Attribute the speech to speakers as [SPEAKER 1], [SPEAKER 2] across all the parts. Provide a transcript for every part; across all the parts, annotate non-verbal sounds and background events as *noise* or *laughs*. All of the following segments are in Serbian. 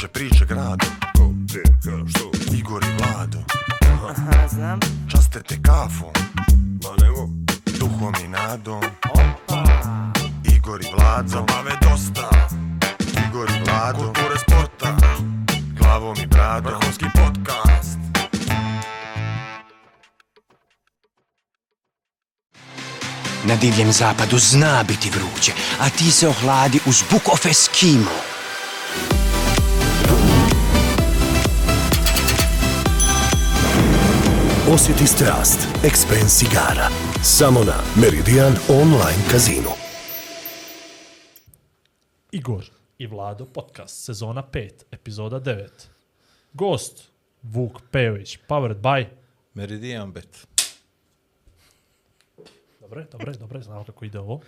[SPEAKER 1] kruže priče grado.
[SPEAKER 2] Ko, gdje, ka, što?
[SPEAKER 1] Igor i Vlado.
[SPEAKER 3] Aha, znam.
[SPEAKER 1] Časte te kafom.
[SPEAKER 2] Ma nemo,
[SPEAKER 1] Duhom i nadom.
[SPEAKER 3] Opa.
[SPEAKER 1] Igor i Vlado.
[SPEAKER 2] Zabave dosta.
[SPEAKER 1] Igor i Vlado.
[SPEAKER 2] Kulture sporta.
[SPEAKER 1] Glavom i bradom.
[SPEAKER 2] Vrhunski podcast.
[SPEAKER 4] Na divljem zapadu zna biti vruće, a ti se ohladi uz Book of Eskimo.
[SPEAKER 5] Osjeti strast Expense igara. Samo na Meridian Online Casino.
[SPEAKER 6] Igor i Vlado podcast, sezona 5, epizoda 9. Gost, Vuk Pejović, powered by...
[SPEAKER 7] Meridian Bet.
[SPEAKER 6] Dobre, dobre, dobre, znamo kako ide ovo.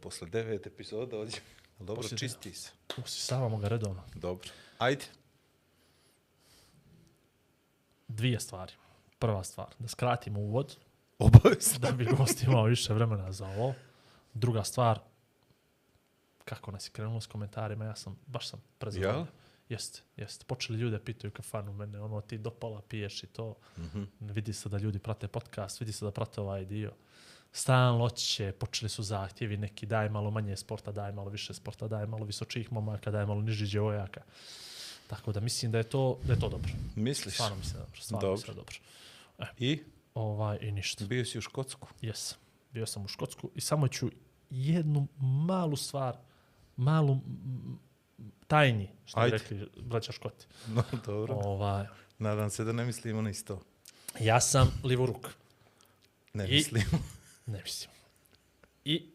[SPEAKER 7] Posle devet epizoda ovdje. Dobro,
[SPEAKER 6] Poslije
[SPEAKER 7] čisti se.
[SPEAKER 6] Usisavamo ga redovno.
[SPEAKER 7] Dobro. Ajde.
[SPEAKER 6] Dvije stvari. Prva stvar, da skratimo uvod,
[SPEAKER 7] Obavezno.
[SPEAKER 6] da bi gost imao više vremena za ovo. Druga stvar, kako nas je krenulo s komentarima, ja sam, baš sam prezadovoljan.
[SPEAKER 7] Jel?
[SPEAKER 6] Jeste, jeste. Počeli ljude pitaju kafanu mene, ono ti dopala piješ i to.
[SPEAKER 7] Mhm.
[SPEAKER 6] Vidi se da ljudi prate podcast, vidi se da prate ovaj dio. Stalno će, počeli su zahtjevi neki, daj malo manje sporta, daj malo više sporta, daj malo visočih momaka, daj malo nižih djevojaka. Tako da mislim da je to, da je to dobro.
[SPEAKER 7] Misliš?
[SPEAKER 6] Stvarno mislim da je dobro. Stvarno
[SPEAKER 7] Dobro.
[SPEAKER 6] mislim da je dobro.
[SPEAKER 7] I?
[SPEAKER 6] Ovaj, I ništa.
[SPEAKER 7] Bio si u Škotsku?
[SPEAKER 6] Jesam. Bio sam u Škotsku i samo ću jednu malu stvar, malu tajni, što bi
[SPEAKER 7] Ajde.
[SPEAKER 6] rekli braća Škoti. *laughs*
[SPEAKER 7] No, dobro.
[SPEAKER 6] Ovaj,
[SPEAKER 7] Nadam se da ne mislimo na isto.
[SPEAKER 6] ja sam livoruk.
[SPEAKER 7] Ne
[SPEAKER 6] I-
[SPEAKER 7] mislim. *laughs*
[SPEAKER 6] Ne mislim. I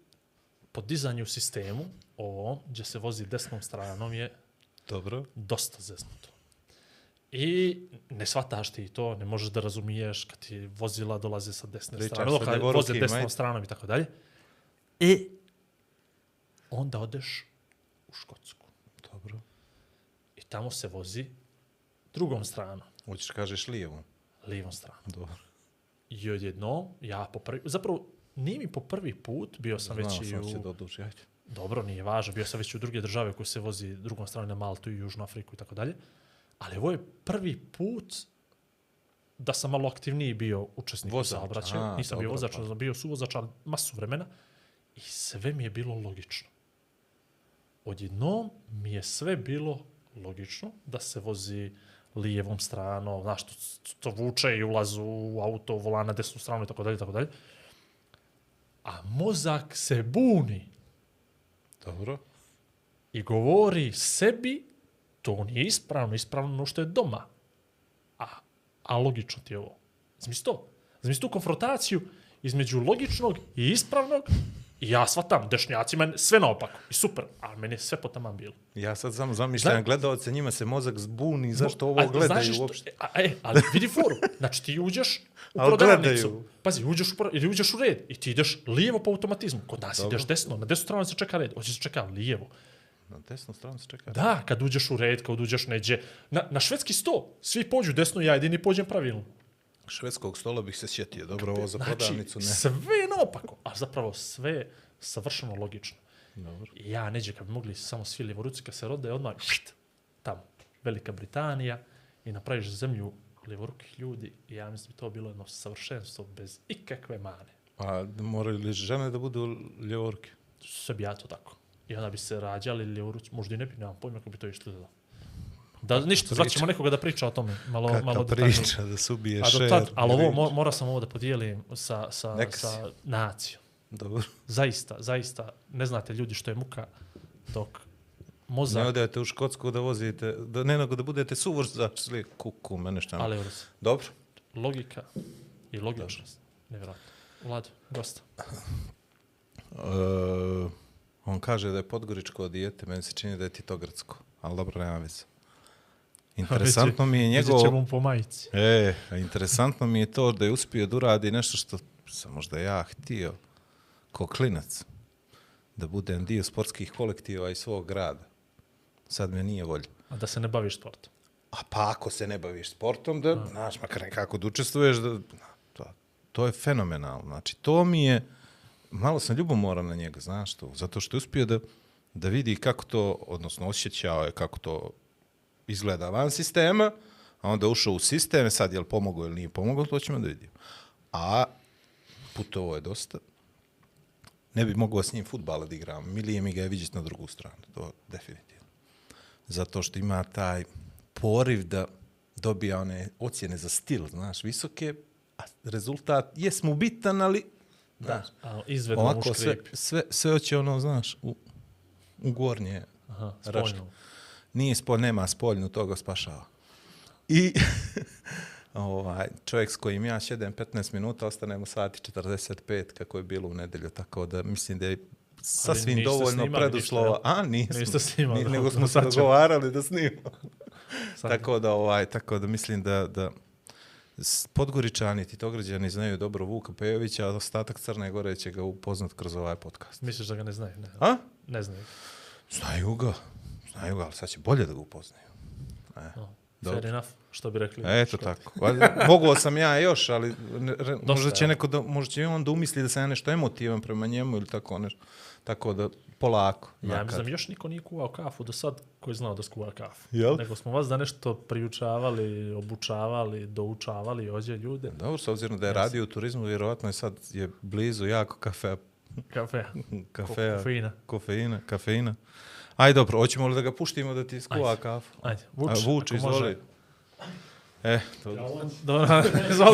[SPEAKER 6] podizanje u sistemu, ovo, gdje se vozi desnom stranom, je
[SPEAKER 7] Dobro.
[SPEAKER 6] dosta zeznuto. I ne shvataš ti to, ne možeš da razumiješ kad ti vozila dolaze sa desne
[SPEAKER 7] Pričaš
[SPEAKER 6] strane,
[SPEAKER 7] sa
[SPEAKER 6] ono kad
[SPEAKER 7] livorukim,
[SPEAKER 6] voze desnom
[SPEAKER 7] ajde.
[SPEAKER 6] stranom i tako dalje. I onda odeš u Škotsku.
[SPEAKER 7] Dobro.
[SPEAKER 6] I tamo se vozi drugom stranom,
[SPEAKER 7] Hoćeš kažeš lijevo?
[SPEAKER 6] livom stranom.
[SPEAKER 7] Dobro.
[SPEAKER 6] I odjednom, ja po prvi, zapravo, nije mi po prvi put, bio sam
[SPEAKER 7] Znao
[SPEAKER 6] već i
[SPEAKER 7] sam
[SPEAKER 6] u...
[SPEAKER 7] će da. Ajde.
[SPEAKER 6] Dobro, nije važno, bio sam već u druge države koje se vozi drugom stranom na Maltu i Južnu Afriku i tako dalje. Ali ovo je prvi put da sam malo aktivniji bio učesnik u
[SPEAKER 7] Vozač,
[SPEAKER 6] saobraćaju.
[SPEAKER 7] a,
[SPEAKER 6] Nisam bio
[SPEAKER 7] dobro,
[SPEAKER 6] vozač,
[SPEAKER 7] pa.
[SPEAKER 6] bio suvozač, ali masu vremena. I sve mi je bilo logično. Odjednom mi je sve bilo logično da se vozi lijevom stranom, znaš, to, to vuče i ulazu u auto, volan na desnu stranu i tako dalje, tako dalje. A mozak se buni
[SPEAKER 7] Dobro.
[SPEAKER 6] i govori sebi to nije ispravno, ispravno ono što je doma. A, a logično ti je ovo. Zamisli to. Zamisli tu konfrontaciju između logičnog i ispravnog i ja shvatam, dešnjaci meni sve naopako. I super, ali meni je sve po taman bilo.
[SPEAKER 7] Ja sad samo zamišljam
[SPEAKER 6] Zna-
[SPEAKER 7] gledalce, njima se mozak zbuni, zašto ovo
[SPEAKER 6] A,
[SPEAKER 7] gledaju
[SPEAKER 6] znaš što-
[SPEAKER 7] uopšte?
[SPEAKER 6] A, e, ali vidi foru. Znači ti uđeš u *laughs*
[SPEAKER 7] Ali
[SPEAKER 6] prodavnicu.
[SPEAKER 7] gledaju.
[SPEAKER 6] Pazi, uđeš u, ili uđeš u red i ti ideš lijevo po automatizmu. Kod nas
[SPEAKER 7] Dobro.
[SPEAKER 6] ideš desno. Na desnu stranu se čeka red. Hoće se čeka lijevo.
[SPEAKER 7] Na desnu stranu se čeka.
[SPEAKER 6] Da, kad uđeš u red, kad uđeš neđe. Na, na švedski sto, svi pođu desno, ja jedini pođem pravilno.
[SPEAKER 7] Švedskog stola bih se sjetio. Dobro, ovo za
[SPEAKER 6] Znači,
[SPEAKER 7] prodavnicu ne.
[SPEAKER 6] sve je naopako, a zapravo sve je savršeno logično.
[SPEAKER 7] Dobro.
[SPEAKER 6] Ja neđe, kad bi mogli samo svi lijevoruci kad se rode, odmah št, tamo, Velika Britanija i napraviš zemlju lijevorukih ljudi i ja mislim da to bilo jedno savršenstvo bez ikakve mane.
[SPEAKER 7] A moraju li žene da budu ljevorke?
[SPEAKER 6] Sve bi ja to tako. I onda bi se rađali lijevoruci, možda i ne bi, nemam pojma kako bi to izgledalo. Da, ništa, zvat ćemo nekoga da priča o tome. Malo, malo
[SPEAKER 7] Kaka
[SPEAKER 6] detaljnije.
[SPEAKER 7] priča da se ubije
[SPEAKER 6] A do
[SPEAKER 7] šer.
[SPEAKER 6] tad, ali ovo,
[SPEAKER 7] riječ.
[SPEAKER 6] mo, mora sam ovo da podijelim sa, sa,
[SPEAKER 7] Neka
[SPEAKER 6] sa
[SPEAKER 7] si.
[SPEAKER 6] nacijom.
[SPEAKER 7] Dobro.
[SPEAKER 6] Zaista, zaista, ne znate ljudi što je muka dok
[SPEAKER 7] Ne
[SPEAKER 6] mozak,
[SPEAKER 7] odete u Škotsku da vozite, da, ne nego da budete suvozač, sli kuku, mene šta.
[SPEAKER 6] ali Uruz,
[SPEAKER 7] Dobro.
[SPEAKER 6] logika i logičnost. Nevjerojatno. Vlado, gosta.
[SPEAKER 7] E, on kaže da je podgoričko dijete, meni se čini da je titogradsko, ali dobro, nema veze. Interesantno mi je
[SPEAKER 6] Njegov...
[SPEAKER 7] njegov...
[SPEAKER 6] ćemo mu po majici.
[SPEAKER 7] E, a interesantno mi je to da je uspio da uradi nešto što sam možda ja htio, ko klinac, da budem dio sportskih kolektiva i svog grada. Sad me nije volja.
[SPEAKER 6] A da se ne baviš sportom.
[SPEAKER 7] A pa ako se ne baviš sportom, da, znaš, makar nekako da učestvuješ, da, to, to je fenomenalno. Znači, to mi je, malo sam ljubomoran na njega, znaš to, zato što je uspio da, da vidi kako to, odnosno osjećao je kako to izgleda van sistema, a onda ušao u sistem, sad je li pomogao ili nije pomogao, to ćemo da vidimo. A putovo je dosta. Ne bi mogao s njim futbala da igram. Milije mi ga je vidjeti na drugu stranu, to definitivno. Zato što ima taj poriv da dobija one ocjene za stil, znaš, visoke, a rezultat jes mu bitan, ali da,
[SPEAKER 6] A izvedno
[SPEAKER 7] ovako sve, sve, sve hoće ono, znaš, u, u gornje
[SPEAKER 6] Aha,
[SPEAKER 7] raške. Nije spolj, nema spoljnu, to ga spašava. I *laughs* ovaj, čovjek s kojim ja šedem 15 minuta, ostane mu sati 45 kako je bilo u nedelju, tako da mislim da je sasvim dovoljno
[SPEAKER 6] snimali
[SPEAKER 7] preduslova.
[SPEAKER 6] ništa?
[SPEAKER 7] A, nismo.
[SPEAKER 6] Niste snimali,
[SPEAKER 7] Ni- nego smo *laughs* se dogovarali da snimamo. *laughs* Tako da, ovaj, tako da mislim da, da Podgoričani, Titograđani znaju dobro Vuka Pejovića, a ostatak Crne Gore će ga upoznat kroz ovaj podcast.
[SPEAKER 6] Misliš da ga ne znaju? Ne,
[SPEAKER 7] A?
[SPEAKER 6] ne znaju.
[SPEAKER 7] Znaju ga. Znaju ga, ali sad će bolje da ga upoznaju. E,
[SPEAKER 6] No.
[SPEAKER 7] Dobro.
[SPEAKER 6] Fair enough, što bi rekli.
[SPEAKER 7] Eto tako. Valjda, Mogao sam ja još, ali ne, re, možda će neko da, možda će on da umisli da sam ja nešto emotivan prema njemu ili tako nešto. Tako da, polako.
[SPEAKER 6] Ja
[SPEAKER 7] znakad.
[SPEAKER 6] mislim, još niko nije kuvao kafu do sad koji je znao da skuva kafu.
[SPEAKER 7] Jel?
[SPEAKER 6] Nego smo vas da nešto priučavali, obučavali, doučavali ođe ljude.
[SPEAKER 7] Dobro, s obzirom da je radio u turizmu, vjerovatno je sad je blizu jako kafe,
[SPEAKER 6] Kafe.
[SPEAKER 7] kafea, *laughs*
[SPEAKER 6] Kofeina.
[SPEAKER 7] kofeina, kafeina. Aj dobro, hoćemo li da ga puštimo da ti skuva
[SPEAKER 6] Ajde.
[SPEAKER 7] kafu?
[SPEAKER 6] Ajde,
[SPEAKER 7] A,
[SPEAKER 6] vuč,
[SPEAKER 7] vuč,
[SPEAKER 6] ako može.
[SPEAKER 7] izvoli. E, to,
[SPEAKER 6] Dobro,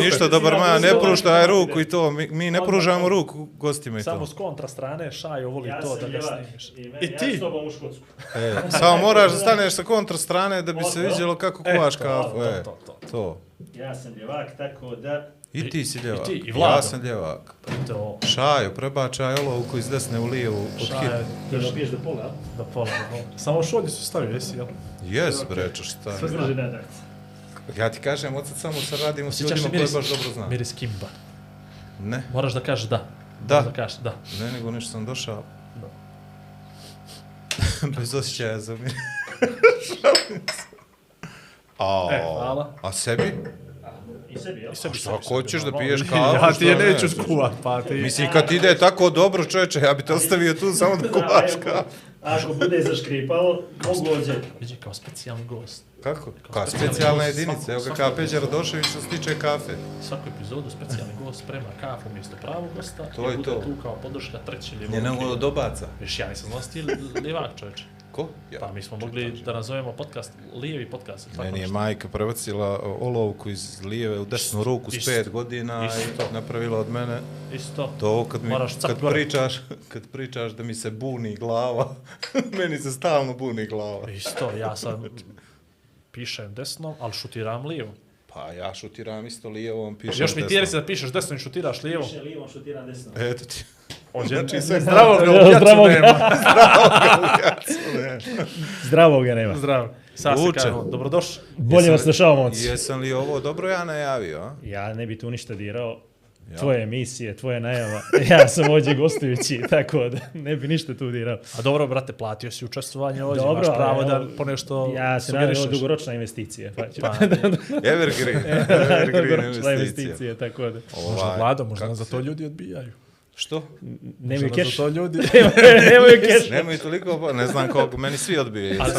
[SPEAKER 6] *laughs*
[SPEAKER 7] ništa, dobar man, ne pruštaj ruku i to. Mi, mi ne pružamo ruku gostima i to.
[SPEAKER 6] Samo s kontra strane, Šajo voli
[SPEAKER 8] Ja
[SPEAKER 6] to da ga snimiš.
[SPEAKER 8] i,
[SPEAKER 6] I
[SPEAKER 8] ja
[SPEAKER 6] ti?
[SPEAKER 8] s tobom u Škotsku.
[SPEAKER 7] E, samo moraš da *laughs* staneš sa kontra strane da bi se vidjelo kako
[SPEAKER 6] E,
[SPEAKER 7] kuvaš
[SPEAKER 6] to,
[SPEAKER 7] kafu.
[SPEAKER 6] to,
[SPEAKER 7] E,
[SPEAKER 6] to, to.
[SPEAKER 7] to.
[SPEAKER 8] Ja sam ljevak, tako da...
[SPEAKER 7] I ti si ljevak.
[SPEAKER 6] i ti, i Vlado.
[SPEAKER 7] Ja sam ljevak.
[SPEAKER 6] to.
[SPEAKER 7] Šajo, prebačaj olovku iz desne u lijevu. Hit.
[SPEAKER 8] Ti dobiješ do pola,
[SPEAKER 6] da pola, da pola. Samo šolje su stavio, jesi, jel?
[SPEAKER 7] Jes, breče, šta?
[SPEAKER 8] Sve drži nadak.
[SPEAKER 7] Ja ti kažem, od sad samo se radimo s ljudima
[SPEAKER 6] miris,
[SPEAKER 7] baš dobro znam.
[SPEAKER 6] miris kimba.
[SPEAKER 7] Ne,
[SPEAKER 6] Moraš da kažeš da.
[SPEAKER 7] Da.
[SPEAKER 6] Moraš da kažeš da.
[SPEAKER 7] ne, nego nešto sam došao. *laughs* Bez osjećaja za mir. Šalim se. *laughs* A,
[SPEAKER 6] E, hvala.
[SPEAKER 7] a sebi?
[SPEAKER 8] I sebi, jel?
[SPEAKER 6] I sebi,
[SPEAKER 7] šta,
[SPEAKER 6] sebi,
[SPEAKER 7] ako hoćeš
[SPEAKER 6] sebi,
[SPEAKER 7] da piješ kafu,
[SPEAKER 6] Ja ti je neću skuvat, pa ti...
[SPEAKER 7] Mislim, kad ide tako dobro, čoveče, ja bi te ostavio tu samo da kuvaš
[SPEAKER 8] ako,
[SPEAKER 7] kafu.
[SPEAKER 8] ako bude zaškripalo, mogu ođe.
[SPEAKER 6] Vidi kao specijalni gost.
[SPEAKER 7] Kako?
[SPEAKER 6] Kao specijalni
[SPEAKER 7] specijalna jedinica. Evo ga kao Peđa Radošević što se tiče kafe.
[SPEAKER 6] Svaku epizodu specijalni gost sprema kafu umjesto pravog gosta.
[SPEAKER 7] To
[SPEAKER 6] i
[SPEAKER 7] je
[SPEAKER 6] bude
[SPEAKER 7] to.
[SPEAKER 6] tu kao podrška treće
[SPEAKER 7] Nije
[SPEAKER 6] ljevog.
[SPEAKER 7] nego dobaca.
[SPEAKER 6] Viš, ja nisam znao da si ti lijevak čovječe.
[SPEAKER 7] Ko? Ja.
[SPEAKER 6] Pa mi smo mogli da nazovemo podcast lijevi podcast. tako
[SPEAKER 7] Meni je majka prebacila o, olovku iz lijeve u desnu ruku s
[SPEAKER 6] Isto.
[SPEAKER 7] pet godina
[SPEAKER 6] Isto.
[SPEAKER 7] i napravila od mene
[SPEAKER 6] Isto.
[SPEAKER 7] to kad, mi,
[SPEAKER 6] Moraš
[SPEAKER 7] kad,
[SPEAKER 6] gore.
[SPEAKER 7] pričaš, kad pričaš da mi se buni glava, *laughs* meni se stalno buni glava.
[SPEAKER 6] Isto, ja *laughs* sam pišem desno, ali šutiram lijevo.
[SPEAKER 7] Pa ja šutiram isto lijevom, pišem
[SPEAKER 6] Još mi
[SPEAKER 7] desno.
[SPEAKER 6] tjeri se da pišeš desno i šutiraš lijevo.
[SPEAKER 8] Piše lijevom, šutiram desno.
[SPEAKER 7] Eto ti. Znači, sve
[SPEAKER 6] zdravog ga u *laughs*
[SPEAKER 8] Zdravog
[SPEAKER 6] nema.
[SPEAKER 7] Ne.
[SPEAKER 8] Zdravog ga nema.
[SPEAKER 6] Zdravo. Sad se kažemo, dobrodošli.
[SPEAKER 8] Bolje
[SPEAKER 7] Jesam
[SPEAKER 8] vas slušao, momci.
[SPEAKER 7] Jesam li ovo dobro ja najavio, a?
[SPEAKER 8] Ja ne bi tu ništa dirao.
[SPEAKER 7] Ja.
[SPEAKER 8] Tvoje emisije, tvoja najava. *laughs* Ja sam ovdje gostujući, *laughs* tako da ne bi ništa tu dirao.
[SPEAKER 6] A dobro, brate, platio si učestvovanje ovdje,
[SPEAKER 8] Dobro,
[SPEAKER 6] imaš pravo da ponešto
[SPEAKER 8] Ja se nadam ovo dugoročna investicija. Pa.
[SPEAKER 6] Pa,
[SPEAKER 7] Evergreen. Evergreen
[SPEAKER 8] dugoročna
[SPEAKER 7] investicija.
[SPEAKER 8] investicija, tako da.
[SPEAKER 6] možda
[SPEAKER 7] Ovaj,
[SPEAKER 6] možda
[SPEAKER 7] kako
[SPEAKER 6] nas za to ljudi odbijaju.
[SPEAKER 7] Što?
[SPEAKER 8] Nemaju keš.
[SPEAKER 6] za to ljudi... *laughs*
[SPEAKER 8] Nemaju keš. *laughs*
[SPEAKER 7] Nemoj toliko, pa ne znam koliko, meni svi odbijaju.
[SPEAKER 6] Ali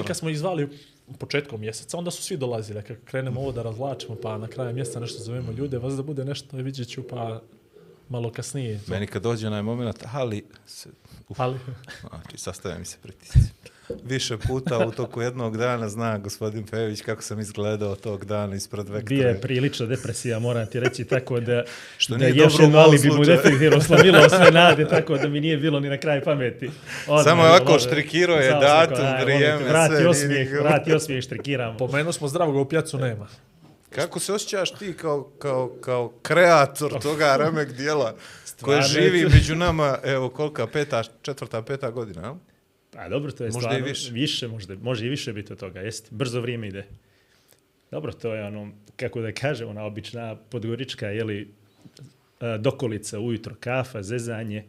[SPEAKER 6] i kad smo izvali u početkom mjeseca, onda su svi dolazili. Kad krenemo ovo da razvlačimo, pa na kraju mjeseca nešto zovemo ljude, vas da bude nešto, vidjet ću, pa malo kasnije.
[SPEAKER 7] Meni kad dođe onaj moment, ali, se, uf,
[SPEAKER 6] Ali, *laughs*
[SPEAKER 7] znači, sastavlja mi se pritisci. Više puta u toku jednog dana zna gospodin Pejević kako sam izgledao tog dana ispred vektore.
[SPEAKER 8] Bio je prilična depresija, moram ti reći, tako da, *laughs*
[SPEAKER 7] Što
[SPEAKER 8] da
[SPEAKER 7] nije
[SPEAKER 8] još
[SPEAKER 7] dobro mom
[SPEAKER 8] alibi mu definitivno slavilo sve nade, tako da mi nije bilo ni na kraj pameti. Odmah
[SPEAKER 7] Samo je ovako
[SPEAKER 8] bilo,
[SPEAKER 7] štrikirao je datum, vrijeme,
[SPEAKER 8] Vrati
[SPEAKER 7] sve, nije
[SPEAKER 8] osmijeh,
[SPEAKER 7] nikako.
[SPEAKER 8] vrati osmijeh, štrikiramo.
[SPEAKER 6] pomenuo smo zdravog u pjacu nema.
[SPEAKER 7] Kako se osjećaš ti kao, kao, kao kreator toga remek dijela *laughs* koje živi među nama, evo kolika, peta, četvrta, peta godina?
[SPEAKER 8] A dobro, to je
[SPEAKER 7] Možda
[SPEAKER 8] stvarno
[SPEAKER 7] i više.
[SPEAKER 8] više možda, može i više biti od toga, jeste. Brzo vrijeme ide. Dobro, to je ono, kako da kažem, ona obična podgorička, jeli, a, dokolica ujutro, kafa, zezanje.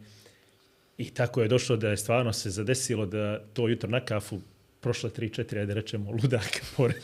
[SPEAKER 8] I tako je došlo da je stvarno se zadesilo da to jutro na kafu prošle 3-4, ajde rečemo, ludaka *laughs* pored.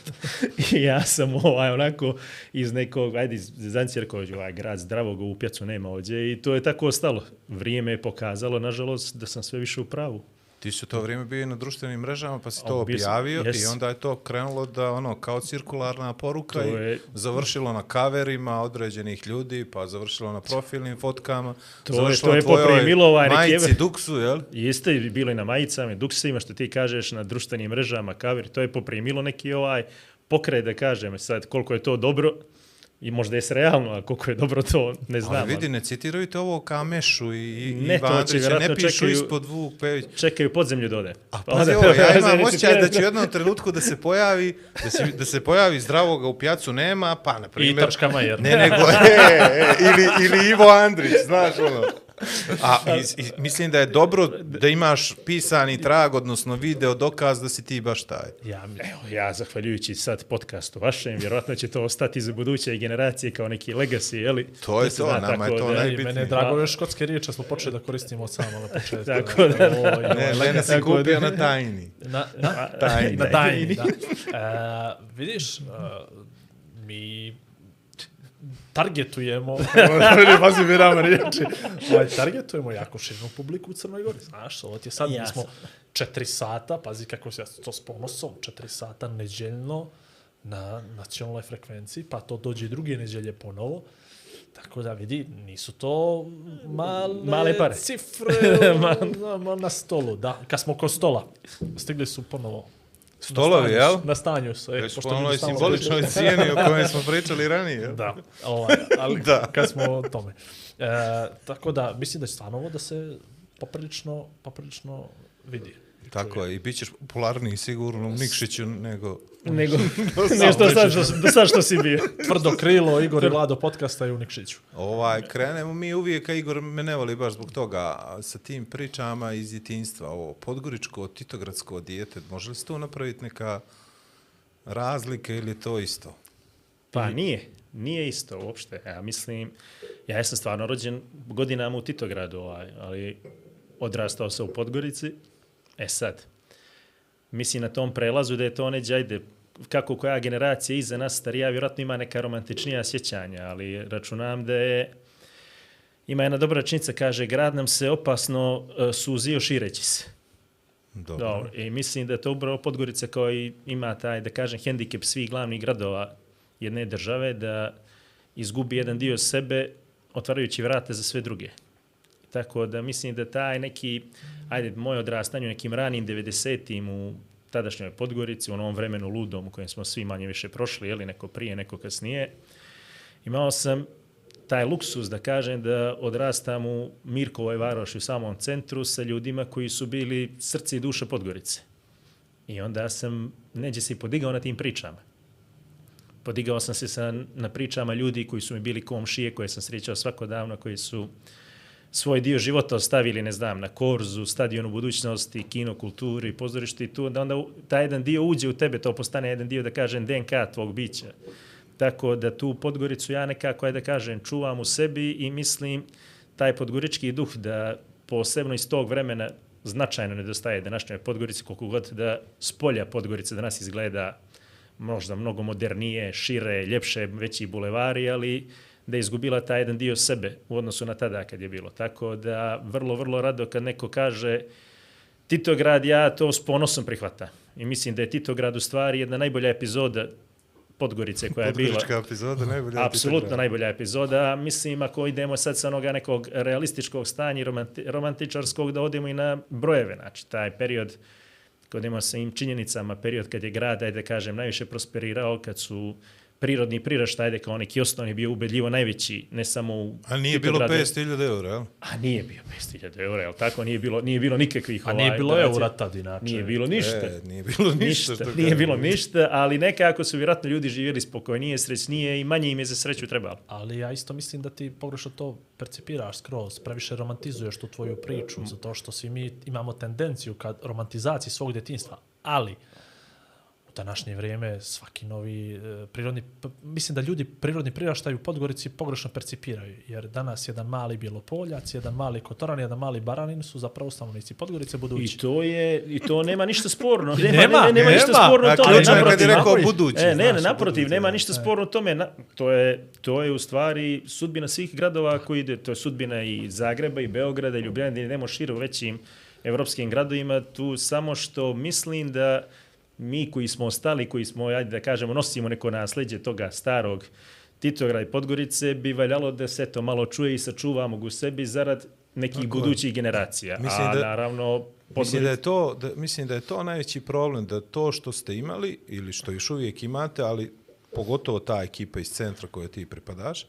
[SPEAKER 8] I ja sam ovaj, onako iz nekog, ajde, iz Zancije rekao, ovaj grad zdravog u pjacu nema ovdje i to je tako ostalo. Vrijeme je pokazalo, nažalost, da sam sve više u pravu.
[SPEAKER 7] Ti si u to vrijeme bio i na društvenim mrežama, pa si
[SPEAKER 8] A,
[SPEAKER 7] to
[SPEAKER 8] sam,
[SPEAKER 7] objavio i
[SPEAKER 8] jes.
[SPEAKER 7] onda je to krenulo da ono kao cirkularna poruka
[SPEAKER 8] To
[SPEAKER 7] i
[SPEAKER 8] je-
[SPEAKER 7] završilo na kaverima određenih ljudi, pa završilo na profilnim fotkama,
[SPEAKER 8] To je-
[SPEAKER 7] završilo
[SPEAKER 8] to je
[SPEAKER 7] na tvojoj
[SPEAKER 8] poprimilo ovaj
[SPEAKER 7] majici,
[SPEAKER 8] ever-
[SPEAKER 7] duksu, jel?
[SPEAKER 8] Jeste bilo i na majicama, i duksima, što ti kažeš na društvenim mrežama, kaver, to je poprimilo neki ovaj pokret, da kažem, sad koliko je to dobro, i možda je realno, a koliko je dobro to, ne znam.
[SPEAKER 7] Ali vidi, ne citiraju te ovo Kamešu i, i
[SPEAKER 8] Ne, to
[SPEAKER 7] Iva
[SPEAKER 8] će
[SPEAKER 7] Andrića, ne pišu
[SPEAKER 8] čekaju-
[SPEAKER 7] ispod Vuk Pević.
[SPEAKER 8] Čekaju podzemlju dode.
[SPEAKER 7] A pazi ovo, ja imam *laughs* osjećaj da će u *laughs* jednom trenutku da se pojavi, da se, da se pojavi zdravoga u pijacu nema, pa na
[SPEAKER 6] I
[SPEAKER 7] primjer...
[SPEAKER 6] tačka Majer.
[SPEAKER 7] Ne, nego, *laughs* e, e, ili, ili Ivo Andrić, znaš ono. A i, i, mislim da je dobro da imaš pisani trag, odnosno video dokaz da si ti baš taj.
[SPEAKER 6] Ja,
[SPEAKER 8] Evo, ja, zahvaljujući sad podcastu vašem, vjerovatno će to ostati za buduće generacije kao neki legacy, jeli?
[SPEAKER 7] To je
[SPEAKER 8] Da
[SPEAKER 7] to,
[SPEAKER 8] zna,
[SPEAKER 7] nama je to
[SPEAKER 8] da-
[SPEAKER 7] najbitnije.
[SPEAKER 6] mene je drago ove škotske riječi smo počeli da koristimo od samo na početku. *laughs*
[SPEAKER 8] Tako da, da.
[SPEAKER 7] Ne, Lena si
[SPEAKER 8] da-
[SPEAKER 7] kupio na tajni.
[SPEAKER 6] Na, na,
[SPEAKER 7] Tajni.
[SPEAKER 6] na tajni, *laughs* da. E, vidiš, e, mi targetujemo, pazi mi rame riječi, ovaj, targetujemo jako širnu publiku u Crnoj Gori, znaš, ovo ti je sad, mi
[SPEAKER 8] Jasno.
[SPEAKER 6] smo četiri sata, pazi kako se ja to s ponosom, četiri sata neđeljno na nacionalnoj frekvenciji, pa to dođe i druge neđelje ponovo, Tako da vidi, nisu to male,
[SPEAKER 8] Male pare.
[SPEAKER 6] cifre *laughs* na, na, na stolu. Da, kad smo kod stola, stigli su ponovo
[SPEAKER 7] Stolovi,
[SPEAKER 6] na
[SPEAKER 7] jel?
[SPEAKER 6] Na stanju su. E,
[SPEAKER 7] Već
[SPEAKER 6] pošto
[SPEAKER 7] po onoj simboličnoj cijeni o kojoj smo *laughs* pričali ranije. jel?
[SPEAKER 6] Da, ovaj, ali *laughs*
[SPEAKER 7] Da.
[SPEAKER 6] kad smo o tome. E, tako da, mislim da će stvarno ovo da se poprilično, poprilično vidi.
[SPEAKER 7] Tako je, i bit ćeš popularniji sigurno u Nikšiću nego...
[SPEAKER 8] Nego, *laughs* nešto sad što, do sad što si bio. *laughs*
[SPEAKER 6] Tvrdo krilo Igor i Vlado podcasta i u Nikšiću.
[SPEAKER 7] Ovaj, krenemo mi uvijek, a Igor me ne voli baš zbog toga, sa tim pričama iz djetinjstva, ovo podgoričko, titogradsko dijete, može li se tu napraviti neka razlika ili je to isto?
[SPEAKER 8] Pa nije, nije isto uopšte. Ja mislim, ja sam stvarno rođen godinama u Titogradu, ovaj, ali odrastao sam u Podgorici. E sad, mislim na tom prelazu da je to neđe, ajde, kako koja generacija iza nas starija, vjerojatno ima neka romantičnija sjećanja, ali računam da je ima jedna dobra rečenica, kaže, grad nam se opasno uh, suzio šireći se.
[SPEAKER 7] Dobro.
[SPEAKER 8] Dobro, i mislim da je to upravo Podgorica koji ima taj, da kažem, hendikep svih glavnih gradova jedne države, da izgubi jedan dio sebe, otvarajući vrate za sve druge. Tako da mislim da taj neki, ajde, moj odrastanje u nekim ranim 90-im u tadašnjoj Podgorici, u onom vremenu ludom u kojem smo svi manje više prošli, jeli neko prije, neko kasnije, imao sam taj luksus da kažem da odrastam u Mirkovoj varoši u samom centru sa ljudima koji su bili srce i duša Podgorice. I onda sam neđe se podigao na tim pričama. Podigao sam se sa, na pričama ljudi koji su mi bili komšije, koje sam srećao svakodavno, koji su svoj dio života ostavili, ne znam, na Korzu, stadionu budućnosti, kino, kulturi, pozorišti i tu, da onda taj jedan dio uđe u tebe, to postane jedan dio, da kažem, DNK tvog bića. Tako da tu Podgoricu ja nekako, ajde da kažem, čuvam u sebi i mislim taj podgorički duh da posebno iz tog vremena značajno nedostaje današnjoj Podgorici, koliko god da s polja Podgorice danas izgleda možda mnogo modernije, šire, ljepše, veći bulevari, ali da je izgubila taj jedan dio sebe u odnosu na tada kad je bilo. Tako da vrlo, vrlo rado kad neko kaže Titograd, ja to s ponosom prihvata. I mislim da je Titograd u stvari jedna najbolja epizoda Podgorice koja je bila.
[SPEAKER 7] Podgorička epizoda, najbolja.
[SPEAKER 8] Apsolutno najbolja epizoda. Mislim, ako idemo sad sa onoga nekog realističkog stanja romanti romantičarskog, da odemo i na brojeve. Znači, taj period, kad idemo sa im činjenicama, period kad je grad, ajde da kažem, najviše prosperirao, kad su prirodni priraštaj, ajde kao neki osnovni bio ubedljivo najveći, ne samo u
[SPEAKER 7] A nije bilo
[SPEAKER 8] Titogradu.
[SPEAKER 7] 500.000 eura, jel?
[SPEAKER 8] A nije bio 500.000 eura, jel tako? Nije bilo, nije bilo nikakvih...
[SPEAKER 6] A nije
[SPEAKER 8] ovaj,
[SPEAKER 6] bilo eura tad inače.
[SPEAKER 8] Nije bilo ništa.
[SPEAKER 7] E, nije bilo ništa.
[SPEAKER 8] ništa, nije bilo ništa, ali nekako su vjerojatno ljudi živjeli spokojnije, srećnije i manje im je za sreću trebalo.
[SPEAKER 6] Ali ja isto mislim da ti pogrešno to percipiraš skroz, previše romantizuješ tu tvoju priču, zato što svi mi imamo tendenciju kad romantizaciji svog djetinstva, ali u današnje vrijeme svaki novi e, prirodni, mislim da ljudi prirodni priraštaj u Podgorici pogrešno percipiraju, jer danas jedan mali Bjelopoljac, jedan mali Kotoran, jedan mali Baranin su zapravo stanovnici Podgorice budući.
[SPEAKER 8] I to je i to nema ništa sporno. *laughs*
[SPEAKER 6] Nema,
[SPEAKER 8] nema, ne, nema ništa
[SPEAKER 6] nema.
[SPEAKER 8] sporno u
[SPEAKER 7] A
[SPEAKER 8] tome.
[SPEAKER 7] ključno je kad
[SPEAKER 8] naprotiv.
[SPEAKER 7] je rekao budući,
[SPEAKER 8] E, ne, ne, naprotiv,
[SPEAKER 7] budući,
[SPEAKER 8] nema
[SPEAKER 7] da.
[SPEAKER 8] ništa sporno u tome. Na, to je to je u stvari sudbina svih gradova koji ide, to je sudbina i Zagreba i Beograda i Ljubljane, da idemo šire u većim evropskim gradovima, tu samo što mislim da mi koji smo ostali, koji smo, ajde da kažemo, nosimo neko nasledđe toga starog Titograda i Podgorice, bi valjalo da se to malo čuje i sačuvamo ga u sebi zarad nekih
[SPEAKER 7] Tako je.
[SPEAKER 8] budućih generacija.
[SPEAKER 7] Mislim
[SPEAKER 8] A
[SPEAKER 7] da-
[SPEAKER 8] naravno,
[SPEAKER 7] Mislim da je
[SPEAKER 8] Podgorica-
[SPEAKER 7] to da mislim da je to najveći problem da to što ste imali ili što još uvijek imate, ali pogotovo ta ekipa iz centra koje ti pripadaš,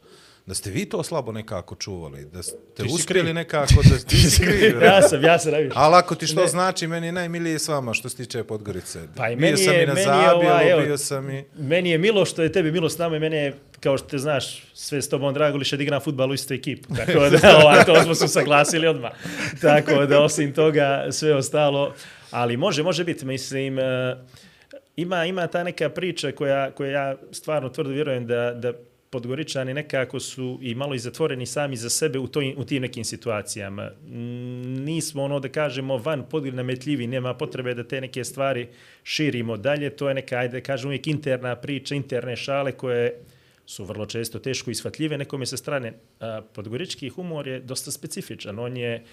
[SPEAKER 7] da ste vi to slabo nekako čuvali, da ste uspjeli nekako da *laughs* ti si kriv.
[SPEAKER 8] ja sam, ja sam najviše.
[SPEAKER 7] Ali ako ti što
[SPEAKER 8] Ne.
[SPEAKER 7] znači, meni je najmilije s vama što se tiče Podgorice.
[SPEAKER 8] Pa i
[SPEAKER 7] bio
[SPEAKER 8] meni
[SPEAKER 7] sam
[SPEAKER 8] je-
[SPEAKER 7] i na Zabijelu,
[SPEAKER 8] ovaj,
[SPEAKER 7] bio sam i...
[SPEAKER 8] Meni je milo što je tebi milo s nama i mene je, kao što te znaš, sve s tobom drago liše da igram futbal u istoj ekipu. *laughs* Tako da, ovaj, to smo se saglasili odmah. Tako da, osim toga, sve ostalo. Ali može, može biti, mislim, eh, ima, ima ta neka priča koja, koja ja stvarno tvrdo vjerujem da, da Podgoričani nekako su i malo i zatvoreni sami za sebe u, toj, u tim nekim situacijama. Nismo ono da kažemo van podgorna metljivi, nema potrebe da te neke stvari širimo dalje. To je neka, ajde da kažem, uvijek interna priča, interne šale koje su vrlo često teško isfatljive nekome sa strane. A, Podgorički humor je dosta specifičan. On je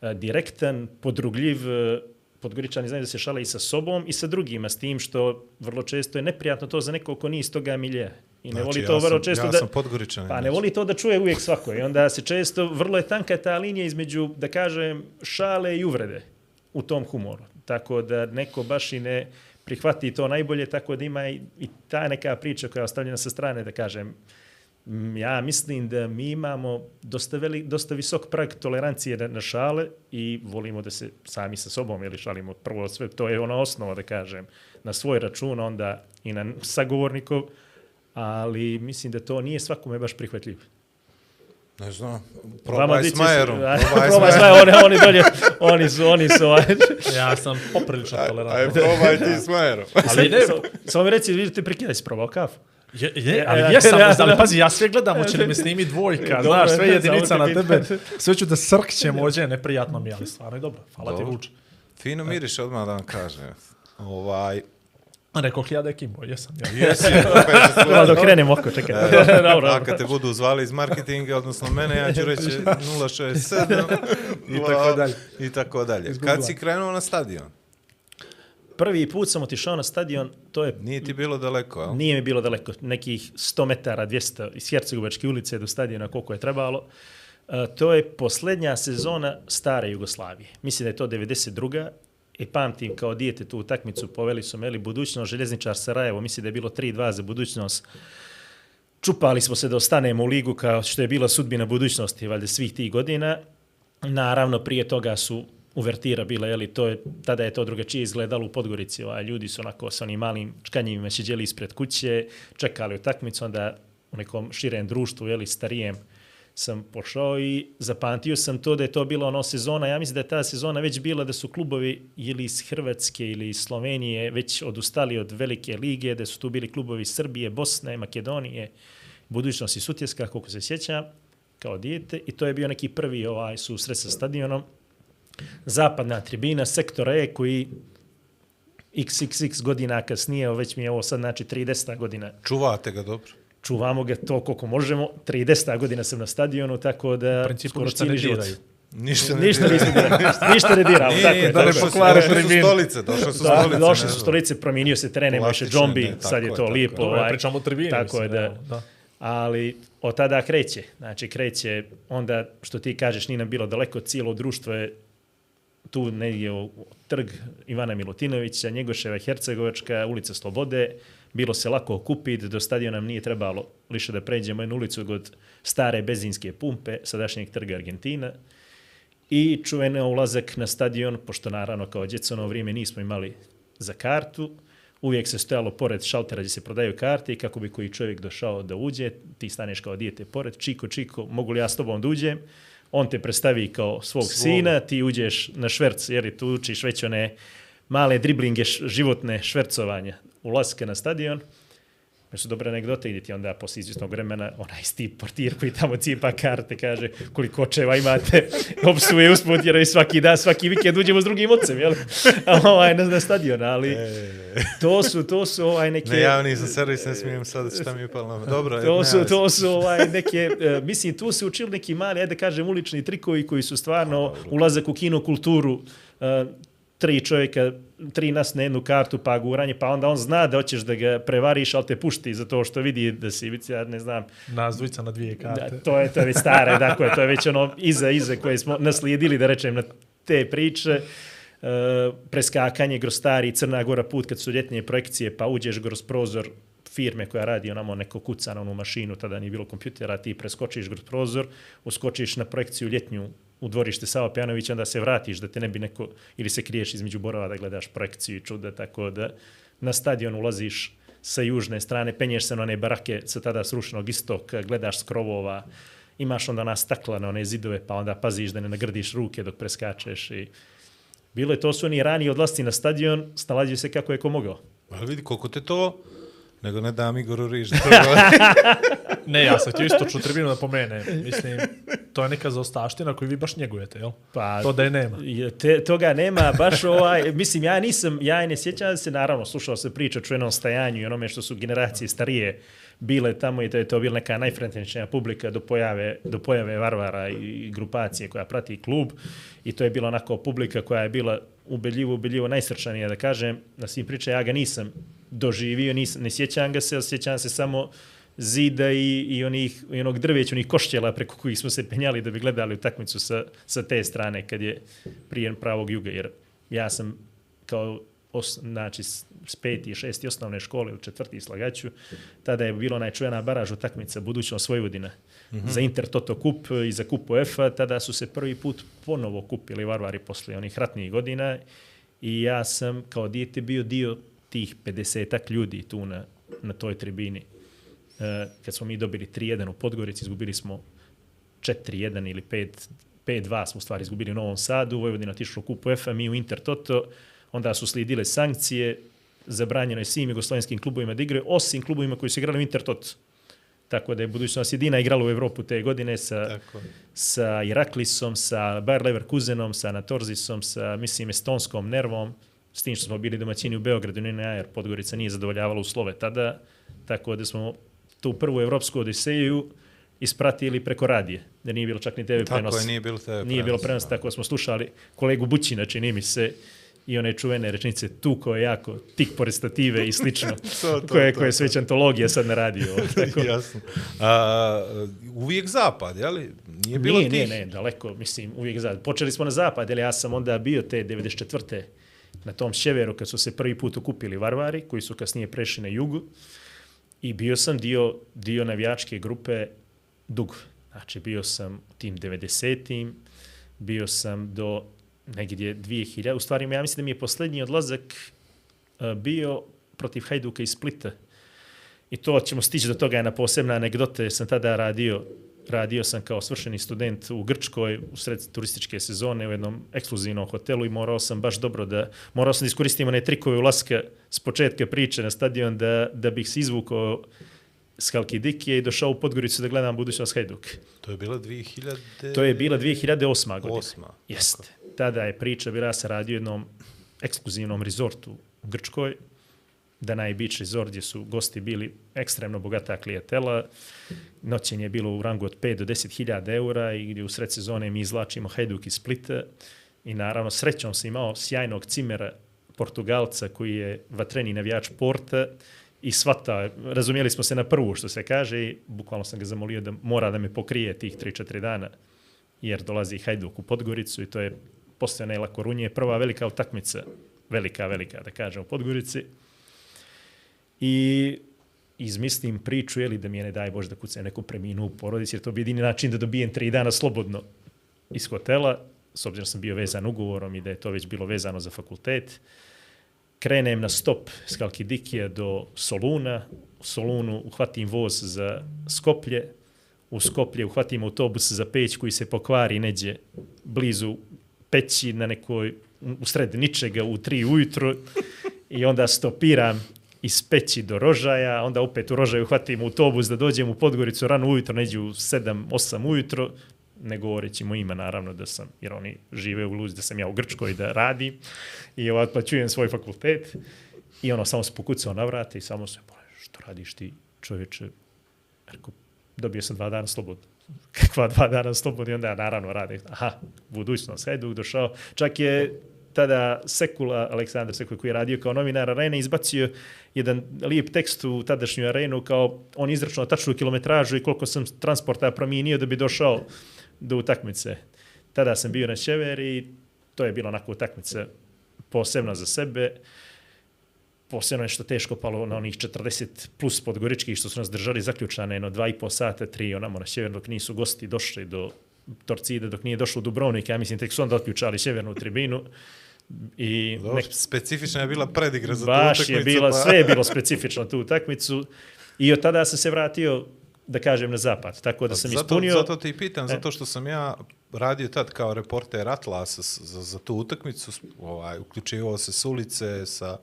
[SPEAKER 8] a, direktan, podrugljiv, Podgoričani znaju da se šale i sa sobom i sa drugima, s tim što vrlo često je neprijatno to za nekog ko nije iz toga milje. I ne
[SPEAKER 7] Znači,
[SPEAKER 8] voli
[SPEAKER 7] ja
[SPEAKER 8] to vrlo
[SPEAKER 7] sam-
[SPEAKER 8] često
[SPEAKER 7] ja
[SPEAKER 8] da...
[SPEAKER 7] sam Podgoričanin,
[SPEAKER 8] Pa ne
[SPEAKER 7] znači.
[SPEAKER 8] voli to da čuje uvijek svako. I onda se često, vrlo je tanka ta linija između, da kažem, šale i uvrede u tom humoru. Tako da neko baš i ne prihvati to najbolje, tako da ima i, i ta neka priča koja je ostavljena sa strane, da kažem, Mm, ja mislim da mi imamo dosta, veli, dosta visok prag tolerancije na, na šale i volimo da se sami sa sobom ili šalimo prvo sve, to je ona osnova da kažem, na svoj račun, onda i na sagovornikov, ali mislim da to nije svakome baš prihvatljivo.
[SPEAKER 7] Ne znam, probaj *laughs* s Majerom. Probaj s Majerom.
[SPEAKER 8] Oni, oni dolje, oni su, oni su,
[SPEAKER 6] Ja sam poprilično
[SPEAKER 7] Aj,
[SPEAKER 6] tolerantan.
[SPEAKER 7] probaj ti s Majerom.
[SPEAKER 6] Ali ne,
[SPEAKER 8] Samo- mi reci, vidi, ti prekidaj si probao kafu.
[SPEAKER 6] Je, je,
[SPEAKER 8] Ja,
[SPEAKER 6] ali jesam,
[SPEAKER 8] ja,
[SPEAKER 6] ali pazi, ja sve gledam, hoće li mi snimi dvojka, *laughs*
[SPEAKER 8] Dobro,
[SPEAKER 6] znaš, sve *laughs* jedinica na
[SPEAKER 8] te
[SPEAKER 6] tebe, *laughs* sve ću da srkćem ođe, neprijatno mi ali stvarno je dobro, hvala ti
[SPEAKER 7] Dobro.
[SPEAKER 6] Vuče.
[SPEAKER 7] Fino miriš odmah da vam kažem. Ovaj,
[SPEAKER 6] Rekao ja da je Kimbo, jesam. Ja.
[SPEAKER 7] jesi,
[SPEAKER 8] Prvo da okrenem oko, čekaj. dobro,
[SPEAKER 7] A
[SPEAKER 8] dobro.
[SPEAKER 7] kad te budu zvali iz marketinga, odnosno mene, ja ću reći 067
[SPEAKER 6] I tako dalje.
[SPEAKER 7] I tako dalje. Kad si krenuo na stadion?
[SPEAKER 8] Prvi put sam otišao na stadion, to je
[SPEAKER 7] Nije ti bilo daleko, jel?
[SPEAKER 8] Nije mi bilo daleko, nekih 100 metara, 200 iz Hercegovačke ulice do stadiona koliko je trebalo. E, to je posljednja sezona stare Jugoslavije. Mislim da je to 92. I pamtim kao dijete tu utakmicu poveli su meli budućnost, željezničar Sarajevo, mislim da je bilo 3-2 za budućnost. Čupali smo se da ostanemo u ligu kao što je bila sudbina budućnosti valjda svih tih godina. Naravno, prije toga su uvertira bila, jeli, to je, tada je to drugačije izgledalo u Podgorici, ovaj, ljudi su onako sa onim malim čkanjivima sjeđeli ispred kuće, čekali utakmicu, onda u nekom širem društvu, jeli, starijem, sam pošao i zapamtio sam to da je to bila ono sezona, ja mislim da je ta sezona već bila da su klubovi ili iz Hrvatske ili iz Slovenije već odustali od velike lige, da su tu bili klubovi Srbije, Bosne, Makedonije, budućnost i Sutjeska, koliko se sjećam, kao dijete i to je bio neki prvi ovaj susret sa stadionom. Zapadna tribina, sektor E koji xxx godina kasnije, evo već mi je ovo sad znači 30 godina
[SPEAKER 7] Čuvate ga dobro.
[SPEAKER 8] čuvamo ga to koliko možemo. 30 godina sam na stadionu, tako da
[SPEAKER 6] principu
[SPEAKER 8] skoro
[SPEAKER 6] ništa ne
[SPEAKER 8] cijeli život.
[SPEAKER 6] diraju.
[SPEAKER 7] Ništa ne
[SPEAKER 8] Ništa dirali, ništa, ništa ne diramo,
[SPEAKER 7] Nije,
[SPEAKER 8] tako je.
[SPEAKER 7] došle
[SPEAKER 8] tako je.
[SPEAKER 7] su-
[SPEAKER 6] pokvare
[SPEAKER 7] došle su stolice, došle su
[SPEAKER 8] Da,
[SPEAKER 7] stolice.
[SPEAKER 8] došle su stolice, promijenio se teren, nema više džombi,
[SPEAKER 7] ne,
[SPEAKER 8] sad je
[SPEAKER 7] je,
[SPEAKER 8] to
[SPEAKER 7] tako
[SPEAKER 8] lijepo.
[SPEAKER 7] je.
[SPEAKER 6] Dobro,
[SPEAKER 8] ovaj,
[SPEAKER 6] pričamo o tribini.
[SPEAKER 8] Tako
[SPEAKER 6] mislim,
[SPEAKER 8] je, da.
[SPEAKER 6] evo, da.
[SPEAKER 8] Ali od tada kreće. Znači, kreće, onda, što ti kažeš, nije nam bilo daleko, cijelo društvo je tu negdje u trg Ivana Milutinovića, Njegoševa, Hercegovačka, ulica Slobode, bilo se lako okupiti, do stadiona nam nije trebalo liše da pređemo jednu ulicu od stare benzinske pumpe, sadašnjeg trga Argentina, i čuveno ulazak na stadion, pošto naravno kao djecono vrijeme nismo imali za kartu, uvijek se stojalo pored šaltera gdje se prodaju karte i kako bi koji čovjek došao da uđe, ti staneš kao dijete pored, čiko, čiko, mogu li ja s tobom da uđem? On te predstavi kao svog
[SPEAKER 7] Svog.
[SPEAKER 8] sina, ti uđeš na šverc, jer tu učiš već one male driblinge š- životne švercovanja, ulaske na stadion Jer su dobre anegdote, gdje ti onda posle izvjesnog vremena onaj Steve portir koji tamo cijepa karte kaže koliko očeva imate, opsuje usput jer svaki dan, svaki vikend uđemo s drugim ocem, jel? A ovaj, na, na stadion, ali to su, to su ovaj neke...
[SPEAKER 7] Ne, ja nisam servis, ne smijem sad šta mi je palo na Dobro,
[SPEAKER 8] To
[SPEAKER 7] ne,
[SPEAKER 8] su, to su ovaj neke, e, mislim, tu se učili neki mali, ajde da kažem, ulični trikovi koji su stvarno ulazak u kino kulturu, e, tri čovjeka, tri nas na jednu kartu, pa guranje, pa onda on zna da hoćeš da ga prevariš, ali te pušti za to što vidi da si, vici, ja ne znam,
[SPEAKER 6] Nas dvojica na dvije karte.
[SPEAKER 8] da, to je to je već stare, dakle, to je već ono iza, iza koje smo naslijedili, da rečem, na te priče. E, preskakanje Grostari, Crna Gora put kad su ljetnje projekcije, pa uđeš kroz prozor firme koja radi onamo neko kuca na onu mašinu, tada nije bilo kompjutera, ti preskočiš kroz prozor, uskočiš na projekciju ljetnju u dvorište Sava Pjanovića, onda se vratiš da te ne bi neko, ili se kriješ između borova da gledaš projekciju i čuda, tako da na stadion ulaziš sa južne strane, penješ se na one barake sa tada srušenog istoka, gledaš s krovova, imaš onda ona stakla na one zidove, pa onda paziš da ne nagrdiš ruke dok preskačeš i bilo je to su oni ranije odlasti na stadion, snalazio se kako je ko mogao.
[SPEAKER 7] Ali vidi koliko te to, nego ne dam Igoru Riž. da. *laughs* *laughs*
[SPEAKER 6] Ne, ja sam htio istočnu tribinu da pomene. Mislim, to je neka zaostaština koju vi baš njegujete, jel?
[SPEAKER 8] Pa,
[SPEAKER 6] To da je nema.
[SPEAKER 8] Je, Te, toga nema, baš ovaj, mislim, ja nisam, ja ne sjećam se, naravno, slušao se priča o čuvenom stajanju i onome što su generacije starije bile tamo i to je to bila neka najfrekventnija publika do pojave, do pojave Varvara i grupacije koja prati klub i to je bila onako publika koja je bila ubedljivo, ubedljivo najsrčanija, da kažem, na svim priča, ja ga nisam doživio, nisam, ne sjećam ga se, ali sjećam se samo zida i, i, onih, i onog drveća, onih košćela preko kojih smo se penjali da bi gledali utakmicu sa, sa te strane kad je prijem pravog juga, jer ja sam kao os, znači, s s peti i šesti osnovne škole ili četvrti slagaću, tada je bilo najčuvena baraž utakmica budućnost Vojvodina mm -hmm. za Inter Toto Kup i za Kup UEFA, tada su se prvi put ponovo kupili Varvari posle onih ratnih godina i ja sam kao dijete bio dio tih 50 ljudi tu na, na toj tribini. E, kad smo mi dobili 3-1 u Podgorici, izgubili smo 4-1 ili 5 5-2 smo u stvari izgubili u Novom Sadu, Vojvodina otišla u kupu UEFA, mi u Inter Toto, onda su slijedile sankcije, zabranjeno je svim jugoslovenskim klubovima da igraju, osim klubovima koji su igrali u Inter Toto. Tako da je budućnost jedina igrala u Evropu te godine sa,
[SPEAKER 7] Tako
[SPEAKER 8] sa Iraklisom, sa Bayer Leverkusenom, sa Anatorzisom, sa, mislim, Estonskom Nervom, s tim što smo bili domaćini u Beogradu, ne, ne, jer Podgorica nije zadovoljavala uslove tada, tako da smo tu prvu evropsku odiseju ispratili preko radije, da nije bilo čak ni TV
[SPEAKER 7] Tako
[SPEAKER 8] prenosa.
[SPEAKER 7] je, nije bilo TV
[SPEAKER 8] Nije bilo
[SPEAKER 7] prenosa, da.
[SPEAKER 8] tako smo slušali kolegu Bućina, čini mi se, i one čuvene rečnice tu ko je jako, tik pored stative i slično, *laughs*
[SPEAKER 7] To, to,
[SPEAKER 8] koje,
[SPEAKER 7] to,
[SPEAKER 8] koje je
[SPEAKER 7] to.
[SPEAKER 8] sveć antologija sad na radiju. *laughs* Tako.
[SPEAKER 7] Jasno. A, uvijek zapad, jeli? Nije bilo
[SPEAKER 8] Nije,
[SPEAKER 7] tih...
[SPEAKER 8] nije, ne, daleko, mislim, uvijek zapad. Počeli smo na zapad, jer ja sam onda bio te 94. na tom sjeveru kad su se prvi put okupili Varvari, koji su kasnije prešli na jugu. I bio sam dio, dio navijačke grupe dugo. Znači, bio sam u tim 90-im, bio sam do negdje 2000, u stvari ja mislim da mi je posljednji odlazak uh, bio protiv Hajduka iz Splita. I to ćemo stići do toga na posebna anegdote, sam tada radio radio sam kao svršeni student u Grčkoj u sred turističke sezone u jednom ekskluzivnom hotelu i morao sam baš dobro da, morao sam da iskoristim one trikove ulaska s početka priče na stadion da, da bih se izvukao s Halkidikije i došao u Podgoricu da gledam budućnost Hajduk.
[SPEAKER 7] To je bila 2000...
[SPEAKER 8] To je bila 2008. godina.
[SPEAKER 7] Osma,
[SPEAKER 8] Jeste. Tada je priča bila, ja sam radio jednom ekskluzivnom rezortu u Grčkoj, da Beach Resort gdje su gosti bili ekstremno bogata klijatela. Noćenje je bilo u rangu od 5 do 10 hiljada eura i gdje u sred sezone mi izlačimo Hajduk iz Splita i naravno srećom sam imao sjajnog cimera Portugalca koji je vatreni navijač Porta i svata, razumijeli smo se na prvu što se kaže i bukvalno sam ga zamolio da mora da me pokrije tih 3-4 dana jer dolazi Hajduk u Podgoricu i to je posle Nela Korunje prva velika utakmica, velika, velika da kažem u Podgorici i izmislim priču, jeli, da mi je ne daj Bože da kucam neku preminu u porodici, jer to bi jedini način da dobijem tri dana slobodno iz hotela, s obzirom da sam bio vezan ugovorom i da je to već bilo vezano za fakultet. Krenem na stop s Kalkidikija do Soluna, u Solunu uhvatim voz za Skoplje, u Skoplje uhvatim autobus za Peć koji se pokvari neđe blizu Peći na nekoj, u sred ničega u tri ujutru i onda stopiram iz Peći do Rožaja, onda opet u Rožaju hvatimo autobus da dođem u Podgoricu rano ujutro, neđu u 7-8 ujutro, ne govoreći mu ima naravno da sam, jer oni žive u Luzi, da sam ja u Grčkoj da radim i otplaćujem svoj fakultet i ono, samo se pokucao na vrate i samo se, "Pa, što radiš ti čovječe? Rekao, dobio sam dva dana slobodno. *laughs* Kakva dva dana slobodno i onda ja naravno radim. Aha, budućnost, Hajduk došao. Čak je tada Sekula, Aleksandar Sekula koji je radio kao novinar arene, izbacio jedan lijep tekst u tadašnju arenu kao on izračunao tačnu kilometražu i koliko sam transporta promijenio da bi došao do utakmice. Tada sam bio na Čever i to je bilo onako utakmica posebno za sebe. Posebno je što teško palo na onih 40 plus podgoričkih što su nas držali zaključane jedno dva i po sata, tri onamo na Čever dok nisu gosti došli do Torcide, dok nije došlo u Dubrovnik, ja mislim tek su onda otključali sjevernu tribinu. I
[SPEAKER 7] Dobro, specifična je bila predigra za tu
[SPEAKER 8] baš
[SPEAKER 7] utakmicu.
[SPEAKER 8] je bilo,
[SPEAKER 7] pa-
[SPEAKER 8] sve je bilo specifično tu utakmicu. I od tada sam se vratio, da kažem, na zapad. Tako da sam
[SPEAKER 7] zato,
[SPEAKER 8] ispunio...
[SPEAKER 7] Zato ti i pitam,
[SPEAKER 8] E.
[SPEAKER 7] zato što sam ja radio tad kao reporter Atlasa za, za tu utakmicu, ovaj, uključivao se s ulice, sa,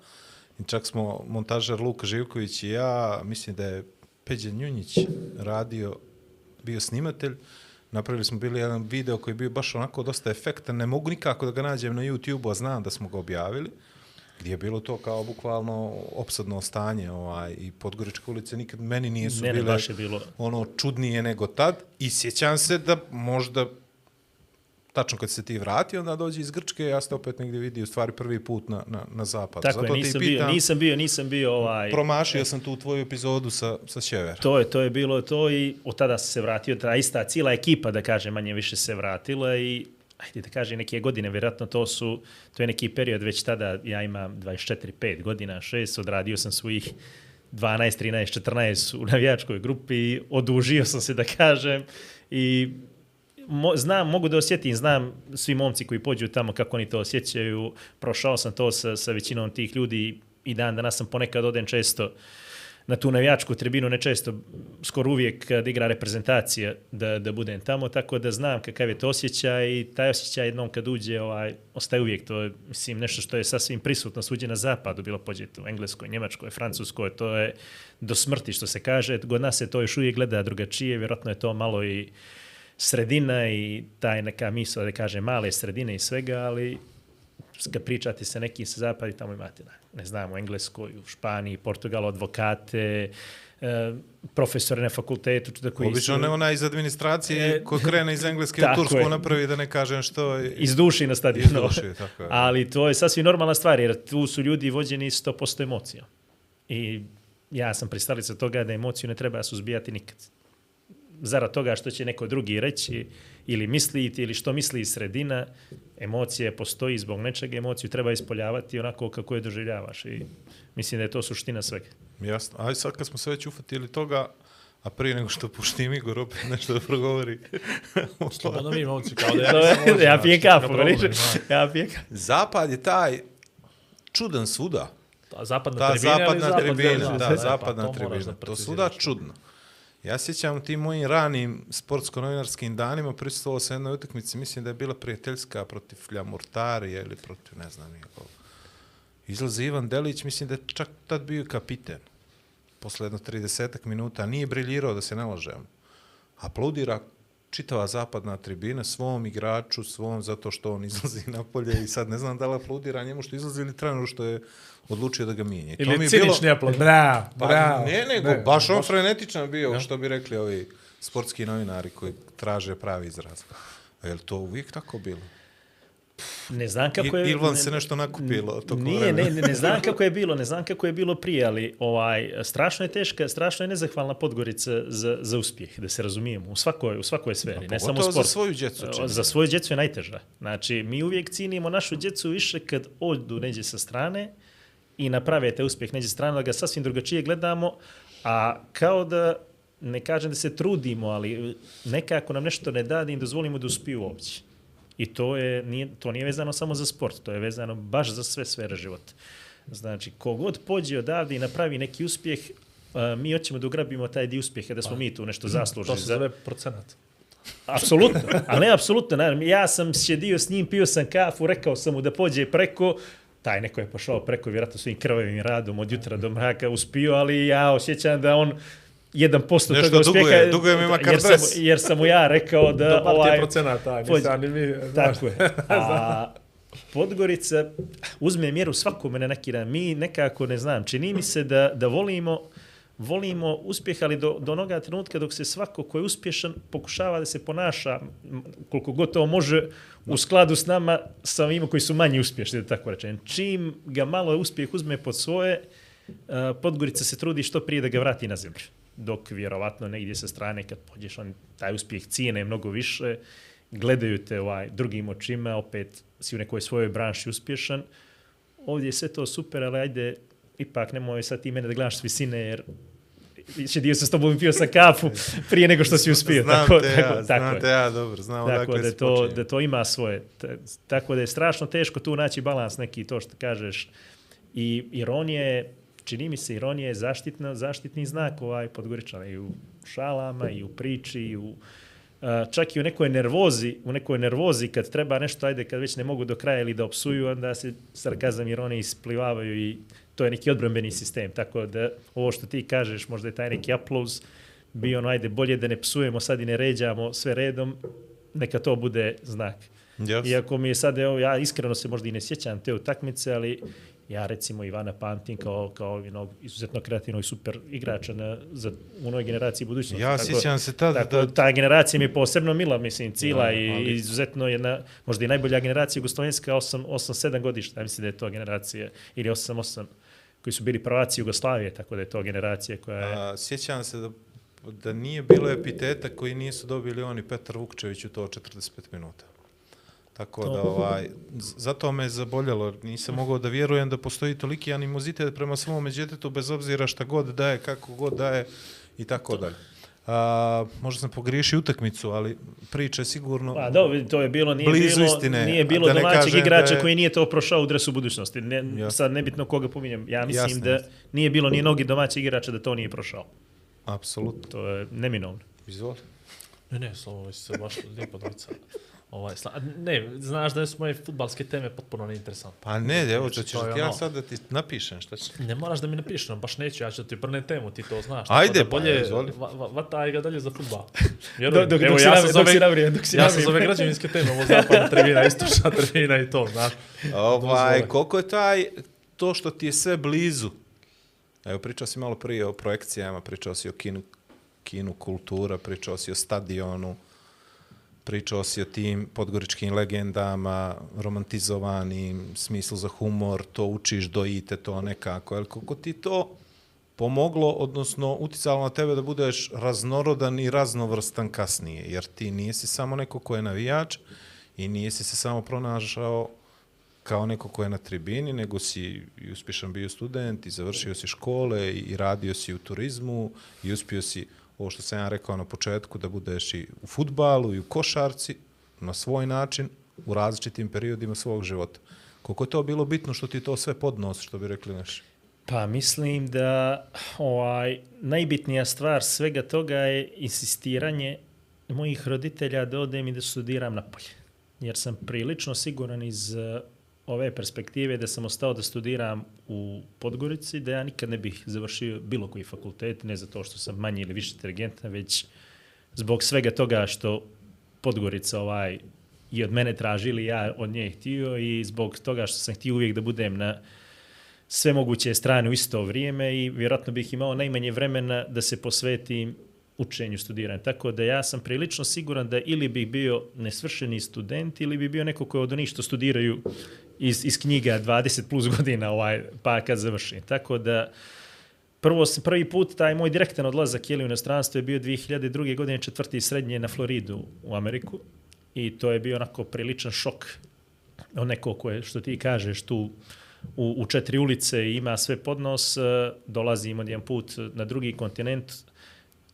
[SPEAKER 7] i čak smo montažer Luka Živković i ja, mislim da je Peđa Njunjić radio, bio snimatelj, napravili smo bili jedan video koji je bio baš onako dosta efektan, ne mogu nikako da ga nađem na YouTube-u, a znam da smo ga objavili, gdje je bilo to kao bukvalno opsadno stanje ovaj, i Podgoričke ulice nikad meni
[SPEAKER 8] Ne, ne,
[SPEAKER 7] bile
[SPEAKER 8] baš je bilo.
[SPEAKER 7] ono čudnije nego tad i sjećam se da možda tačno kad se ti vrati, onda dođe iz Grčke, ja ste opet negdje vidio u stvari prvi put na, na, na zapad.
[SPEAKER 8] Tako
[SPEAKER 7] Zato
[SPEAKER 8] je,
[SPEAKER 7] ti
[SPEAKER 8] nisam
[SPEAKER 7] pitam,
[SPEAKER 8] bio, nisam bio, nisam bio ovaj...
[SPEAKER 7] promašio sam tu tvoju epizodu sa, sa Sjevera.
[SPEAKER 8] To je, to je bilo to i od tada se vratio, ta ista cijela ekipa, da kažem, manje više se vratila i ajde da kažem, neke godine, vjerojatno to su, to je neki period, već tada ja imam 24-5 godina, 6, odradio sam svojih 12, 13, 14 u navijačkoj grupi, odužio sam se, da kažem, i mo, znam, mogu da osjetim, znam svi momci koji pođu tamo kako oni to osjećaju, prošao sam to sa, sa većinom tih ljudi i dan danas sam ponekad odem često na tu navijačku tribinu, ne često, skoro uvijek kad igra reprezentacija da, da budem tamo, tako da znam kakav je to osjećaj i taj osjećaj jednom kad uđe, ovaj, ostaje uvijek, to je, mislim, nešto što je sasvim prisutno suđe na zapadu, bilo pođete u Engleskoj, Njemačkoj, Francuskoj, to je do smrti, što se kaže, god nas se to još uvijek gleda drugačije, vjerojatno je to malo i sredina i taj neka misla, da kaže, male sredine i svega, ali kad pričate sa nekim sa zapadi, tamo imate, ne, ne znam, u Engleskoj, u Španiji, Portugalu, advokate, e, profesore na fakultetu, da koji
[SPEAKER 7] Obično
[SPEAKER 8] su
[SPEAKER 7] ne ona iz administracije
[SPEAKER 8] E,
[SPEAKER 7] ko krene iz Engleske u Tursku
[SPEAKER 8] je.
[SPEAKER 7] napravi da ne kažem što.
[SPEAKER 8] iz duši na stadionu.
[SPEAKER 7] Iz duši, tako je.
[SPEAKER 8] Ali to je sasvim normalna stvar, jer tu su ljudi vođeni 100% emocija. I ja sam pristalica toga da emociju ne treba suzbijati nikad. Zarad toga što će neko drugi reći ili misliti ili što misli iz sredina, emocije postoji zbog nečega, emociju treba ispoljavati onako kako je doživljavaš. I mislim da je to suština svega.
[SPEAKER 7] Jasno. Aj sad kad smo se već ufatili toga, a prije nego što puštim Igor opet nešto da progovori.
[SPEAKER 6] Slobodno mi momci, kao da ja *laughs* nisam ovdje,
[SPEAKER 8] ja
[SPEAKER 6] znači,
[SPEAKER 8] pijem
[SPEAKER 6] nikakav
[SPEAKER 8] kafu,
[SPEAKER 6] da.
[SPEAKER 8] Ja pijem kafu.
[SPEAKER 7] Zapad je taj čudan svuda.
[SPEAKER 6] Ta zapadna
[SPEAKER 7] Ta
[SPEAKER 6] tribina, ali
[SPEAKER 7] zapadna
[SPEAKER 6] zapad
[SPEAKER 7] tribina,
[SPEAKER 6] veliki,
[SPEAKER 7] da, zapadna
[SPEAKER 6] pa to
[SPEAKER 7] tribina.
[SPEAKER 6] da
[SPEAKER 7] To svuda čudno. Ja sjećam u tim mojim ranim sportsko-novinarskim danima prisustvovao sam jednoj utakmici, mislim da je bila prijateljska protiv Ljamurtarija ili protiv, ne znam, nikog. Izlazi Ivan Delić, mislim da je čak tad bio kapiten. Posle jedno 30 minuta nije briljirao da se ne lažem. Aplaudira čitava zapadna tribina svom igraču, svom zato što on izlazi *laughs* napolje i sad ne znam da li aplaudira njemu što izlazi ili treneru što je odlučio da ga mijenja. I to mi
[SPEAKER 6] Ili
[SPEAKER 7] je
[SPEAKER 6] cinični aplauz. Bravo,
[SPEAKER 7] Pa,
[SPEAKER 6] bravo.
[SPEAKER 7] ne, nego,
[SPEAKER 6] Ne,
[SPEAKER 7] baš on frenetičan bio, što bi rekli ovi sportski novinari koji traže pravi izraz. A je li to uvijek tako bilo?
[SPEAKER 8] Ne znam kako je...
[SPEAKER 7] ili vam se nešto nakupilo tokom
[SPEAKER 8] Nije,
[SPEAKER 7] vremena?
[SPEAKER 8] ne, ne, ne znam *laughs* kako je bilo, ne znam kako je bilo prije, ali ovaj, strašno je teška, strašno je nezahvalna Podgorica za, za uspjeh, da se razumijemo, u svakoj, u svakoj sferi, ne samo u
[SPEAKER 7] pogotovo za svoju djecu, čini
[SPEAKER 8] Za svoju djecu je najteža. Znači, mi uvijek cinimo našu djecu više kad odu neđe sa strane i naprave te uspjeh neđe sa strane, da ga sasvim drugačije gledamo, a kao da ne kažem da se trudimo, ali nekako nam nešto ne da da im dozvolimo da uspiju uopće. I to, je, nije, to nije vezano samo za sport, to je vezano baš za sve sfere života. Znači, kogod pođe odavde i napravi neki uspjeh, a, mi hoćemo da ugrabimo taj dio uspjeha, da smo mi tu nešto zaslužili.
[SPEAKER 6] To se zove procenat.
[SPEAKER 8] Apsolutno, ali ne apsolutno. Naravno, ja sam sjedio s njim, pio sam kafu, rekao sam mu da pođe preko, taj neko je pošao preko vjerojatno svojim krvavim radom od jutra do mraka uspio, ali ja osjećam da on 1%
[SPEAKER 7] Nešto
[SPEAKER 8] toga uspjeha...
[SPEAKER 7] duguje, duguje mi makar
[SPEAKER 8] jer sam, jer sam mu ja rekao da...
[SPEAKER 6] Da, partija
[SPEAKER 8] ovaj,
[SPEAKER 6] procenata, nisam ni mi, znaš.
[SPEAKER 8] Tako je. *laughs* A Podgorica uzme mjeru svakome na neki dan. Mi nekako, ne znam, čini mi se da, da volimo volimo uspjeh, ali do, do onoga trenutka dok se svako ko je uspješan pokušava da se ponaša koliko god to može u skladu s nama sa ovima koji su manje uspješni, da tako rečem. Čim ga malo uspjeh uzme pod svoje, a, Podgorica se trudi što prije da ga vrati na zemlju. Dok vjerovatno negdje sa strane kad pođeš, on taj uspjeh cijene mnogo više, gledaju te ovaj, drugim očima, opet si u nekoj svojoj branši uspješan. Ovdje je sve to super, ali ajde, ipak nemoj sad ti mene da gledaš s visine, jer više dio se s tobom pio sa kafu prije nego što si uspio.
[SPEAKER 7] Znam
[SPEAKER 8] tako,
[SPEAKER 7] te
[SPEAKER 8] tako,
[SPEAKER 7] ja,
[SPEAKER 8] tako
[SPEAKER 7] znam te ja, dobro, znam
[SPEAKER 8] Tako
[SPEAKER 7] odakle
[SPEAKER 8] da, to, da to ima svoje. Tako da je strašno teško tu naći balans neki, to što kažeš. I ironija je, čini mi se, ironija je zaštitna, zaštitni znak ovaj Podgoričana i u šalama, i u priči, i u a, čak i u nekoj nervozi, u nekoj nervozi kad treba nešto, ajde, kad već ne mogu do kraja ili da opsuju, onda se sarkazam i ironija isplivavaju i to je neki odbrambeni sistem. Tako da ovo što ti kažeš, možda je taj neki aplauz bio ono, ajde, bolje da ne psujemo sad i ne ređamo sve redom, neka to bude znak.
[SPEAKER 7] Jasno.
[SPEAKER 8] Iako mi je sad, evo, ja iskreno se možda i ne sjećam te utakmice, ali ja recimo Ivana pamtim kao, kao jednog izuzetno kreativnog i super igrača na, za, u novoj generaciji budućnosti.
[SPEAKER 7] Ja sjećam se tada
[SPEAKER 8] tako,
[SPEAKER 7] da-
[SPEAKER 8] Ta generacija mi je posebno mila, mislim, Cila
[SPEAKER 7] Ja,
[SPEAKER 8] i
[SPEAKER 7] ali-
[SPEAKER 8] izuzetno jedna, možda i najbolja generacija Jugoslovenska, 8-7 godišta, ja mislim da je to generacija, ili 8-8 koji su bili prvaci Jugoslavije, tako da je to generacija koja je...
[SPEAKER 7] A, sjećam se da, da nije bilo epiteta koji nisu dobili oni Petar Vukčević u to 45 minuta. Tako da, ovaj, zato me je zaboljelo. Nisam mogao da vjerujem da postoji toliki animozitet prema svom djetetu, bez obzira šta god daje, kako god daje i tako dalje. A, možda sam pogriješio utakmicu, ali priča je sigurno...
[SPEAKER 8] Pa dobro, to je bilo, nije
[SPEAKER 7] Blizu
[SPEAKER 8] bilo,
[SPEAKER 7] istine,
[SPEAKER 8] nije bilo
[SPEAKER 7] da ne
[SPEAKER 8] domaćeg igrača
[SPEAKER 7] da je-
[SPEAKER 8] koji nije to prošao u dresu budućnosti. Ne,
[SPEAKER 7] Jasno.
[SPEAKER 8] sad nebitno koga pominjem. Ja mislim
[SPEAKER 7] Jasno,
[SPEAKER 8] da nije bilo ni nogi domaćeg igrača da to nije prošao.
[SPEAKER 7] Apsolutno.
[SPEAKER 8] To je neminovno.
[SPEAKER 7] Izvoli.
[SPEAKER 6] Ne, ne, slovo se baš lijepo dvojica. Ovaj, sla... Ne, znaš da su moje futbalske teme potpuno neinteresantne.
[SPEAKER 7] Pa ne, evo,
[SPEAKER 6] Znači,
[SPEAKER 7] ćeš ti ja sad da ti napišem, šta će?
[SPEAKER 6] Ne moraš da mi napišeš, baš neću, ja ću da ti prne temu, ti to znaš.
[SPEAKER 7] Ajde,
[SPEAKER 6] da
[SPEAKER 7] pa,
[SPEAKER 6] bolje,
[SPEAKER 7] izvoli.
[SPEAKER 6] va, va, vataj ga dalje za futbal. *laughs*
[SPEAKER 8] Dok- dok- dok dok si navrijen, dok si
[SPEAKER 6] Ja sam
[SPEAKER 8] navrijen.
[SPEAKER 6] zove građevinske teme, ovo zapadna tribina, istočna *laughs* tribina i to, znaš.
[SPEAKER 7] Ovaj, koliko je taj, to što ti je sve blizu, evo pričao si malo prije o projekcijama, pričao si o kinu, kinu kultura, pričao si o stadionu, pričao si o tim podgoričkim legendama, romantizovanim, smislu za humor, to učiš, dojite to nekako, jel? Koliko ti to pomoglo, odnosno uticalo na tebe da budeš raznorodan i raznovrstan kasnije, jer ti nisi samo neko ko je navijač i nisi se samo pronašao kao neko ko je na tribini, nego si i uspješan bio student i završio si škole i radio si u turizmu i uspio si, ovo što sam ja rekao na početku, da budeš i u futbalu i u košarci na svoj način u različitim periodima svog života. Koliko je to bilo bitno što ti to sve podnosi, što bi rekli naši?
[SPEAKER 8] Pa mislim da ovaj, najbitnija stvar svega toga je insistiranje mojih roditelja da odem i da studiram napolje. Jer sam prilično siguran iz ove perspektive da sam ostao da studiram u Podgorici, da ja nikad ne bih završio bilo koji fakultet, ne zato što sam manje ili više inteligentan, već zbog svega toga što Podgorica ovaj, i od mene tražili, ja od nje htio i zbog toga što sam htio uvijek da budem na sve moguće strane u isto vrijeme i vjerojatno bih imao najmanje vremena da se posvetim učenju, studiranju. Tako da ja sam prilično siguran da ili bih bio nesvršeni student ili bi bio neko koji od onih što studiraju iz, iz knjiga 20 plus godina ovaj, pa kad završim. Tako da prvo, prvi put taj moj direktan odlazak jeli, u inostranstvo je bio 2002. godine četvrti srednje na Floridu u Ameriku i to je bio onako priličan šok od nekog koje, što ti kažeš, tu u, u četiri ulice ima sve pod nos, e, dolazim od jedan put na drugi kontinent,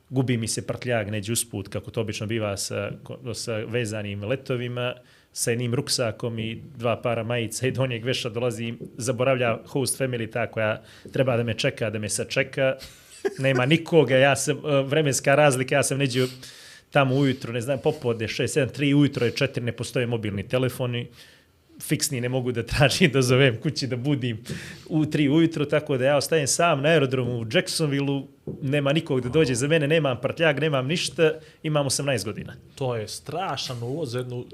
[SPEAKER 8] gubi mi se prtljag neđe usput, kako to obično biva sa, sa vezanim letovima, sa jednim ruksakom i dva para majica i donjeg veša dolazim, zaboravlja host family ta koja treba da me čeka, da me sačeka, nema nikoga, ja sam, e, vremenska razlika, ja sam neđe tamo ujutro, ne znam, popodne, 6, 7, 3 ujutro je 4, ne postoje mobilni telefoni, fiksni ne mogu da tražim, da zovem kući, da budim u tri ujutro, tako da ja ostajem sam na aerodromu u Jacksonville-u, nema nikog da dođe za mene, nemam prtljag, nemam ništa, imam 18 godina.
[SPEAKER 6] To je strašan uvoz za jednu,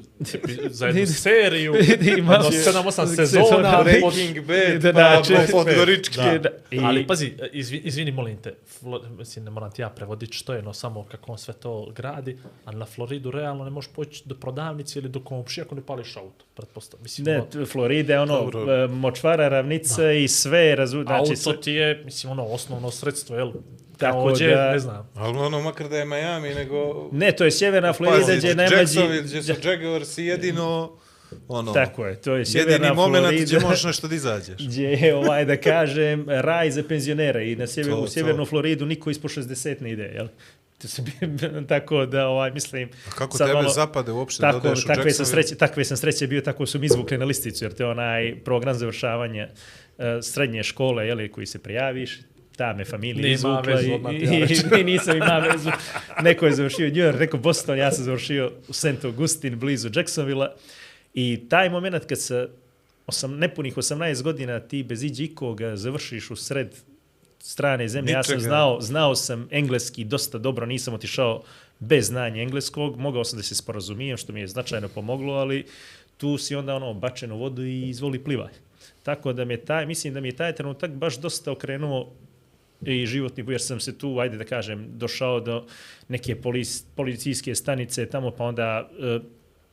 [SPEAKER 6] za *laughs* jednu seriju. *laughs*
[SPEAKER 8] Ima-
[SPEAKER 6] jedno 7-8 sezona.
[SPEAKER 7] Breaking Bad,
[SPEAKER 8] Da,
[SPEAKER 7] pa
[SPEAKER 8] znači,
[SPEAKER 7] Podgorički.
[SPEAKER 6] Da.
[SPEAKER 8] Da. I-
[SPEAKER 6] Ali pazi, izvi, izvini, molim te, Flo, mislim, ne moram ti ja prevoditi što je, no samo kako on sve to gradi, a na Floridu realno ne možeš poći do prodavnice ili do komšije ako ne pališ auto, pretpostavljam. Mislim,
[SPEAKER 8] Ne,
[SPEAKER 6] ono,
[SPEAKER 8] t- Florida je ono,
[SPEAKER 7] Dobro.
[SPEAKER 8] e, močvara, ravnica i sve, razu, znači,
[SPEAKER 6] auto
[SPEAKER 8] sve,
[SPEAKER 6] ti je, mislim, ono, osnovno sredstvo, jel?
[SPEAKER 8] Tako
[SPEAKER 6] Takođe,
[SPEAKER 8] da-
[SPEAKER 6] ne znam.
[SPEAKER 7] Ali ono, makar da je Miami, nego...
[SPEAKER 8] ne, to je sjeverna Florida gdje je najmlađi...
[SPEAKER 7] Jacksonville, gdje su Jaguars jedino... Ono,
[SPEAKER 8] Tako je, to je
[SPEAKER 7] jedini
[SPEAKER 8] sjeverna
[SPEAKER 7] moment
[SPEAKER 8] Florida.
[SPEAKER 7] gdje možeš *laughs* nešto da izađeš.
[SPEAKER 8] gdje je, ovaj, da kažem, raj za penzionere i na sjever,
[SPEAKER 7] To,
[SPEAKER 8] u sjevernu
[SPEAKER 7] to.
[SPEAKER 8] Floridu niko ispod 60 ne ide, jel? To se, *laughs* tako da, ovaj, mislim...
[SPEAKER 7] A kako
[SPEAKER 8] sad
[SPEAKER 7] tebe
[SPEAKER 8] malo-
[SPEAKER 7] zapade uopšte da
[SPEAKER 8] Tako,
[SPEAKER 7] odeš u
[SPEAKER 8] takve sam, sreće, takve sam sreće bio, tako su mi izvukli na listicu, jer to je onaj program završavanja uh, srednje škole, jeli, koji se prijaviš, ta me familija izvukla
[SPEAKER 6] vezu,
[SPEAKER 8] i, i, i, nisam imao vezu. Neko je završio New York, neko Boston, ja sam završio u St. Augustine, blizu Jacksonville I taj moment kad se osam, nepunih 18 godina ti bez iđe ikoga završiš u sred strane zemlje, ja sam
[SPEAKER 7] Ničega.
[SPEAKER 8] znao, znao sam engleski dosta dobro, nisam otišao bez znanja engleskog, mogao sam da se sporazumijem, što mi je značajno pomoglo, ali tu si onda ono bačen u vodu i izvoli plivaj. Tako da mi je taj, mislim da mi je taj trenutak baš dosta okrenuo i životni, jer sam se tu, ajde da kažem, došao do neke polis, policijske stanice tamo, pa onda uh,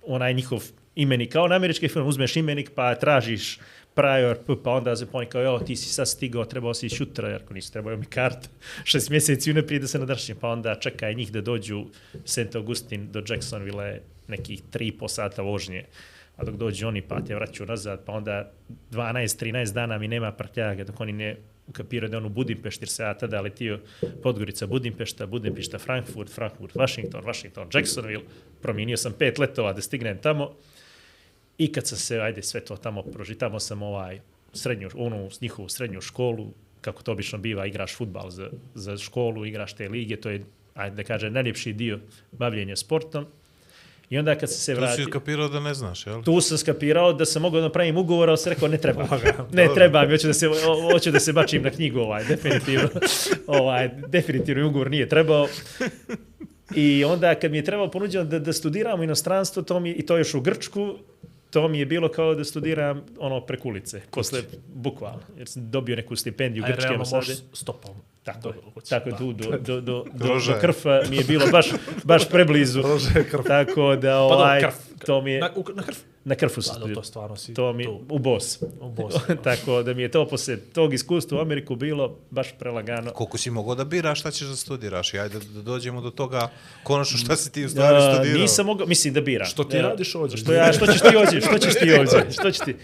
[SPEAKER 8] onaj njihov imenik, kao na američki film, uzmeš imenik pa tražiš prior, pa onda se poni kao, jo, ti si sad stigao, trebao si šutra, jer ako nisi trebao mi kartu, *laughs* šest mjeseci unaprijed da se nadršim, pa onda čekaj njih da dođu St. Augustin do Jacksonville, nekih tri i po sata vožnje, a dok dođu oni pa te vraću nazad, pa onda 12-13 dana mi nema prtljaga dok oni ne ukapiraju da on u Budimpešti, jer se ja tada letio Podgorica, Budimpešta, Budimpešta, Frankfurt, Frankfurt, Washington, Washington, Jacksonville, promijenio sam pet letova da stignem tamo i kad sam se, ajde, sve to tamo prožitamo sam ovaj srednju, onu njihovu srednju školu, kako to obično biva, igraš futbal za, za školu, igraš te lige, to je, ajde da kažem, najljepši dio bavljenja sportom. I onda kad sam se
[SPEAKER 7] Tu
[SPEAKER 8] vratio...
[SPEAKER 7] si kapirao da ne znaš, jel?
[SPEAKER 8] Tu sam skapirao da sam mogao da napravim ugovor, ali sam rekao ne treba. *laughs* ne treba mi, hoću da se, hoću da se bačim na knjigu, ovaj, definitivno. *laughs* ovaj, definitivno ugovor nije trebao. I onda kad mi je trebalo ponuđeno da, da studiram u inostranstvo, to mi, i to još u Grčku, to mi je bilo kao da studiram ono preko ulice, posle bukvalno, jer sam dobio neku stipendiju
[SPEAKER 6] A je
[SPEAKER 8] Grčke ambasade.
[SPEAKER 6] možeš stopom.
[SPEAKER 8] Tako
[SPEAKER 6] do kuće.
[SPEAKER 8] tako
[SPEAKER 6] Da.
[SPEAKER 8] tu do, do, *laughs* do, do, do
[SPEAKER 7] Rože.
[SPEAKER 8] krfa mi je bilo baš, baš preblizu. Tako da,
[SPEAKER 6] Pa dobro,
[SPEAKER 8] ovaj,
[SPEAKER 6] krf.
[SPEAKER 8] to mi je,
[SPEAKER 6] Na, u, na krv.
[SPEAKER 8] na krfu sam
[SPEAKER 6] Da, da, to stvarno si
[SPEAKER 8] To mi
[SPEAKER 6] tu.
[SPEAKER 8] u Bos.
[SPEAKER 6] U Bosni. *laughs*
[SPEAKER 8] Tako da mi je to posle tog iskustva u Ameriku bilo baš prelagano.
[SPEAKER 7] Koliko si mogao da biraš šta ćeš da studiraš? I ajde da dođemo do toga konačno šta si ti u stvari studirao.
[SPEAKER 8] nisam mogao, mislim da biram.
[SPEAKER 6] Što ti
[SPEAKER 8] Ja,
[SPEAKER 6] radiš ovdje?
[SPEAKER 8] Što, ja, što ćeš ti ovdje? Što ćeš ti *laughs* ovdje? Što ćeš ti?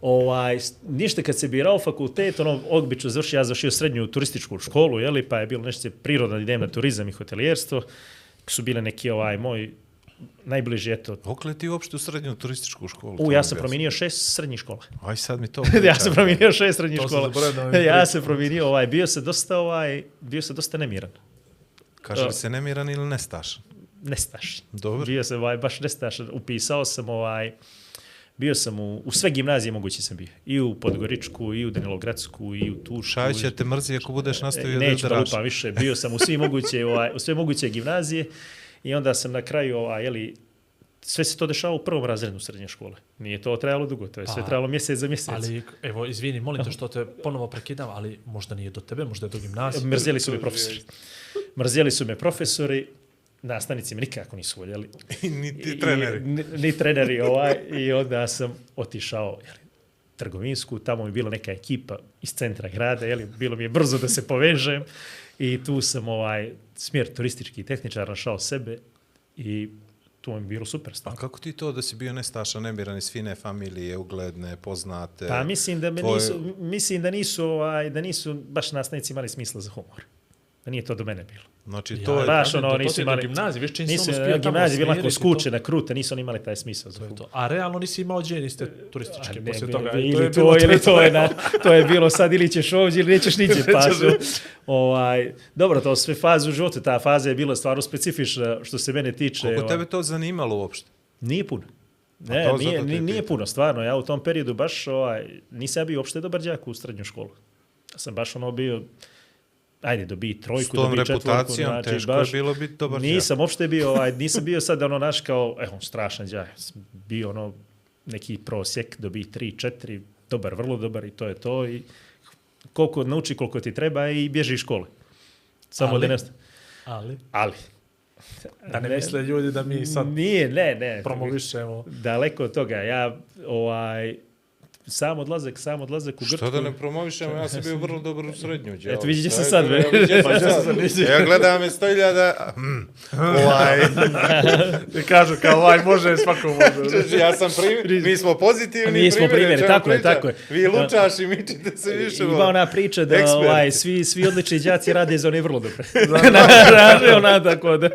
[SPEAKER 8] Ovaj, ništa kad se birao fakultet, ono, obično završio, ja završio srednju turističku školu, jeli, pa je bilo nešto prirodno da idem na turizam i hotelijerstvo, su bile neki ovaj moj najbliži, eto,
[SPEAKER 7] Okle ti uopšte u srednju turističku školu?
[SPEAKER 8] U, ja sam promijenio šest srednjih škola.
[SPEAKER 7] Aj sad mi to *laughs*
[SPEAKER 8] ja sam promijenio šest srednjih
[SPEAKER 6] To sam
[SPEAKER 8] škola.
[SPEAKER 6] zaboravio da *laughs*
[SPEAKER 8] ja sam promijenio, ovaj, bio se dosta, ovaj, bio se dosta nemiran.
[SPEAKER 7] Kaže li se nemiran ili nestašan?
[SPEAKER 8] Nestašan.
[SPEAKER 7] Dobro.
[SPEAKER 8] Bio sam ovaj, baš nestašan. Upisao sam ovaj, bio sam u, u sve gimnazije moguće sam bio. I u Podgoričku, i u Danilogradsku, i u Tušku.
[SPEAKER 7] Šaj će te mrzi ako budeš
[SPEAKER 8] E,
[SPEAKER 7] nastavio
[SPEAKER 8] neću
[SPEAKER 7] da
[SPEAKER 8] da
[SPEAKER 7] draš.
[SPEAKER 8] lupam više. Bio sam u svi moguće, ovaj, u sve moguće gimnazije i onda sam na kraju, ovaj, jeli, sve se to dešava u prvom razredu srednje škole. Nije to trajalo dugo, to je sve
[SPEAKER 6] Pa,
[SPEAKER 8] trajalo mjesec za mjesec.
[SPEAKER 6] Ali, evo, izvini, molim te što te ponovo prekidam, ali možda nije do tebe, možda je do gimnazije.
[SPEAKER 8] Mrzeli su me profesori. Mrzeli su me profesori, nastavnici me nikako nisu voljeli. *laughs*
[SPEAKER 7] Ni ti
[SPEAKER 8] I-
[SPEAKER 7] treneri.
[SPEAKER 8] Ni, ni treneri ovaj. I onda sam otišao jeli, trgovinsku, tamo mi je bila neka ekipa iz centra grada, jeli, bilo mi je brzo da se povežem i tu sam ovaj smjer turistički tehničar našao sebe i tu mi je bilo super
[SPEAKER 7] A
[SPEAKER 8] stav.
[SPEAKER 7] kako ti to da si bio nestašan, nemiran iz fine familije, ugledne, poznate?
[SPEAKER 8] Pa mislim da me
[SPEAKER 7] tvoje-
[SPEAKER 8] nisu, mislim da nisu, ovaj, da nisu baš nastavnici imali smisla za humor. Da nije to do mene bilo.
[SPEAKER 7] Znači,
[SPEAKER 6] Ja,
[SPEAKER 7] to je...
[SPEAKER 8] Baš ono,
[SPEAKER 6] to
[SPEAKER 8] nisu imali...
[SPEAKER 6] gimnazije, viš, čim
[SPEAKER 8] nisu,
[SPEAKER 6] ono
[SPEAKER 8] na
[SPEAKER 6] spio tamo
[SPEAKER 8] gimnaziji bila onako
[SPEAKER 6] to.
[SPEAKER 8] skučena, kruta, nisu oni imali taj smisao za
[SPEAKER 6] To to. A realno nisi imao džen iste turističke
[SPEAKER 8] A
[SPEAKER 6] poslije
[SPEAKER 8] ne,
[SPEAKER 6] toga.
[SPEAKER 8] Ili
[SPEAKER 6] To
[SPEAKER 8] to,
[SPEAKER 6] je bilo
[SPEAKER 8] ili to je,
[SPEAKER 6] to.
[SPEAKER 8] na, to je bilo sad ili ćeš ovdje ili nećeš niđe *laughs* pa su, ovaj, dobro, to sve faze u životu, ta faza je bila stvarno specifična što se mene tiče.
[SPEAKER 7] Koliko
[SPEAKER 8] ovaj,
[SPEAKER 7] tebe to zanimalo uopšte?
[SPEAKER 8] Nije puno. Ne,
[SPEAKER 7] to
[SPEAKER 8] nije, nije, nije puno, stvarno. Ja u tom periodu baš, ovaj, nisam ja bio uopšte dobar đak u srednju školu. Ja sam baš ono bio, ajde, dobi trojku,
[SPEAKER 7] S tom
[SPEAKER 8] dobi četvorku. znači,
[SPEAKER 7] teško je bilo biti dobar.
[SPEAKER 8] Nisam uopšte bio, ovaj, nisam bio sad ono naš kao, evo, strašan. Sam Bio ono neki prosjek, dobi 3, 4, dobar, vrlo dobar i to je to. I koliko nauči, koliko ti treba i bježi iz škole. Samo
[SPEAKER 6] Ali?
[SPEAKER 8] da ne...
[SPEAKER 6] Ali,
[SPEAKER 8] Ali.
[SPEAKER 6] da ne misle ljudi da mi sad
[SPEAKER 8] Nije, ne, ne.
[SPEAKER 6] promovišemo.
[SPEAKER 8] Daleko od toga. Ja, ovaj, sam odlazak, sam odlazak u Grčku.
[SPEAKER 7] Što da ne promovišemo, ja sam *laughs* bio vrlo dobar u srednju. đavo.
[SPEAKER 8] Eto, vidi gdje sam
[SPEAKER 7] Eto,
[SPEAKER 8] sad, ve. Pa, sam *laughs* nisi-
[SPEAKER 7] Ja gledam je 100.000, mm, ovaj,
[SPEAKER 6] I kažu kao ovaj može, svako *laughs* može.
[SPEAKER 7] ja sam primjer, mi smo pozitivni
[SPEAKER 8] Mi smo primjeri,
[SPEAKER 7] čemu
[SPEAKER 8] tako je, tako je.
[SPEAKER 7] Vi lučaš i mičite se više.
[SPEAKER 8] Ima ona priča da ovaj, svi, svi odlični đaci rade za one vrlo dobre. Znaš, ona tako da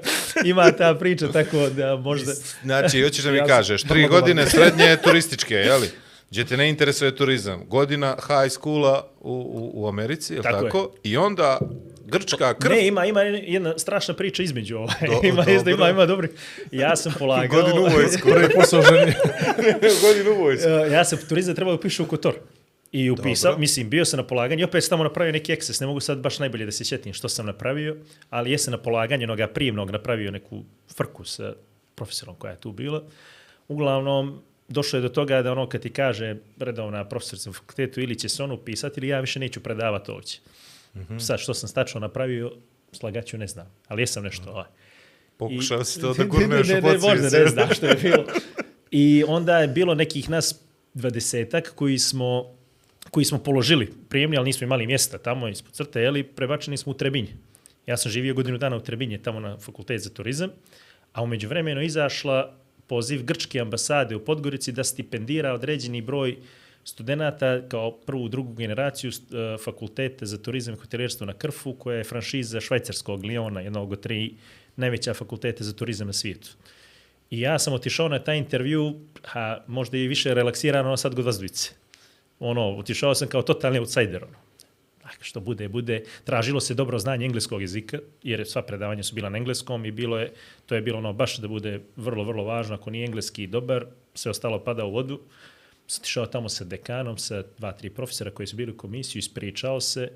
[SPEAKER 8] ima ta priča tako da možda...
[SPEAKER 7] Znači, hoćeš da mi
[SPEAKER 6] Ja
[SPEAKER 7] kažeš, tri
[SPEAKER 6] vrlo
[SPEAKER 7] godine srednje je turističke, jeli? Gdje te ne interesuje turizam. Godina high schoola u, u, u Americi, je li
[SPEAKER 8] Tako
[SPEAKER 7] tako?
[SPEAKER 8] je.
[SPEAKER 7] I onda grčka krv.
[SPEAKER 8] Ne, ima, ima jedna strašna priča između ovaj.
[SPEAKER 7] Do- *laughs*
[SPEAKER 8] ima,
[SPEAKER 7] dobro.
[SPEAKER 8] ima, ima dobri. Ja sam polagao... *laughs* *laughs*
[SPEAKER 7] Godinu u vojsku.
[SPEAKER 6] Prvi posao ženi.
[SPEAKER 7] godinu u vojsku.
[SPEAKER 8] Ja sam turizam trebao upišu u Kotor. I upisao, mislim, bio sam na polaganju, i opet sam tamo napravio neki ekses, ne mogu sad baš najbolje da se sjetim što sam napravio, ali jesam na polaganju onoga prijemnog napravio neku frku sa profesorom koja je tu bila. Uglavnom, došlo je do toga da ono kad ti kaže redovna profesorica na fakultetu ili će se ono upisati ili ja više neću predavati ovdje. Sad što sam stačno napravio, slagaću ne znam, ali jesam nešto ovaj.
[SPEAKER 7] Pokušao si to *laughs* da gurneš
[SPEAKER 8] ne,
[SPEAKER 7] u
[SPEAKER 8] ne, ne, možda
[SPEAKER 7] podsvijest.
[SPEAKER 8] ne znam što je bilo. I onda je bilo nekih nas dvadesetak koji smo koji smo položili prijemni, ali nismo imali mjesta tamo ispod crte, jeli, prebačeni smo u Trebinje. Ja sam živio godinu dana u Trebinje, tamo na fakultet za turizam, a umeđu vremenu izašla poziv Grčke ambasade u Podgorici da stipendira određeni broj studenta kao prvu, drugu generaciju uh, fakultete za turizam i hoteljerstvo na Krfu, koja je franšiza švajcarskog Liona, jednog od tri najveća fakultete za turizam na svijetu. I ja sam otišao na taj intervju, a možda i više relaksirano sad vas dvice. Ono, otišao sam kao totalni outsider. Ono. Što bude, bude. Tražilo se dobro znanje engleskog jezika, jer sva predavanja su bila na engleskom i bilo je, to je bilo ono baš da bude vrlo, vrlo važno. Ako nije engleski dobar, sve ostalo pada u vodu. Sam otišao tamo sa dekanom, sa dva, tri profesora koji su bili u komisiju, ispričao se.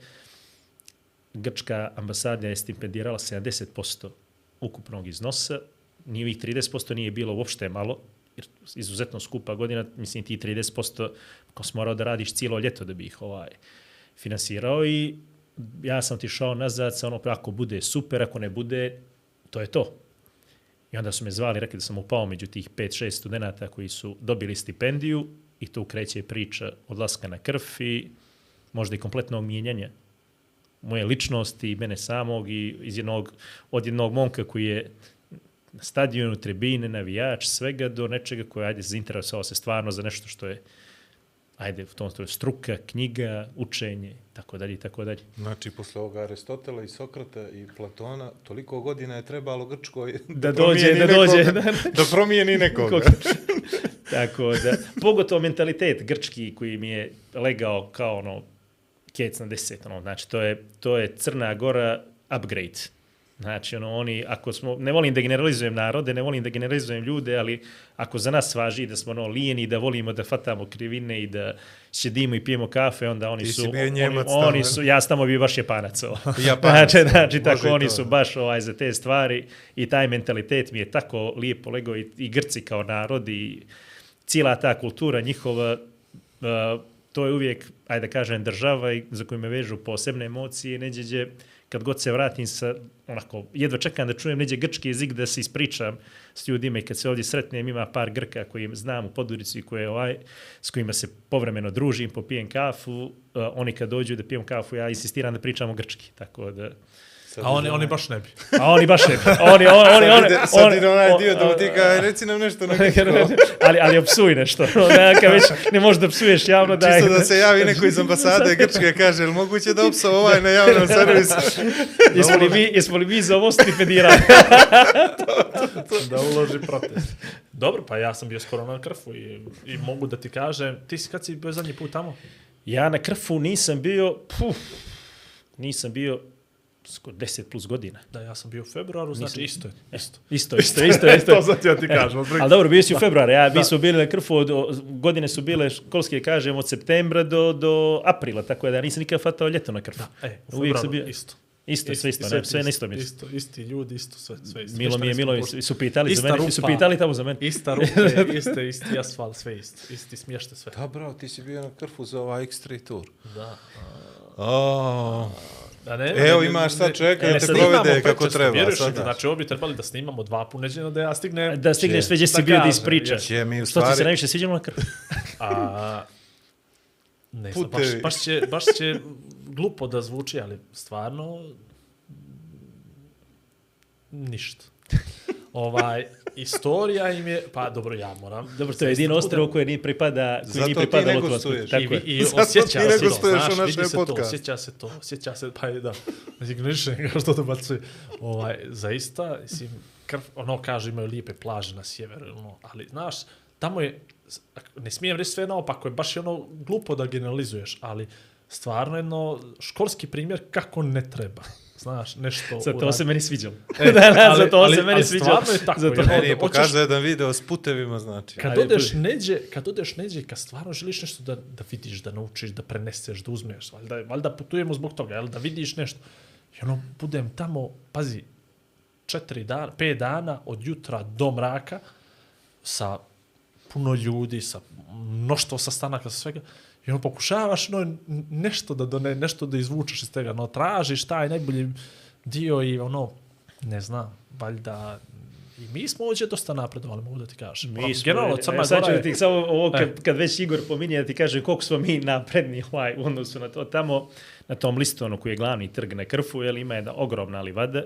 [SPEAKER 8] Grčka ambasada je stipendirala 70% ukupnog iznosa, ni ovih 30% nije bilo uopšte malo, jer izuzetno skupa godina, mislim ti 30% ko si morao da radiš cijelo ljeto da bi ih ovaj, finansirao i ja sam otišao nazad sa ono, ako bude super, ako ne bude, to je to. I onda su me zvali, rekli da sam upao među tih 5-6 studenta koji su dobili stipendiju i tu kreće priča odlaska na krv i možda i kompletnog mijenjanja moje ličnosti, mene samog i iz jednog, od jednog momka koji je na stadionu, tribine, navijač, svega do nečega koji ajde zainteresovao se stvarno za nešto što je ajde, u tom to je struka, knjiga, učenje, tako dalje i tako dalje.
[SPEAKER 7] Znači, posle ovoga Aristotela i Sokrata i Platona, toliko godina je trebalo Grčkoj
[SPEAKER 8] Da dođe,
[SPEAKER 7] promijeni
[SPEAKER 8] da dođe,
[SPEAKER 7] nekoga,
[SPEAKER 8] da-
[SPEAKER 7] da promijeni nekoga.
[SPEAKER 8] Koga? *laughs* tako da, pogotovo mentalitet grčki koji mi je legao kao ono kec na deset, ono, znači to je, to je Crna Gora upgrade. Znači, ono, oni, ako smo, ne volim da generalizujem narode, ne volim da generalizujem ljude, ali ako za nas važi da smo ono, lijeni, da volimo da fatamo krivine i da šedimo i pijemo kafe, onda oni
[SPEAKER 7] Ti
[SPEAKER 8] su... oni,
[SPEAKER 7] Njemac
[SPEAKER 8] oni
[SPEAKER 7] tamo,
[SPEAKER 8] su, ja tamo bio baš Japanac. ovo. *laughs*
[SPEAKER 7] Japanac, *laughs*
[SPEAKER 8] znači, znači tako, oni
[SPEAKER 7] to.
[SPEAKER 8] su baš ovaj, za te stvari i taj mentalitet mi je tako lijepo lego i, i Grci kao narod i cijela ta kultura njihova, uh, to je uvijek, ajde da kažem, država i za koju me vežu posebne emocije, neđe gdje, kad god se vratim sa, onako, jedva čekam da čujem neđe grčki jezik da se ispričam s ljudima i kad se ovdje sretnem ima par Grka koji znam u Podurici koje ovaj, s kojima se povremeno družim, popijem kafu, uh, oni kad dođu da pijem kafu, ja insistiram da pričamo grčki, tako da...
[SPEAKER 6] A oni, oni baš ne bi.
[SPEAKER 8] A oni baš ne. Oni, oni, oni, oni,
[SPEAKER 7] Sad ide, sad
[SPEAKER 8] oni-
[SPEAKER 7] ide onaj
[SPEAKER 8] on-
[SPEAKER 7] dio da mu ti kaže, reci nam nešto na *laughs*
[SPEAKER 8] ali, ali opsuj nešto. *laughs* Da, kad već ne možeš da psuješ javno, da
[SPEAKER 7] Čisto da se javi neko iz ambasade *laughs* Grčke kaže, je li moguće da opsa ovaj na javnom servisu?
[SPEAKER 8] Jesmo li mi, jesmo li mi za ovo stipendirali?
[SPEAKER 6] da uloži protest. Dobro, pa ja sam bio skoro na krfu i, i mogu da ti kažem, ti si kad si bio zadnji put tamo?
[SPEAKER 8] ja na krfu nisam bio, puf, nisam bio skoro 10 plus godina.
[SPEAKER 6] Da, ja sam bio u februaru, znači isto je. Isto.
[SPEAKER 8] Isto, isto, isto, *laughs* isto.
[SPEAKER 6] to sad ja ti kažem. otprilike.
[SPEAKER 8] Ali dobro, bio si u februaru, ja, mi smo bili na krfu, od, od- godine su bile školske, kažem, od septembra do, do aprila, tako da nisam nikad fatao ljeto na krfu.
[SPEAKER 6] E, u
[SPEAKER 8] Uvijek
[SPEAKER 6] februaru
[SPEAKER 8] sam bio,
[SPEAKER 6] isto.
[SPEAKER 8] isto, sve isto, ne, sve na isto mjesto.
[SPEAKER 6] Isto, isti ljudi, isto, sve, sve isto.
[SPEAKER 8] Milo mi je, Milo
[SPEAKER 6] prošli.
[SPEAKER 8] su pitali
[SPEAKER 6] Ista
[SPEAKER 8] za mene, su
[SPEAKER 6] rupa.
[SPEAKER 8] pitali tamo za mene.
[SPEAKER 6] Ista rupa, *laughs* iste, isti asfalt, sve isto. Isti smješta, sve.
[SPEAKER 7] Da, bravo, ti si bio na krfu za ovaj X3 tour.
[SPEAKER 6] Da.
[SPEAKER 7] O,
[SPEAKER 6] Da ne,
[SPEAKER 7] Evo, sad
[SPEAKER 6] ne-
[SPEAKER 7] čovjeka
[SPEAKER 6] ne
[SPEAKER 7] da te provede kako treba,
[SPEAKER 6] vjeruješ
[SPEAKER 7] sad daš.
[SPEAKER 6] Znači, ovo bi trebali da snimamo dva puneđenja da ja stignem.
[SPEAKER 8] Da stigneš sve gdje si
[SPEAKER 6] Da
[SPEAKER 8] bio da ispričaš.
[SPEAKER 7] Će mi u
[SPEAKER 8] Što ti se najviše sviđalo na *laughs* krfu?
[SPEAKER 6] A, ne znam, baš, baš, će, baš će glupo da zvuči, ali stvarno ništa. *laughs* ovaj, istorija im je, pa dobro, ja moram.
[SPEAKER 8] Dobro, to je jedino
[SPEAKER 6] Zaista
[SPEAKER 8] ostrovo koje nije pripada, koje
[SPEAKER 7] Zato
[SPEAKER 8] nije
[SPEAKER 7] ti
[SPEAKER 8] pripada
[SPEAKER 7] ne.
[SPEAKER 8] Tako.
[SPEAKER 6] I, i *laughs*
[SPEAKER 7] Zato
[SPEAKER 6] osjeća
[SPEAKER 7] ti ne
[SPEAKER 6] se to,
[SPEAKER 7] gostuješ u našem
[SPEAKER 6] to,
[SPEAKER 7] podcastu.
[SPEAKER 6] osjeća se to, osjeća se, pa da, ignorišem ga *laughs* što dobacuje. Ovaj, zaista, mislim, krv, ono kaže imaju lijepe plaže na sjeveru, ono, ali, znaš, tamo je, ne smijem reći sve naopako, je baš je ono glupo da generalizuješ, ali stvarno jedno školski primjer kako ne treba. Znaš, nešto...
[SPEAKER 8] Za to se meni sviđalo.
[SPEAKER 6] E, *laughs*
[SPEAKER 8] da, da,
[SPEAKER 6] ali-
[SPEAKER 8] za to
[SPEAKER 6] ali-
[SPEAKER 8] se meni
[SPEAKER 6] ali
[SPEAKER 8] sviđalo.
[SPEAKER 6] stvarno je tako,
[SPEAKER 8] Za to-
[SPEAKER 6] jer
[SPEAKER 7] Meni je
[SPEAKER 6] hoćeš-
[SPEAKER 7] pokazao jedan video s putevima, znači.
[SPEAKER 6] Kad
[SPEAKER 8] Ajde,
[SPEAKER 6] odeš neđe, kad odeš neđe, kad stvarno želiš nešto da, da vidiš, da naučiš, da preneseš, da uzmeš, valjda, valjda putujemo zbog toga, jel, da vidiš nešto. I ono, budem tamo, pazi, četiri dana, pet dana od jutra do mraka sa puno ljudi, sa mnoštvo sastanaka, sa svega. I ono, pokušavaš no, nešto da done, nešto da izvučeš iz tega. No, tražiš taj najbolji dio i ono, ne znam, valjda i mi smo ovdje dosta napredovali, mogu da ti kažem.
[SPEAKER 8] Mi
[SPEAKER 6] Ono,
[SPEAKER 8] smo,
[SPEAKER 6] Generalno, Crna
[SPEAKER 8] e, sad ću
[SPEAKER 6] Gora je...
[SPEAKER 8] ti samo ovo kad,
[SPEAKER 6] E.
[SPEAKER 8] kad već Igor pominje da ti kaže koliko smo mi napredni ovaj, u odnosu na to. Tamo na tom listonu koji je glavni trg na Krfu, jel, ima jedna ogromna livada,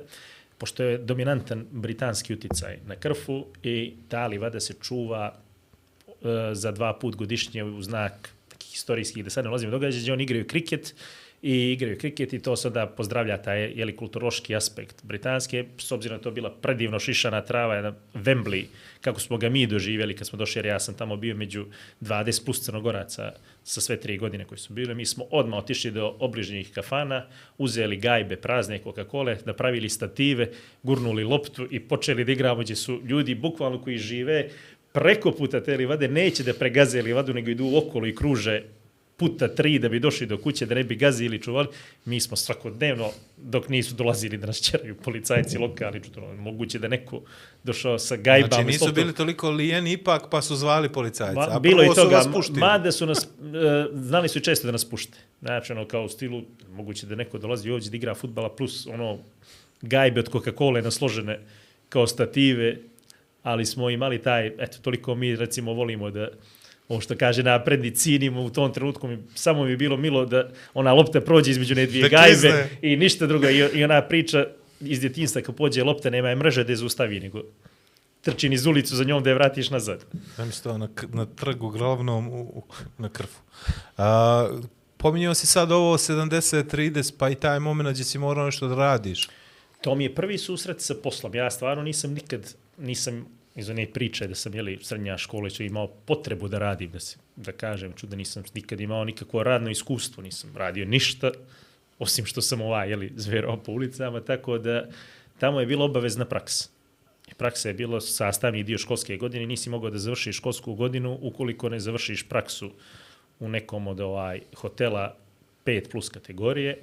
[SPEAKER 8] pošto je dominantan britanski uticaj na Krfu i ta livada se čuva e, za dva put godišnje u znak historijskih, da sad ne ulazimo događaja, gdje oni igraju kriket i igraju kriket i to sada pozdravlja taj jeli, kulturološki aspekt britanske, s obzirom da to bila predivno šišana trava, jedan Wembley, kako smo ga mi doživjeli kad smo došli, jer ja sam tamo bio među 20 plus crnogoraca sa sve tri godine koji su bili. Mi smo odmah otišli do obližnjih kafana, uzeli gajbe prazne Coca-Cola, napravili stative, gurnuli loptu i počeli da igramo gdje su ljudi bukvalno koji žive preko puta te livade, neće da pregaze livadu, nego idu okolo i kruže puta tri da bi došli do kuće, da ne bi gazili ili čuvali. Mi smo svakodnevno, dok nisu dolazili da nas čeraju policajci lokalni, čutno, moguće da neko došao sa gajbama.
[SPEAKER 7] Znači nisu bili toliko lijeni ipak pa su zvali policajca.
[SPEAKER 8] Ma,
[SPEAKER 7] a
[SPEAKER 8] bilo i toga, mada su nas, e, znali su i često da nas pušte. Znači, ono, kao u stilu, moguće da neko dolazi ovdje da igra futbala, plus, ono, gajbe od Coca-Cola nasložene kao stative, ali smo imali taj, eto, toliko mi, recimo, volimo da, ovo što kaže napredni cinimo u tom trenutku, mi, samo mi je bilo milo da ona lopta prođe između ne dvije
[SPEAKER 7] Da
[SPEAKER 8] gajbe i ništa drugo. I, I ona priča iz djetinstva kad pođe lopta, nema je mreže da je zaustavi, nego trči niz ulicu za njom da je vratiš nazad.
[SPEAKER 7] Zamisli to na, k- na trgu glavnom u, u, na krfu. A, pominjao si sad ovo 70-30, pa i taj moment gdje si morao nešto da radiš.
[SPEAKER 8] To mi je prvi susret sa poslom. Ja stvarno nisam nikad, nisam iz one priče da sam, jeli, srednja škola i imao potrebu da radim, da, se, da kažem, ču da nisam nikad imao nikakvo radno iskustvo, nisam radio ništa, osim što sam ovaj, jeli, zverao po ulicama, tako da tamo je bila obavezna praksa. I praksa je bilo sastavni dio školske godine, nisi mogao da završiš školsku godinu ukoliko ne završiš praksu u nekom od ovaj hotela 5 plus kategorije.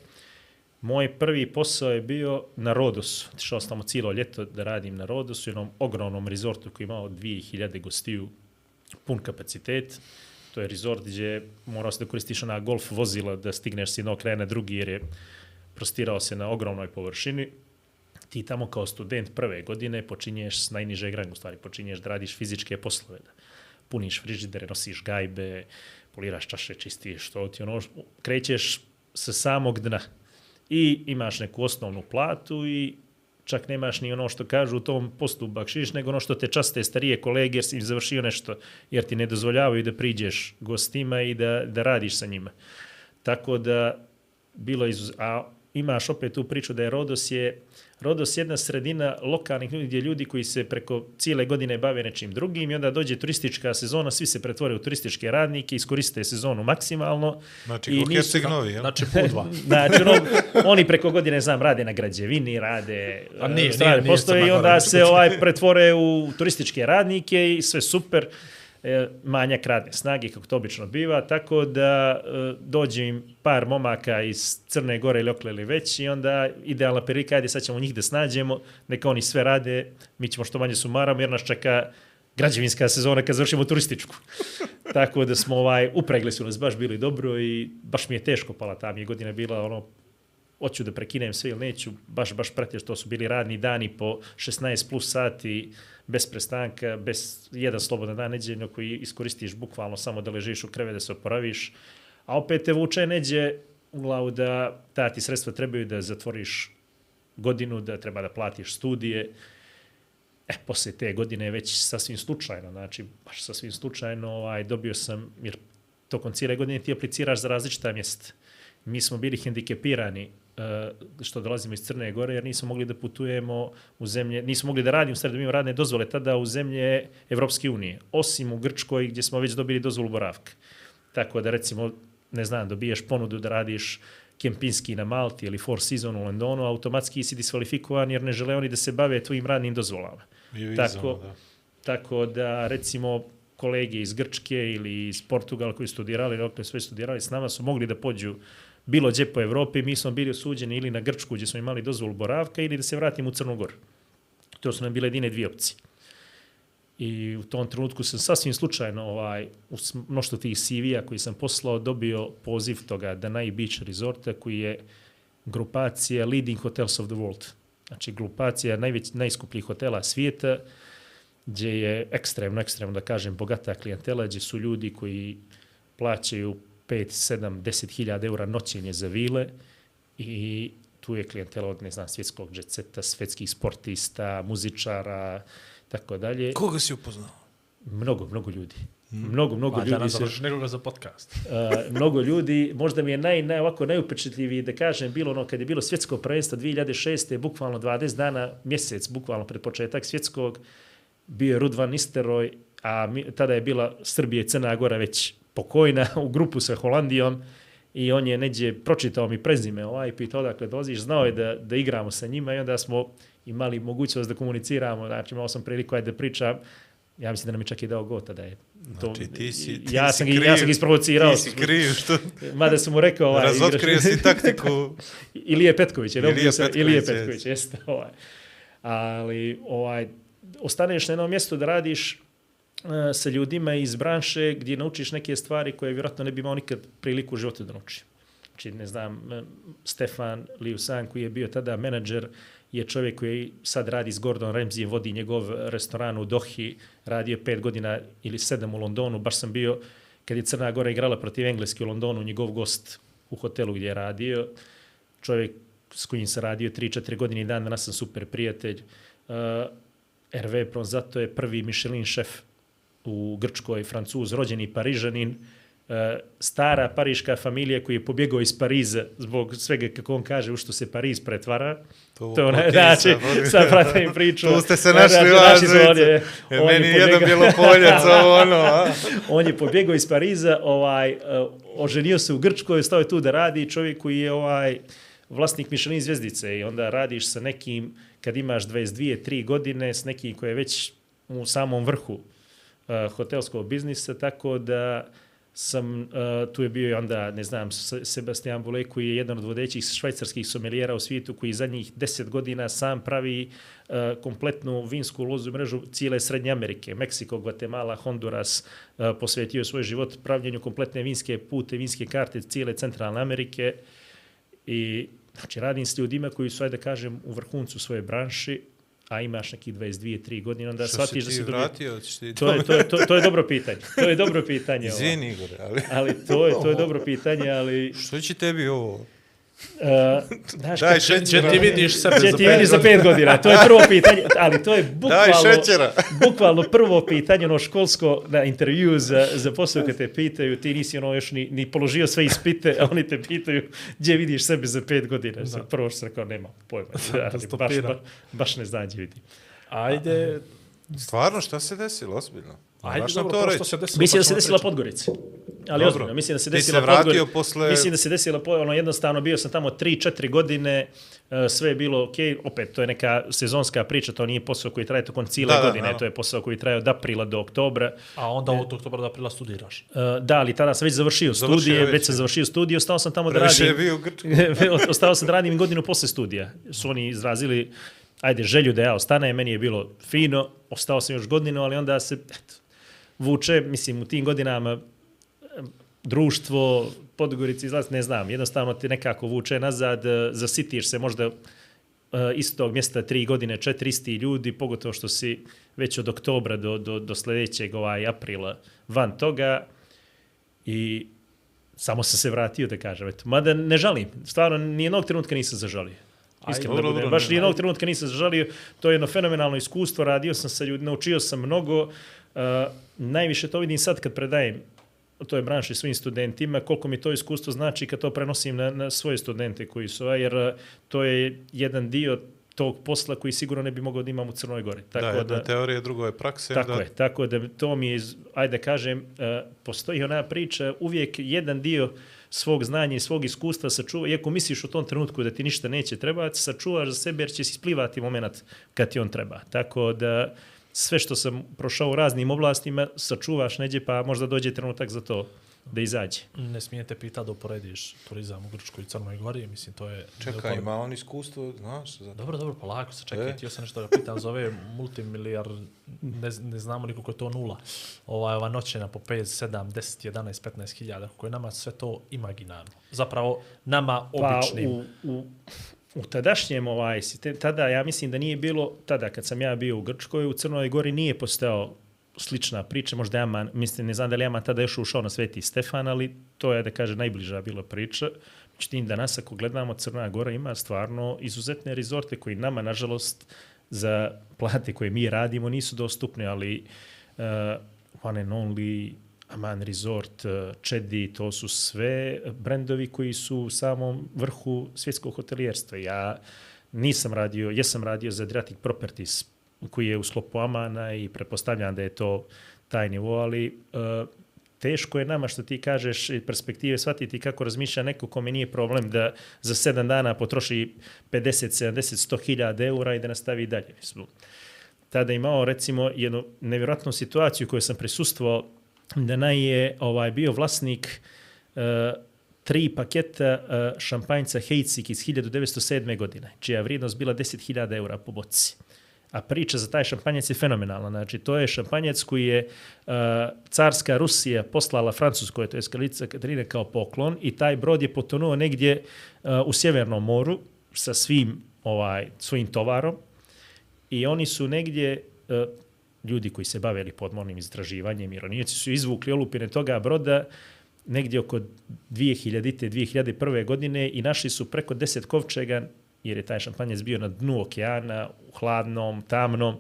[SPEAKER 8] Moj prvi posao je bio na Rodosu. Otišao sam tamo cijelo ljeto da radim na Rodosu, jednom ogromnom rezortu koji imao 2000 gostiju, pun kapacitet. To je rezort gdje morao se da koristiš ona golf vozila da stigneš s jednog kraja na drugi jer je prostirao se na ogromnoj površini. Ti tamo kao student prve godine počinješ s najnižeg ranga, u stvari počinješ da radiš fizičke poslove, da puniš frižidere, nosiš gajbe, poliraš čaše, čistiš to, ti ono, krećeš sa samog dna i imaš neku osnovnu platu i čak nemaš ni ono što kažu u tom postu bakšiš, nego ono što te časte starije kolege jer si im završio nešto, jer ti ne dozvoljavaju da priđeš gostima i da, da radiš sa njima. Tako da, bilo izuz... A imaš opet tu priču da je Rodos je Rodos je jedna sredina lokalnih ljudi gdje ljudi koji se preko cijele godine bave nečim drugim i onda dođe turistička sezona, svi se pretvore u turističke radnike, iskoriste sezonu maksimalno.
[SPEAKER 7] Znači,
[SPEAKER 8] I nisu-
[SPEAKER 7] Herceg-Novi, jel?
[SPEAKER 6] Znači, put dva. *laughs*
[SPEAKER 8] Znači, ono, oni preko godine, znam, rade na građevini, rade
[SPEAKER 6] A
[SPEAKER 8] e,
[SPEAKER 6] nije,
[SPEAKER 8] strane
[SPEAKER 6] nije, nije
[SPEAKER 8] poslove
[SPEAKER 6] Crna
[SPEAKER 8] i onda se ovaj pretvore u turističke radnike i sve super manjak radne snage, kako to obično biva, tako da e, dođe im par momaka iz Crne Gore ili okle ili već i onda idealna prilika, ajde sad ćemo njih da snađemo, neka oni sve rade, mi ćemo što manje sumaramo jer nas čeka građevinska sezona kad završimo turističku. *laughs* Tako da smo ovaj upregli su nas baš bili dobro i baš mi je teško pala ta mi je godina bila ono hoću da prekinem sve ili neću, baš, baš pretješ, to su bili radni dani po 16 plus sati, bez prestanka, bez jedan slobodan dan neđeljno koji iskoristiš bukvalno samo da ležiš u kreve da se oporaviš, a opet te vuče neđe u glavu da ta ti sredstva trebaju da zatvoriš godinu, da treba da platiš studije, E, posle te godine već sasvim slučajno, znači baš sasvim slučajno ovaj, dobio sam, jer tokom cijele godine ti apliciraš za različita mjesta. Mi smo bili hendikepirani što dolazimo iz Crne Gore, jer nismo mogli da putujemo u zemlje, nismo mogli da radimo, stvari da imamo radne dozvole tada u zemlje Evropske unije, osim u Grčkoj gdje smo već dobili dozvolu boravka. Tako da recimo, ne znam, dobiješ ponudu da radiš kempinski na Malti ili Four Season u Londonu, automatski si diskvalifikovan jer ne žele oni da se bave tvojim radnim dozvolama.
[SPEAKER 7] I
[SPEAKER 8] Tako,
[SPEAKER 7] da.
[SPEAKER 8] tako da, recimo, kolege iz Grčke ili iz Portugala koji studirali, opet sve studirali s nama, su mogli da pođu bilo gdje po Evropi, mi smo bili osuđeni ili na Grčku gdje smo imali dozvolu boravka ili da se vratimo u Crnu Goru. To su nam bile jedine dvije opcije. I u tom trenutku sam sasvim slučajno ovaj, u mnoštvo tih CV-a koji sam poslao dobio poziv toga Danai Beach Resorta koji je grupacija Leading Hotels of the World. Znači grupacija najveć, najskupljih hotela svijeta gdje je ekstremno, ekstremno da kažem bogata klijentela, gdje su ljudi koji plaćaju 5, 7, 10 hiljada eura noćenje za vile i tu je klijentela od, ne znam, svjetskog džetseta, svetskih sportista, muzičara, tako dalje.
[SPEAKER 7] Koga si upoznao?
[SPEAKER 8] Mnogo, mnogo ljudi. Mnogo, mnogo
[SPEAKER 6] Pa,
[SPEAKER 8] ljudi
[SPEAKER 6] danas
[SPEAKER 8] se...
[SPEAKER 6] nekoga za podcast. *laughs*
[SPEAKER 8] Uh, mnogo ljudi, možda mi je naj, naj, ovako najupečetljiviji da kažem, bilo ono kad je bilo svjetsko prvenstvo 2006. bukvalno 20 dana, mjesec, bukvalno pred početak svjetskog, bio je Rudvan Nisteroj, a mi, tada je bila Srbija i Crna Gora već pokojna u grupu sa Holandijom i on je neđe pročitao mi prezime ovaj, pitao odakle dolaziš, znao je da, da igramo sa njima i onda smo imali mogućnost da komuniciramo, znači imao sam priliku da pričam, ja mislim da nam je čak i dao go tada je. To,
[SPEAKER 7] Znači, ti si, ti
[SPEAKER 8] ja
[SPEAKER 7] si
[SPEAKER 8] sam, ga-
[SPEAKER 7] kriv,
[SPEAKER 8] ja sam ga isprovocirao.
[SPEAKER 7] Ti si kriv što
[SPEAKER 8] Mada sam mu rekao... Ovaj,
[SPEAKER 7] razotkrio
[SPEAKER 8] igraš-
[SPEAKER 7] si taktiku. *laughs*
[SPEAKER 8] Ilije Petković, je, Ilije Petković,
[SPEAKER 7] Petković,
[SPEAKER 8] Ilije. Petković, jeste. Ovaj. Ali, ovaj, ostaneš na jednom mjestu da radiš sa ljudima iz branše gdje naučiš neke stvari koje vjerojatno ne bi imao nikad priliku u životu da nauči. Znači, ne znam, eh, Stefan Liusan koji je bio tada menadžer je čovjek koji sad radi s Gordon Ramsay, vodi njegov restoran u Dohi, radio pet godina ili sedam u Londonu, baš sam bio, kad je Crna Gora igrala protiv Engleske u Londonu, njegov gost u hotelu gdje je radio, čovjek s kojim sam radio 3-4 godine i dan danas sam super prijatelj. Uh, Hervé Pronzato je prvi Michelin šef u Grčkoj, francuz, rođeni parižanin, uh, stara pariška familija koji je pobjegao iz Pariza zbog svega, kako on kaže, u što se Pariz pretvara.
[SPEAKER 7] To-
[SPEAKER 8] To, ne, znači, *laughs*
[SPEAKER 7] sad
[SPEAKER 8] pratim priču.
[SPEAKER 7] Tu ste se našli
[SPEAKER 8] znači, ovdje,
[SPEAKER 7] Jer
[SPEAKER 8] on je
[SPEAKER 7] meni jedan
[SPEAKER 8] pobjegao-
[SPEAKER 7] bilo poljac, ovo ono, a? *laughs*
[SPEAKER 8] on je pobjegao iz Pariza, ovaj, uh, oženio se u Grčkoj, stao je tu da radi, čovjek koji je ovaj vlasnik Michelin zvjezdice i onda radiš sa nekim, kad imaš 22, 3 godine, s nekim koji je već u samom vrhu hotelskog biznisa, tako da sam, uh, tu je bio i onda, ne znam, Se- Sebastian Boulay koji je jedan od vodećih švajcarskih sommelijera u svijetu koji zadnjih 10 godina sam pravi uh, kompletnu vinsku lozu mrežu cijele Srednje Amerike, Meksiko, Guatemala, Honduras, uh, posvetio svoj život pravljenju kompletne vinske pute, vinske karte cijele Centralne Amerike. I znači radim s ljudima koji su, ajde da kažem, u vrhuncu svoje branši, a imaš neki 22-3 godine, onda
[SPEAKER 7] Što
[SPEAKER 8] shvatiš da se dobije...
[SPEAKER 7] vratio? Ti
[SPEAKER 8] To je, to, je, to, to je dobro pitanje. To je dobro pitanje. *laughs*
[SPEAKER 7] Izvini, Igore, ali...
[SPEAKER 8] Ali to je, to je *laughs* dobro pitanje, ali
[SPEAKER 7] Što će tebi ovo?
[SPEAKER 8] Uh,
[SPEAKER 7] Daj
[SPEAKER 8] kad-
[SPEAKER 6] Če
[SPEAKER 7] šećera.
[SPEAKER 6] ti vidiš sebe za
[SPEAKER 8] ti
[SPEAKER 6] pet
[SPEAKER 8] vidiš za pet godina? To je prvo pitanje, ali to je bukvalno,
[SPEAKER 7] šećera.
[SPEAKER 8] bukvalno prvo pitanje, ono školsko na intervju za, za posao kad te pitaju, ti nisi ono još ni, ni položio sve ispite, a oni te pitaju gdje vidiš sebe za pet godina. Da. Prvo što sam rekao, nema pojma. *laughs*
[SPEAKER 6] Da,
[SPEAKER 8] ali baš, ba, baš ne znam gdje vidim.
[SPEAKER 6] Ajde,
[SPEAKER 7] Stvarno, šta se desilo, ozbiljno?
[SPEAKER 6] Ajde, dobro,
[SPEAKER 7] to reći.
[SPEAKER 6] što se desilo.
[SPEAKER 8] Mislim da se desila. Podgorica. Ali
[SPEAKER 7] Dobro.
[SPEAKER 8] ozbiljno, mislim da se
[SPEAKER 7] Ti
[SPEAKER 8] desila
[SPEAKER 7] se vratio
[SPEAKER 8] Podgorica.
[SPEAKER 7] posle-
[SPEAKER 8] Mislim da se desila po- ono jednostavno bio sam tamo 3-4 godine, e, sve je bilo ok, opet to je neka sezonska priča, to nije posao koji traje tokom cijele
[SPEAKER 7] Da, da,
[SPEAKER 8] godine,
[SPEAKER 7] naravno.
[SPEAKER 8] to je posao koji traje od aprila do oktobra.
[SPEAKER 6] A onda od oktobra do aprila studiraš.
[SPEAKER 8] E, Da, ali tada sam već završio
[SPEAKER 7] Završio
[SPEAKER 8] studije,
[SPEAKER 7] već.
[SPEAKER 8] već sam završio studije, ostao sam tamo da
[SPEAKER 7] Previše je
[SPEAKER 8] radim.
[SPEAKER 7] bio u Grčkoj. *laughs*
[SPEAKER 8] ostao sam da radim i godinu posle studija. Su oni izrazili, ajde, želju da ja ostanem, meni je bilo fino, ostao sam još godinu, ali onda se, eto, vuče, mislim, u tim godinama društvo, Podgorici, izlaz, ne znam, jednostavno te nekako vuče nazad, e, zasitiš se možda e, istog mjesta tri godine, četiri isti ljudi, pogotovo što si već od oktobra do, do, do sljedećeg ovaj, aprila van toga i samo sam se vratio da kažem. Eto, mada ne žalim, stvarno nijednog trenutka nisam zažalio. Iskreno da budem. Baš nijednog trenutka nisam zažalio. To je jedno fenomenalno iskustvo. Radio sam sa ljudima, naučio sam mnogo. Uh, najviše to vidim sad kad predajem u toj branši svim studentima, koliko mi to iskustvo znači kad to prenosim na, na svoje studente koji su, a, jer uh, to je jedan dio tog posla koji sigurno ne bi mogao da imam u Crnoj Gori. Tako
[SPEAKER 7] Da,
[SPEAKER 8] da,
[SPEAKER 7] jedna teorija, drugo je praksa.
[SPEAKER 8] Tako
[SPEAKER 7] onda-
[SPEAKER 8] je, tako da to mi je, iz- ajde da kažem, uh, postoji ona priča, uvijek jedan dio svog znanja i svog iskustva sačuva, iako misliš u tom trenutku da ti ništa neće trebati, sačuvaš za sebe jer će se isplivati moment kad ti on treba. Tako da sve što sam prošao u raznim oblastima, sačuvaš neđe, pa možda dođe trenutak za to da izađe.
[SPEAKER 6] Ne smijete pita da uporediš turizam u Grčkoj i Crnoj Gori, mislim, to je...
[SPEAKER 7] Čekaj, ima on iskustvo, znaš, za
[SPEAKER 6] Dobro, dobro, polako se čekaj,
[SPEAKER 7] E.
[SPEAKER 6] htio sam nešto da ga pitam za ove multimilijar, ne, ne znamo ni koliko je to nula, ovaj, ova noćena po 5, 7, 10, 11, 15 hiljada, kako je nama sve to imaginarno. Zapravo, nama običnim.
[SPEAKER 8] Pa, u, u, u tadašnjem, ovaj, site- tada ja mislim da nije bilo, tada kad sam ja bio u Grčkoj, u Crnoj Gori nije postao slična priča, možda Jaman, mislim, ne znam da li Jaman tada još ušao na Sveti Stefan, ali to je, da kaže, najbliža bila priča. Međutim, danas ako gledamo, Crna Gora ima stvarno izuzetne rezorte koji nama, nažalost, za plate koje mi radimo nisu dostupne, ali uh, one and only, Aman Resort, Čedi, to su sve brendovi koji su u samom vrhu svjetskog hotelijerstva. Ja nisam radio, jesam radio za Adriatic Properties, koji je u sklopu Amana i pretpostavljam da je to taj nivo, ali uh, teško je nama što ti kažeš perspektive shvatiti kako razmišlja neko kome nije problem da za sedam dana potroši 50, 70, 100 hiljada eura i da nastavi dalje. Tada imao recimo jednu nevjerojatnu situaciju koju sam prisustvovao naj je ovaj, bio vlasnik uh, tri paketa uh, šampanjca Heitsik iz 1907. godine, čija vrijednost bila 10.000 eura po boci. A priča za taj šampanjac je fenomenalna. Znači, to je šampanjac koji je uh, carska Rusija poslala Francuskoj, to je Skalica Katarina kao poklon i taj brod je potonuo negdje uh, u Sjevernom moru sa svim ovaj svojim tovarom i oni su negdje ljudi koji se bavili podmornim istraživanjem, ironijaci su izvukli olupine toga broda negdje oko 2000. 2001. godine i našli su preko 10 kovčega, jer je taj šampanjac bio na dnu okeana, u hladnom, tamnom,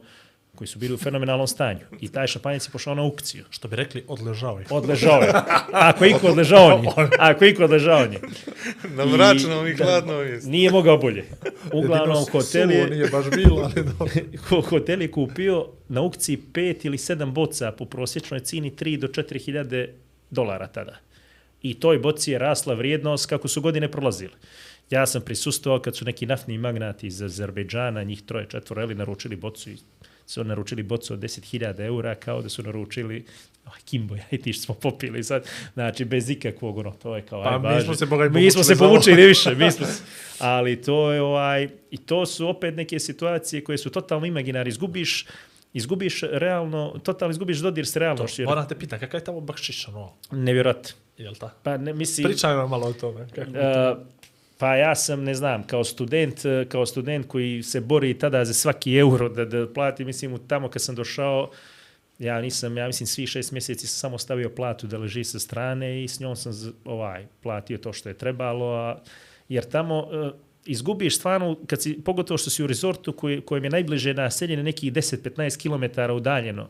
[SPEAKER 8] koji su bili u fenomenalnom stanju. I taj šampanjac je pošao na aukciju.
[SPEAKER 6] Što bi rekli, odležao je.
[SPEAKER 8] Odležao je. Ako je iko odležao on je. Ako je iko odležao on je. *laughs*
[SPEAKER 7] Na mračnom i hladnom mjestu.
[SPEAKER 8] Nije mogao bolje. Uglavnom, hotel je,
[SPEAKER 6] nije baš bilo, ali *laughs* dobro.
[SPEAKER 8] Ho- hotel je kupio na aukciji pet ili sedam boca po prosječnoj cini 3 do 4 hiljade dolara tada. I toj boci je rasla vrijednost kako su godine prolazile. Ja sam prisustovao kad su neki naftni magnati iz Azerbejdžana, njih troje, četvoro, eli naručili bocu i su naručili bocu od 10.000 eura kao da su naručili oh, Kimbo, ja i ti što smo popili sad, znači bez ikakvog, ono, to je kao,
[SPEAKER 6] Pa
[SPEAKER 8] aj,
[SPEAKER 6] mi smo se, boga mi,
[SPEAKER 8] smo se povučili više, mi smo se, *laughs* ali to je ovaj, i to su opet neke situacije koje su totalno imaginari, izgubiš, izgubiš realno, totalno izgubiš dodir s realnošću, jer
[SPEAKER 6] Moram te pitan, kakav je tamo bakšiš, ono,
[SPEAKER 8] nevjerojatno.
[SPEAKER 6] jel ta?
[SPEAKER 8] Pa ne, mislim,
[SPEAKER 6] Pričaj nam malo o tome. Kako?
[SPEAKER 8] Uh, pa ja sam, ne znam, kao student, eh, kao student koji se bori tada za svaki euro da, da plati, mislim, tamo kad sam došao, ja nisam, ja mislim, svi šest mjeseci sam samo stavio platu da leži sa strane i s njom sam ovaj, platio to što je trebalo, a jer tamo uh, izgubiš stvarno, kad si, pogotovo što si u rezortu koji, kojem je najbliže naseljene nekih 10-15 km udaljeno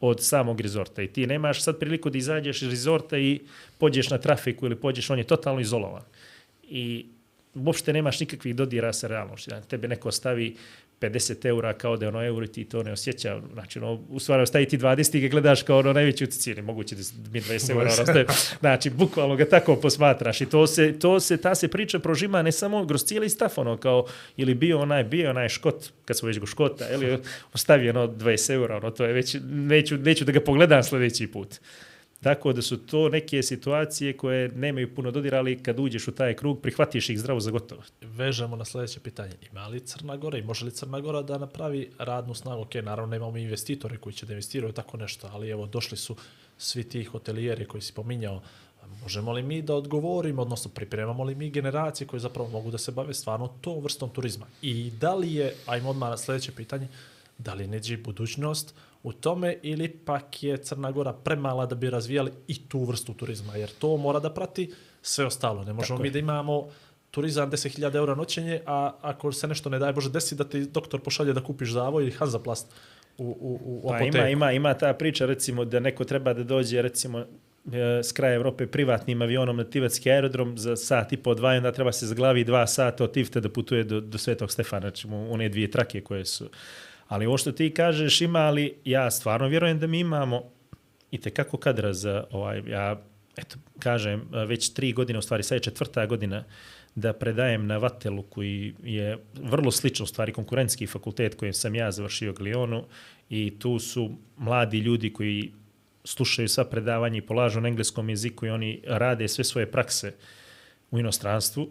[SPEAKER 8] od samog rezorta i ti nemaš sad priliku da izađeš iz rezorta i pođeš na trafiku ili pođeš, on je totalno izolovan. I uopšte nemaš nikakvih dodira sa realnošću. Da tebe neko stavi 50 eura kao da je ono euro i ti to ne osjeća. Znači, ono, u stvari, ostaje ti 20 i ga gledaš kao ono najveći uticini. Moguće da mi 20 eura *laughs* ostaje. Znači, bukvalno ga tako posmatraš. I to se, to se, ta se priča prožima ne samo kroz cijeli staf, ono, kao, ili bio onaj, bio onaj škot, kad smo već go škota, ili ostavi ono 20 eura, ono, to je već, neću, neću da ga pogledam sljedeći put. Tako da su to neke situacije koje nemaju puno dodira, ali kad uđeš u taj krug, prihvatiš ih zdravo za gotovo.
[SPEAKER 6] Vežemo na sljedeće pitanje. Ima li Crna Gora i može li Crna Gora da napravi radnu snagu? Ok, naravno nemamo investitore koji će da investiraju tako nešto, ali evo, došli su svi ti hotelijeri koji si pominjao. Možemo li mi da odgovorimo, odnosno pripremamo li mi generacije koje zapravo mogu da se bave stvarno tom vrstom turizma? I da li je, ajmo odmah na sljedeće pitanje, da li neđe budućnost u tome ili pak je Crna Gora premala da bi razvijali i tu vrstu turizma, jer to mora da prati sve ostalo. Ne možemo
[SPEAKER 8] Tako
[SPEAKER 6] mi
[SPEAKER 8] je.
[SPEAKER 6] da imamo turizam 10.000 eura noćenje, a ako se nešto ne daje Bože desi da ti doktor pošalje da kupiš zavoj ili Hanzaplast u, u, u
[SPEAKER 8] Pa
[SPEAKER 6] apoteku.
[SPEAKER 8] ima, ima, ima ta priča, recimo, da neko treba da dođe, recimo, e, s kraja Evrope privatnim avionom na Tivatski aerodrom za sat i po dva i onda treba se zaglavi dva sata od Tivta da putuje do, do Svetog Stefana, znači one dvije trake koje su. Ali ovo što ti kažeš ima, ali ja stvarno vjerujem da mi imamo i tekako kadra za ovaj, ja eto, kažem, već tri godine, u stvari sad je četvrta godina da predajem na Vatelu koji je vrlo slično, u stvari konkurentski fakultet kojem sam ja završio Glionu. I tu su mladi ljudi koji slušaju sva predavanja i polažu na engleskom jeziku i oni rade sve svoje prakse u inostranstvu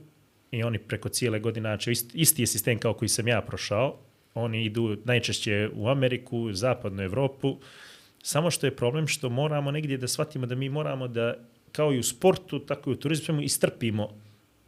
[SPEAKER 8] i oni preko cijele godine, znači isti je sistem kao koji sam ja prošao, oni idu najčešće u Ameriku, zapadnu Evropu, samo što je problem što moramo negdje da shvatimo da mi moramo da, kao i u sportu, tako i u turizmu, istrpimo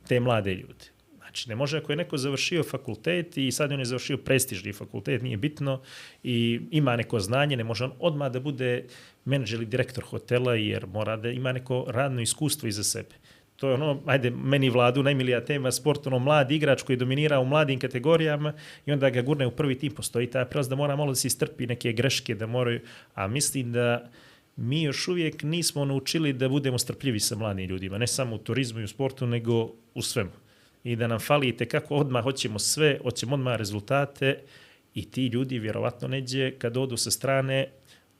[SPEAKER 8] te mlade ljude. Znači, ne može ako je neko završio fakultet i sad on je završio prestižni fakultet, nije bitno, i ima neko znanje, ne može on odmah da bude menadžer ili direktor hotela, jer mora da ima neko radno iskustvo iza sebe. To je ono, ajde, meni vladu najmilija tema sport, ono mladi igrač koji dominira u mladim kategorijama i onda ga gurne u prvi tim, postoji ta prelaz da mora malo da se istrpi neke greške, da moraju, a mislim da mi još uvijek nismo naučili da budemo strpljivi sa mladim ljudima, ne samo u turizmu i u sportu, nego u svemu. I da nam fali kako odmah hoćemo sve, hoćemo odmah rezultate i ti ljudi vjerovatno neđe kad odu sa strane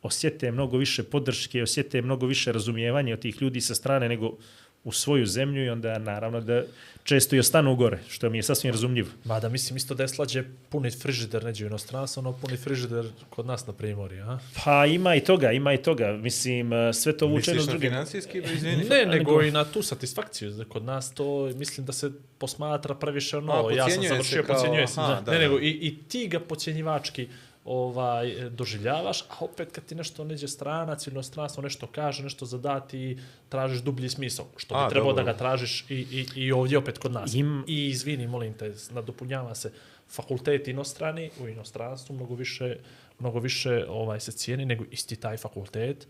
[SPEAKER 8] osjete mnogo više podrške, osjete mnogo više razumijevanja od tih ljudi sa strane nego u svoju zemlju i onda naravno da često i ostanu gore, što mi je sasvim razumljivo.
[SPEAKER 6] Mada mislim isto da je slađe punit frižider neđe u inostranstvu, ono punit frižider kod nas na primorju, a?
[SPEAKER 8] Pa ima i toga, ima i toga. Mislim, eh, sve to s
[SPEAKER 7] na
[SPEAKER 8] drugim.
[SPEAKER 7] financijski, izvini?
[SPEAKER 6] Ne, nego i na tu satisfakciju. Kod nas to, mislim da se posmatra previše ono,
[SPEAKER 7] A,
[SPEAKER 6] ja sam završio,
[SPEAKER 7] kao,
[SPEAKER 6] pocijenjuje se.
[SPEAKER 7] aha,
[SPEAKER 6] Da,
[SPEAKER 7] da,
[SPEAKER 6] ne,
[SPEAKER 7] da.
[SPEAKER 6] nego i, i ti ga pocijenjivački ovaj, doživljavaš, a opet kad ti nešto neđe stranac ili inostranstvo nešto kaže, nešto zadati, tražiš dublji smisao, što bi
[SPEAKER 7] dobro.
[SPEAKER 6] da ga tražiš i, i, i ovdje opet kod nas.
[SPEAKER 8] Im-
[SPEAKER 6] I izvini, molim te, nadopunjava se fakultet inostrani u inostranstvu mnogo više, mnogo više ovaj se cijeni nego isti taj fakultet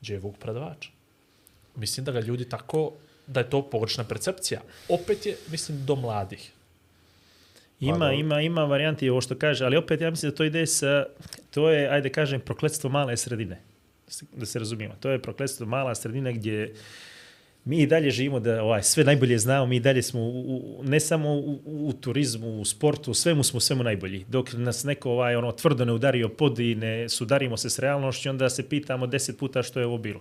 [SPEAKER 6] gdje je Vuk predavač. Mislim da ga ljudi tako, da je to pogrešna percepcija. Opet je, mislim, do mladih.
[SPEAKER 8] Ima, ima, ima varijanti ovo što kaže, ali opet ja mislim da to ide sa, to je, ajde kažem, prokletstvo male sredine. Da se razumijemo. To je prokletstvo mala sredina gdje mi i dalje živimo da ovaj, sve najbolje znamo, mi i dalje smo u, u, ne samo u, u, turizmu, u sportu, svemu smo svemu najbolji. Dok nas neko ovaj, ono, tvrdo ne udario pod i ne sudarimo se s realnošću, onda se pitamo deset puta što je ovo bilo.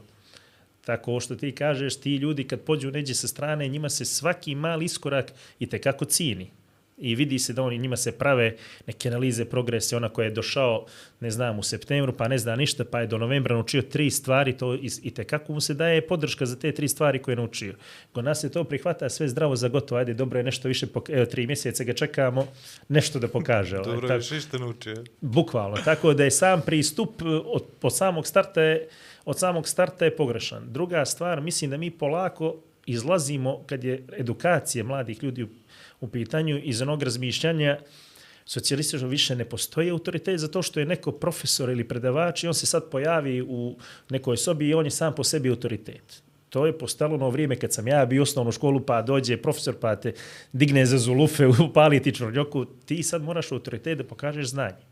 [SPEAKER 8] Tako što ti kažeš, ti ljudi kad pođu neđe sa strane, njima se svaki mali iskorak i tekako cijeni. I vidi se da oni njima se prave neke analize progrese, ona koja je došao, ne znam, u septembru, pa ne zna ništa, pa je do novembra naučio tri stvari, to i, i tekako mu se daje podrška za te tri stvari koje je naučio. Kod nas se to prihvata sve zdravo za gotovo, ajde, dobro je nešto više, pok evo, tri mjeseca ga čekamo, nešto da pokaže. ovaj,
[SPEAKER 7] Dobro,
[SPEAKER 8] tako-
[SPEAKER 7] još ništa naučio.
[SPEAKER 8] Bukvalno, tako da je sam pristup e, od, od samog starta je, od samog starta je pogrešan. Druga stvar, mislim da mi polako izlazimo kad je edukacija mladih ljudi u, u pitanju iz onog razmišljanja socijalistično više ne postoji autoritet zato što je neko profesor ili predavač i on se sad pojavi u nekoj sobi i on je sam po sebi autoritet. To je postalo ono vrijeme kad sam ja bio u osnovnu školu, pa dođe profesor, pa te digne za zulufe, upali ti čvrnjoku. Ti sad moraš autoritet da pokažeš znanje.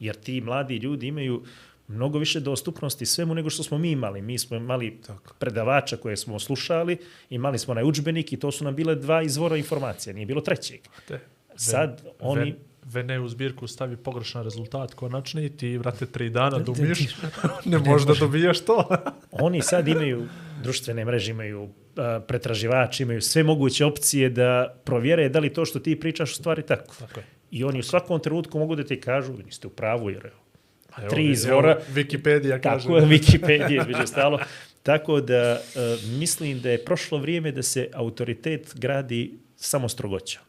[SPEAKER 8] Jer ti mladi ljudi imaju mnogo više dostupnosti svemu nego što smo mi imali. Mi smo imali Tako. predavača koje smo slušali, imali smo onaj učbenik i to su nam bile dva izvora informacija, nije bilo trećeg.
[SPEAKER 6] Te,
[SPEAKER 8] Sad oni...
[SPEAKER 6] Ven, Vene u zbirku stavi pogrešan rezultat konačni i ti, vrate, tri dana dumiš, *laughs* ne možeš da dobijaš to. *laughs*
[SPEAKER 8] oni sad imaju društvene mreže, imaju uh, pretraživač, imaju sve moguće opcije da provjere da li to što ti pričaš u stvari tako.
[SPEAKER 6] Tako je.
[SPEAKER 8] I oni u svakom trenutku mogu da ti kažu, vi niste u pravu, jer evo,
[SPEAKER 6] evo,
[SPEAKER 8] tri
[SPEAKER 6] evo,
[SPEAKER 8] izvora.
[SPEAKER 6] Wikipedia kaže.
[SPEAKER 8] Tako je, Wikipedia između stalo. Tako da uh, mislim da je prošlo vrijeme da se autoritet gradi samo strogoćom.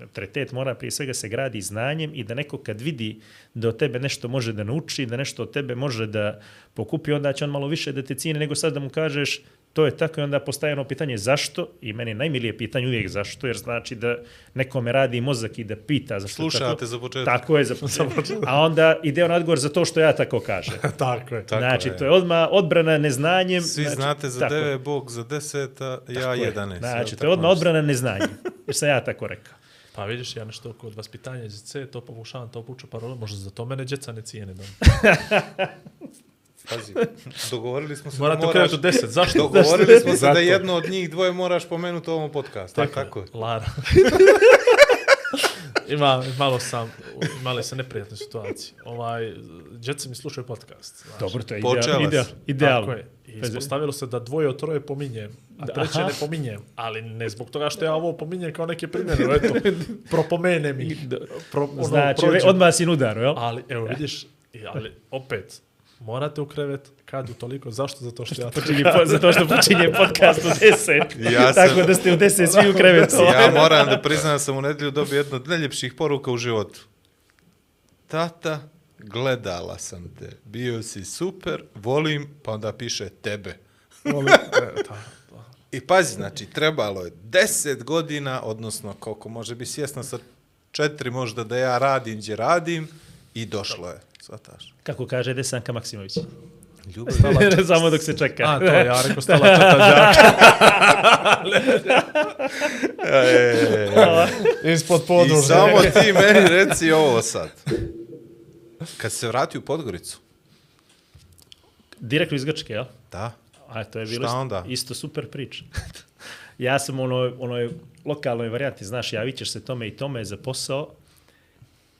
[SPEAKER 8] Autoritet mora prije svega se gradi znanjem i da neko kad vidi da od tebe nešto može da nauči, da nešto od tebe može da pokupi, onda će on malo više da te cijene nego sad da mu kažeš to je tako i onda postaje ono pitanje zašto i meni najmilije pitanje uvijek zašto, jer znači da nekome radi mozak i da pita zašto
[SPEAKER 7] Slušate
[SPEAKER 8] tako.
[SPEAKER 7] za početak.
[SPEAKER 8] Tako je, za *laughs* početak. A onda ide on odgovor za to što ja tako kažem. *laughs*
[SPEAKER 6] tako je.
[SPEAKER 7] Tako
[SPEAKER 8] znači,
[SPEAKER 7] je.
[SPEAKER 8] to je odmah odbrana neznanjem.
[SPEAKER 7] Svi
[SPEAKER 8] znači,
[SPEAKER 7] znate za
[SPEAKER 8] tako.
[SPEAKER 7] 9, Bog za 10, a ja
[SPEAKER 8] Tako je.
[SPEAKER 7] 11.
[SPEAKER 8] Znači,
[SPEAKER 7] jel
[SPEAKER 8] to je
[SPEAKER 7] nešto?
[SPEAKER 8] odbrana neznanjem. Jer sam ja tako rekao.
[SPEAKER 6] Pa vidiš, ja nešto kod vaspitanja iz C, to pokušavam, to puču parole, možda za to mene djeca ne cijene. Da. *laughs*
[SPEAKER 7] Pazi, dogovorili smo se
[SPEAKER 6] Morate
[SPEAKER 7] da moraš...
[SPEAKER 6] u deset, zašto?
[SPEAKER 7] Dogovorili smo se da jedno od njih dvoje moraš pomenuti u ovom podcastu. Tako, tako je.
[SPEAKER 6] Lara. *laughs* Ima, malo sam, imali se neprijatne situacije. Ovaj, djeca mi slušaju podcast. Znaš.
[SPEAKER 8] Dobro, to je ideal,
[SPEAKER 7] si.
[SPEAKER 8] ideal,
[SPEAKER 6] Tako je. I ispostavilo se da dvoje od troje pominjem, a treće
[SPEAKER 8] Aha.
[SPEAKER 6] ne pominjem. Ali ne zbog toga što ja ovo pominjem kao neke primjene. Eto, *laughs* propomene mi. Pro, ono,
[SPEAKER 8] Znači,
[SPEAKER 6] prođem.
[SPEAKER 8] odmah si na udaru, jel?
[SPEAKER 6] Ali, evo, vidiš, i- ali opet, morate u krevet, kad u toliko, zašto? Zato što ja
[SPEAKER 8] Počinje, po, zato što počinje podcast u 10. *laughs*
[SPEAKER 7] Ja sam-
[SPEAKER 8] Tako da ste u 10 svi u krevetu.
[SPEAKER 7] Ja moram da priznam da sam u nedelju dobio jednu od najljepših poruka u životu. Tata, gledala sam te. Bio si super, volim, pa onda piše tebe.
[SPEAKER 6] volim. E, ta, *laughs* ta.
[SPEAKER 7] I pazi, znači, trebalo je 10 godina, odnosno koliko može biti svjesno sa četiri možda da ja radim gdje radim i došlo je. Svataš.
[SPEAKER 8] Kako kaže Desanka Maksimović.
[SPEAKER 7] Ljubav. *laughs*
[SPEAKER 8] Samo dok se čeka.
[SPEAKER 6] A, to ja rekao stala *laughs* četa *laughs* đaka. Ispod
[SPEAKER 7] I samo ti meni reci ovo sad. Kad se vrati u Podgoricu,
[SPEAKER 8] Direktno iz Grčke, jel?
[SPEAKER 7] da,
[SPEAKER 8] A to je bilo
[SPEAKER 7] Šta
[SPEAKER 8] isto,
[SPEAKER 7] onda?
[SPEAKER 8] isto super priča. ja sam u onoj, onoj lokalnoj varijanti, znaš, javit ćeš se tome i tome za posao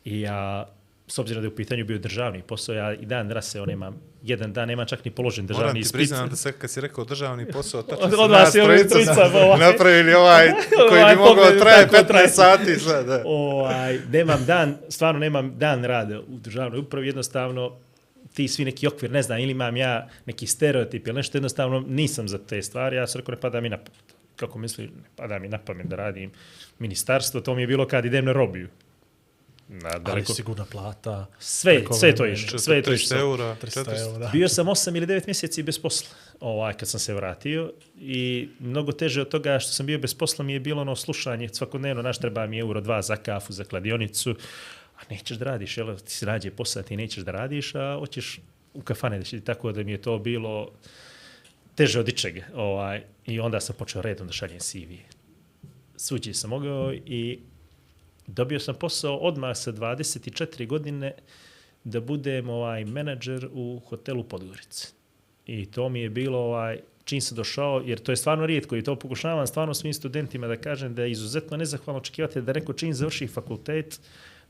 [SPEAKER 8] i ja, s obzirom da je u pitanju bio državni posao, ja i dan danas se on nemam, jedan dan nemam čak ni položen državni
[SPEAKER 7] moram ti
[SPEAKER 8] ispit.
[SPEAKER 7] priznam da se kad si rekao državni posao, *laughs* tačno
[SPEAKER 8] Od- od
[SPEAKER 7] nas
[SPEAKER 8] ovaj
[SPEAKER 7] trojica *laughs*
[SPEAKER 8] ovaj.
[SPEAKER 7] napravili ovaj koji
[SPEAKER 8] Ovaj
[SPEAKER 7] bi mogao traje
[SPEAKER 8] tako
[SPEAKER 7] 15
[SPEAKER 8] traje.
[SPEAKER 7] sati sad. Da.
[SPEAKER 8] ovaj, nemam dan, stvarno nemam dan rada u državnoj upravi, jednostavno ti svi neki okvir, ne znam, ili imam ja neki stereotip ili nešto, jednostavno nisam za te stvari, ja sam rekao ne pada mi na pamet. Kako misli, ne pada mi na pamet da radim ministarstvo, to mi je bilo kad idem na robiju. Na
[SPEAKER 6] Ali
[SPEAKER 8] daleko,
[SPEAKER 6] sigurna plata.
[SPEAKER 8] sve, sve to išlo, sve to
[SPEAKER 7] 300
[SPEAKER 8] išlo.
[SPEAKER 7] eura,
[SPEAKER 6] 300
[SPEAKER 7] 400.
[SPEAKER 6] eura.
[SPEAKER 8] Bio sam 8 ili 9 mjeseci bez posla, ovaj, kad sam se vratio i mnogo teže od toga što sam bio bez posla mi je bilo ono slušanje svakodnevno, naš treba mi euro dva za kafu, za kladionicu, a nećeš da radiš, jel, ti se rađe posao, ti nećeš da radiš, a hoćeš u kafane da će, tako da mi je to bilo teže od ičega. Ovaj, I onda sam počeo redom da šaljem CV. Svuđi sam mogao i dobio sam posao odmah sa 24 godine da budem ovaj menadžer u hotelu Podgorice. I to mi je bilo ovaj čim sam došao, jer to je stvarno rijetko i to pokušavam stvarno svim studentima da kažem da je izuzetno nezahvalno očekivati da neko čim završi fakultet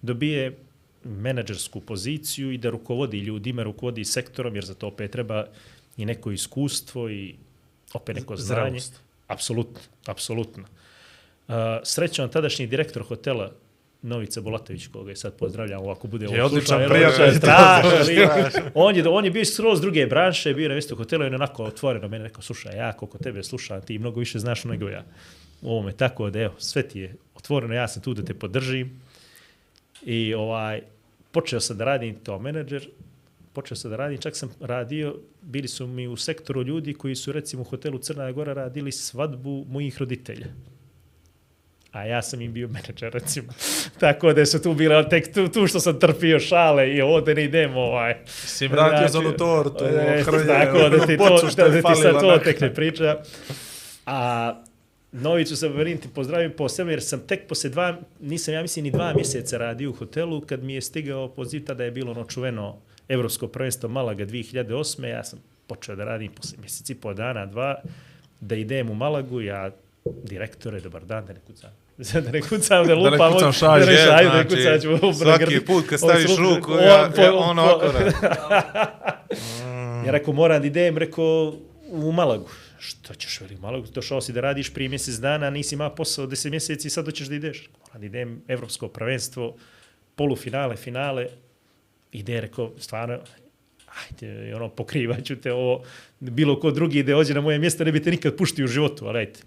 [SPEAKER 8] dobije menadžersku poziciju i da rukovodi ljudima, rukovodi sektorom, jer za to opet treba i neko iskustvo i opet neko znanje.
[SPEAKER 6] Zrelost.
[SPEAKER 8] Apsolutno, apsolutno. Uh, srećan tadašnji direktor hotela Novica Bolatović, koga je sad pozdravljam, ovako bude
[SPEAKER 6] Je
[SPEAKER 8] ovo
[SPEAKER 6] odličan
[SPEAKER 8] slušao,
[SPEAKER 6] prijatelj. *laughs*
[SPEAKER 8] on je on, je, on je bio skroz druge branše, bio na mjestu hotela i on je onako otvoreno mene rekao, slušaj, ja koliko tebe slušam, ti mnogo više znaš nego ja. U ovome tako da, evo, sve ti je otvoreno, ja sam tu da te podržim. I ovaj, počeo sam da radim kao menadžer, počeo sam da radim, čak sam radio, bili su mi u sektoru ljudi koji su recimo u hotelu Crna Gora radili svadbu mojih roditelja. A ja sam im bio menadžer, recimo. *laughs* Tako da su tu bile, tek tu, tu što sam trpio šale i ovdje ne idemo, ovaj.
[SPEAKER 7] Si vratio za onu tortu,
[SPEAKER 8] e,
[SPEAKER 7] hrlje,
[SPEAKER 8] tako da ti to, da, da ti sad to tek ne priča. A Novicu sam verim ti pozdravim posebno jer sam tek posle dva, nisam ja mislim ni dva mjeseca radio u hotelu kad mi je stigao poziv, tada je bilo ono čuveno Evropsko prvenstvo Malaga 2008. Ja sam počeo da radim posle mjeseci po dana, dva, da idem u Malagu, ja direktore, dobar dan, da ne kucam. *laughs* da ne kucam, da lupam.
[SPEAKER 6] kucam
[SPEAKER 8] od-
[SPEAKER 6] šalju.
[SPEAKER 8] Da ne
[SPEAKER 7] Je,
[SPEAKER 8] šalju, da ne kucam, ću ovo
[SPEAKER 7] svaki put kad staviš ruku,
[SPEAKER 8] ovo-
[SPEAKER 7] ja,
[SPEAKER 8] po-
[SPEAKER 7] ja, ono
[SPEAKER 8] po-
[SPEAKER 7] oko, *laughs*
[SPEAKER 8] Ja rekao, moram da idem, rekao, u Malagu. Što ćeš veli u Malagu? Došao si da radiš prije mjesec dana, nisi imao posao 10 mjeseci i sad hoćeš da ideš. Moram da idem, evropsko prvenstvo, polufinale, finale. Ide, rekao, stvarno, ajde, ono, pokrivaću te ovo, bilo ko drugi ide ođe na moje mjesto, ne bi te nikad puštio u životu, ali ajde.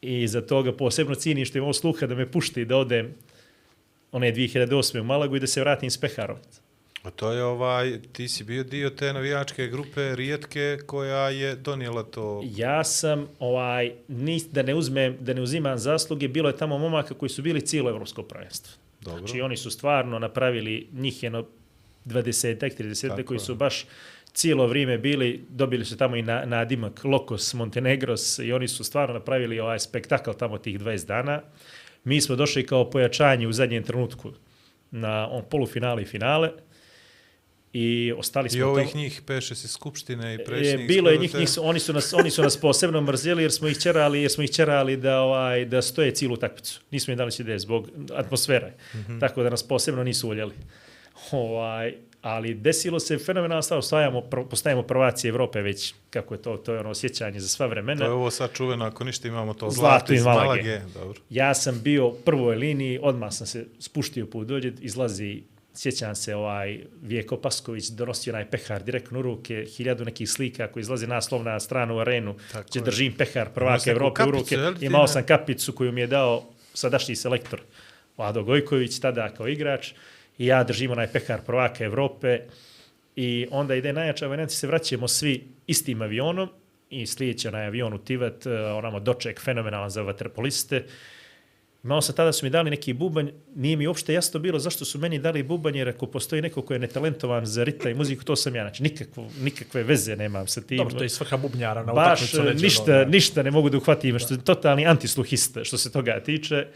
[SPEAKER 8] I za toga posebno cijenim što imao sluha da me pušti da odem one 2008. u Malagu i da se vratim s Peharom.
[SPEAKER 7] A to je ovaj, ti si bio dio te navijačke grupe rijetke koja je donijela to.
[SPEAKER 8] Ja sam ovaj nis, da ne uzmem da ne uzimam zasluge, bilo je tamo momaka koji su bili cijelo evropsko prvenstvo.
[SPEAKER 7] Dobro.
[SPEAKER 8] Znači oni su stvarno napravili njih jedno 20 30
[SPEAKER 7] Tako
[SPEAKER 8] koji
[SPEAKER 7] je.
[SPEAKER 8] su baš cijelo vrijeme bili, dobili su tamo i na, nadimak Lokos Montenegros i oni su stvarno napravili ovaj spektakl tamo tih 20 dana. Mi smo došli kao pojačanje u zadnjem trenutku na on polufinale i finale i ostali smo
[SPEAKER 7] I
[SPEAKER 8] tamo-
[SPEAKER 7] ovih njih peše si skupštine i
[SPEAKER 8] Je,
[SPEAKER 7] predsjednik.
[SPEAKER 8] bilo je njih, njih su, oni su nas oni su nas posebno mrzeli jer smo ih ćerali jer smo ih ćerali da ovaj da stoje cijelu utakmicu. Nismo im dali ide zbog atmosfere. Mm -hmm. Tako da nas posebno nisu voljeli. Ovaj ali desilo se fenomenalno stvar, osvajamo, pr- postajemo prvaci Evrope već, kako je to, to je ono osjećanje za sva vremena.
[SPEAKER 7] To je ovo sad čuveno, ako ništa imamo to
[SPEAKER 8] Zlato
[SPEAKER 7] zlato
[SPEAKER 8] iz Malage.
[SPEAKER 7] Malage. Dobro.
[SPEAKER 8] Ja sam bio u prvoj liniji, odmah sam se spuštio put dođe, izlazi, sjećam se, ovaj Vijeko Pasković donosio onaj pehar direktno u ruke, hiljadu nekih slika koji izlazi naslov na stranu u arenu,
[SPEAKER 7] Tako
[SPEAKER 8] gdje
[SPEAKER 7] je.
[SPEAKER 8] držim pehar prvaka Evrope u
[SPEAKER 7] kapicu,
[SPEAKER 8] ruke.
[SPEAKER 7] li ti
[SPEAKER 8] Imao sam kapicu koju mi je dao sadašnji selektor Vlado Gojković, tada kao igrač, i ja držim onaj pehar prvaka Evrope i onda ide najjača varijanti, se vraćamo svi istim avionom i sljedeći onaj avion u Tivat, eh, onamo doček fenomenalan za vaterpoliste. Imao sam tada su mi dali neki bubanj, nije mi uopšte jasno bilo zašto su meni dali bubanj, jer ako postoji neko ko je netalentovan za rita i muziku, to sam ja. Znači, nikakvo, nikakve veze nemam sa tim.
[SPEAKER 6] Dobro, to je i svrha bubnjara na
[SPEAKER 8] Baš
[SPEAKER 6] utakmicu. neće
[SPEAKER 8] ništa,
[SPEAKER 6] ono,
[SPEAKER 8] ništa ne mogu da uhvatim, što je totalni antisluhista što se toga tiče.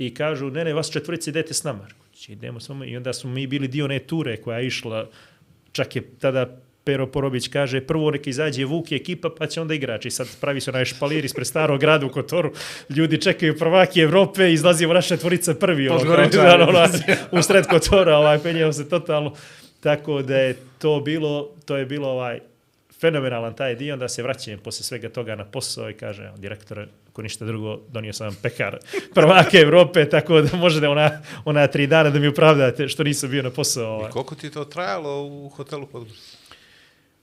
[SPEAKER 8] I kažu, ne, ne, vas četvorice idete s nama. Rekao, "Će, idemo samo. I onda smo mi bili dio one ture koja je išla, čak je tada Pero Porobić kaže, prvo neka izađe Vuk i ekipa, pa će onda igrači. Sad pravi se onaj špalir ispred starog grada u Kotoru. Ljudi čekaju prvaki Evrope, izlazimo naša tvorica prvi. Ono, kao, ono, u sred Kotora, ovaj, penjao se totalno. Tako da je to bilo, to je bilo ovaj, fenomenalan taj dio, onda se vraćam posle svega toga na posao i kaže, direktore, ako ništa drugo, donio sam pekar prvake Evrope, tako da možete ona, ona tri dana da mi opravdate što nisam bio na posao. Ovaj.
[SPEAKER 7] I koliko ti to trajalo u hotelu Podgorica?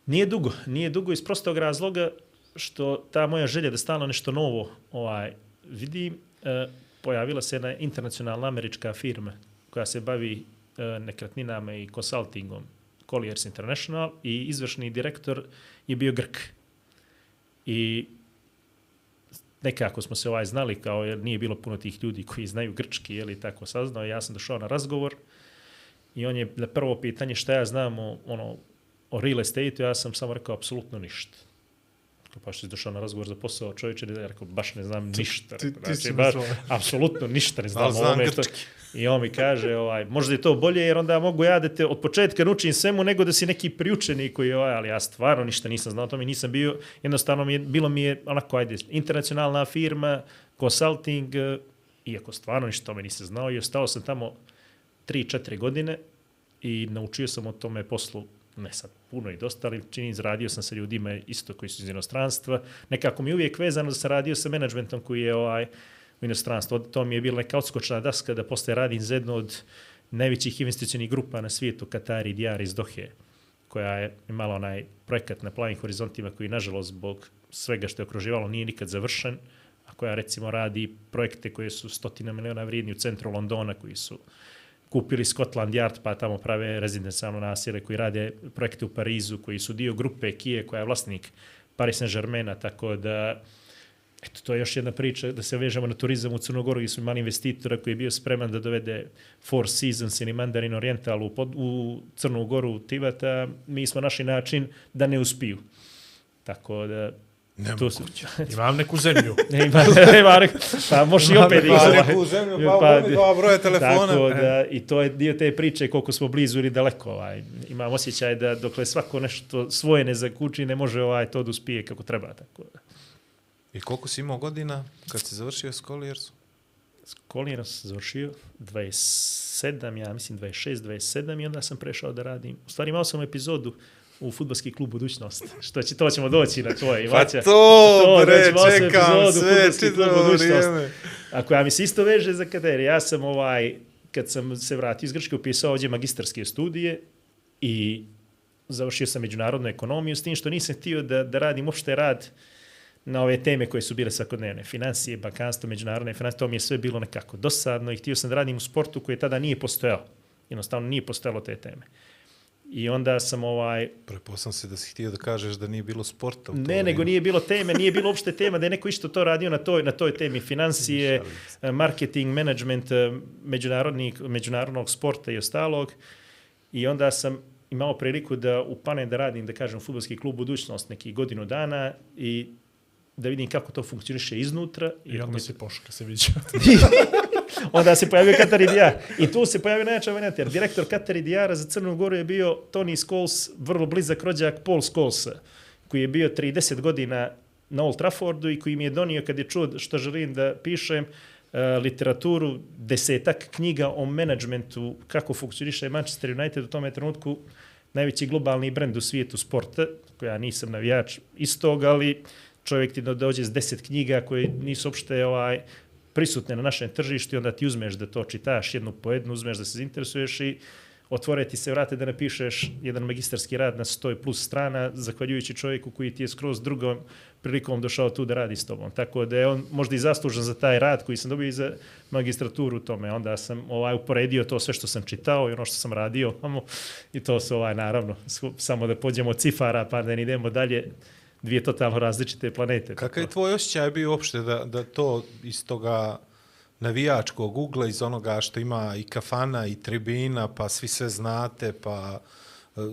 [SPEAKER 8] Nije dugo, nije dugo iz prostog razloga što ta moja želja da stalno nešto novo ovaj, vidim, e, pojavila se jedna internacionalna američka firma koja se bavi e, nekretninama i konsultingom Colliers International i izvršni direktor je bio Grk. I nekako smo se ovaj znali kao jer nije bilo puno tih ljudi koji znaju grčki ili tako saznao. Ja sam došao na razgovor i on je na prvo pitanje šta ja znam o, ono, o real estate ja sam samo rekao apsolutno ništa. Pa što si došao na razgovor za posao čovječe, ja rekao, baš ne znam ništa.
[SPEAKER 6] ti- ti
[SPEAKER 8] znači,
[SPEAKER 6] na
[SPEAKER 8] baš, apsolutno ništa ne znam.
[SPEAKER 7] Ali znam
[SPEAKER 8] o ovome što-. I on mi kaže, ovaj, možda je to bolje jer onda mogu ja da te od početka naučim svemu nego da si neki priučeni koji je ovaj, ali ja stvarno ništa nisam znao o tome, nisam bio, jednostavno mi je, bilo mi je onako, ajde, internacionalna firma, consulting, eh, iako stvarno ništa o tome nisam znao i ostao sam tamo 3-4 godine i naučio sam o tome poslu ne sad puno i dosta, ali čini izradio sam sa ljudima isto koji su iz inostranstva. Nekako mi je uvijek vezano da sam radio sa menadžmentom koji je ovaj, u inostranstvu. To mi je bila neka odskočna daska da posle radim za jednu od najvećih investicionih grupa na svijetu, Katari Diar iz Dohe, koja je imala onaj projekat na plavim horizontima koji, nažalost, zbog svega što je okruživalo, nije nikad završen, a koja, recimo, radi projekte koje su stotina miliona vrijedni u centru Londona, koji su kupili Scotland Yard, pa tamo prave rezidencijalno naselje, koji rade projekte u Parizu, koji su dio grupe Kije, koja je vlasnik Paris Saint-Germaina, tako da Eto, to je još jedna priča da se vežemo na turizam u Crnogoru gdje smo imali investitora koji je bio spreman da dovede Four Seasons ili Mandarin Oriental u, pod, u Crnu Goru Tivata. Mi smo našli način da ne uspiju. Tako da tu su,
[SPEAKER 6] Imam neku zemlju. *laughs*
[SPEAKER 8] ne, ima, *laughs* ima, neko- pa možeš i opet ih-
[SPEAKER 7] neku zemlju, pa pa, dva broja telefona.
[SPEAKER 8] Tako da, i to je dio te priče koliko smo blizu ili daleko. Ovaj. Imam osjećaj da dokle svako nešto svoje ne zakuči, ne može ovaj to da uspije kako treba. Tako da.
[SPEAKER 7] I koliko si imao godina kad si završio Skoliersu?
[SPEAKER 8] Kolina sam završio 27, ja mislim 26, 27 i onda sam prešao da radim. U stvari imao sam epizodu u futbolski klub Budućnost. Što će, to ćemo doći na tvoje. Ivaća.
[SPEAKER 7] Pa to, bre,
[SPEAKER 8] znači, imao sam
[SPEAKER 7] čekam sve, čitavo
[SPEAKER 8] Budućnost.
[SPEAKER 7] vrijeme.
[SPEAKER 8] Ako ja mi se isto veže za katere, ja sam ovaj, kad sam se vratio iz Grčke, upisao ovdje magistarske studije i završio sam međunarodnu ekonomiju, s tim što nisam htio da, da radim uopšte rad na ove teme koje su bile svakodnevne. Financije, bankanstvo, međunarodne financije, to mi je sve bilo nekako dosadno i htio sam da radim u sportu koji tada nije postojao. Jednostavno nije postojalo te teme. I onda sam ovaj,
[SPEAKER 7] Preposam se da si htio da kažeš da nije bilo sporta u
[SPEAKER 8] Ne,
[SPEAKER 7] vrijeme.
[SPEAKER 8] nego nije bilo teme, nije bilo uopšte tema da je neko isto to radio na toj, na toj temi. Financije, eh, marketing, management eh, međunarodnih, međunarodnog sporta i ostalog. I onda sam imao priliku da upanem da radim, da kažem, futbolski klub budućnost neki godinu dana i da vidim kako to funkcioniše iznutra.
[SPEAKER 6] I
[SPEAKER 8] ako
[SPEAKER 6] onda
[SPEAKER 8] mi-
[SPEAKER 6] si poška se viđa. *laughs* *laughs*
[SPEAKER 8] onda se pojavio Katar Dijar. I tu se pojavio najjača varijanta, jer direktor Katar Dijara za Crnu Goru je bio Tony Scholes, vrlo blizak rođak Paul Scholes, koji je bio 30 godina na Old Traffordu i koji mi je donio, kad je čuo što želim da pišem, uh, literaturu, desetak knjiga o menadžmentu, kako funkcioniše Manchester United u tome trenutku, najveći globalni brend u svijetu sporta, koja ja nisam navijač istog, ali čovjek ti dođe s deset knjiga koje nisu uopšte ovaj, prisutne na našem tržištu i onda ti uzmeš da to čitaš jednu po jednu, uzmeš da se zainteresuješ i otvore ti se vrate da napišeš jedan magistarski rad na 100 plus strana, zahvaljujući čovjeku koji ti je skroz drugom prilikom došao tu da radi s tobom. Tako da je on možda i zaslužan za taj rad koji sam dobio i za magistraturu u tome. Onda sam ovaj uporedio to sve što sam čitao i ono što sam radio i to se ovaj naravno samo da pođemo od cifara pa da ne idemo dalje dvije totalno različite planete.
[SPEAKER 7] Kakav je
[SPEAKER 8] Tako.
[SPEAKER 7] tvoj osjećaj bio uopšte da, da to iz toga navijačkog ugla, iz onoga što ima i kafana i tribina, pa svi sve znate, pa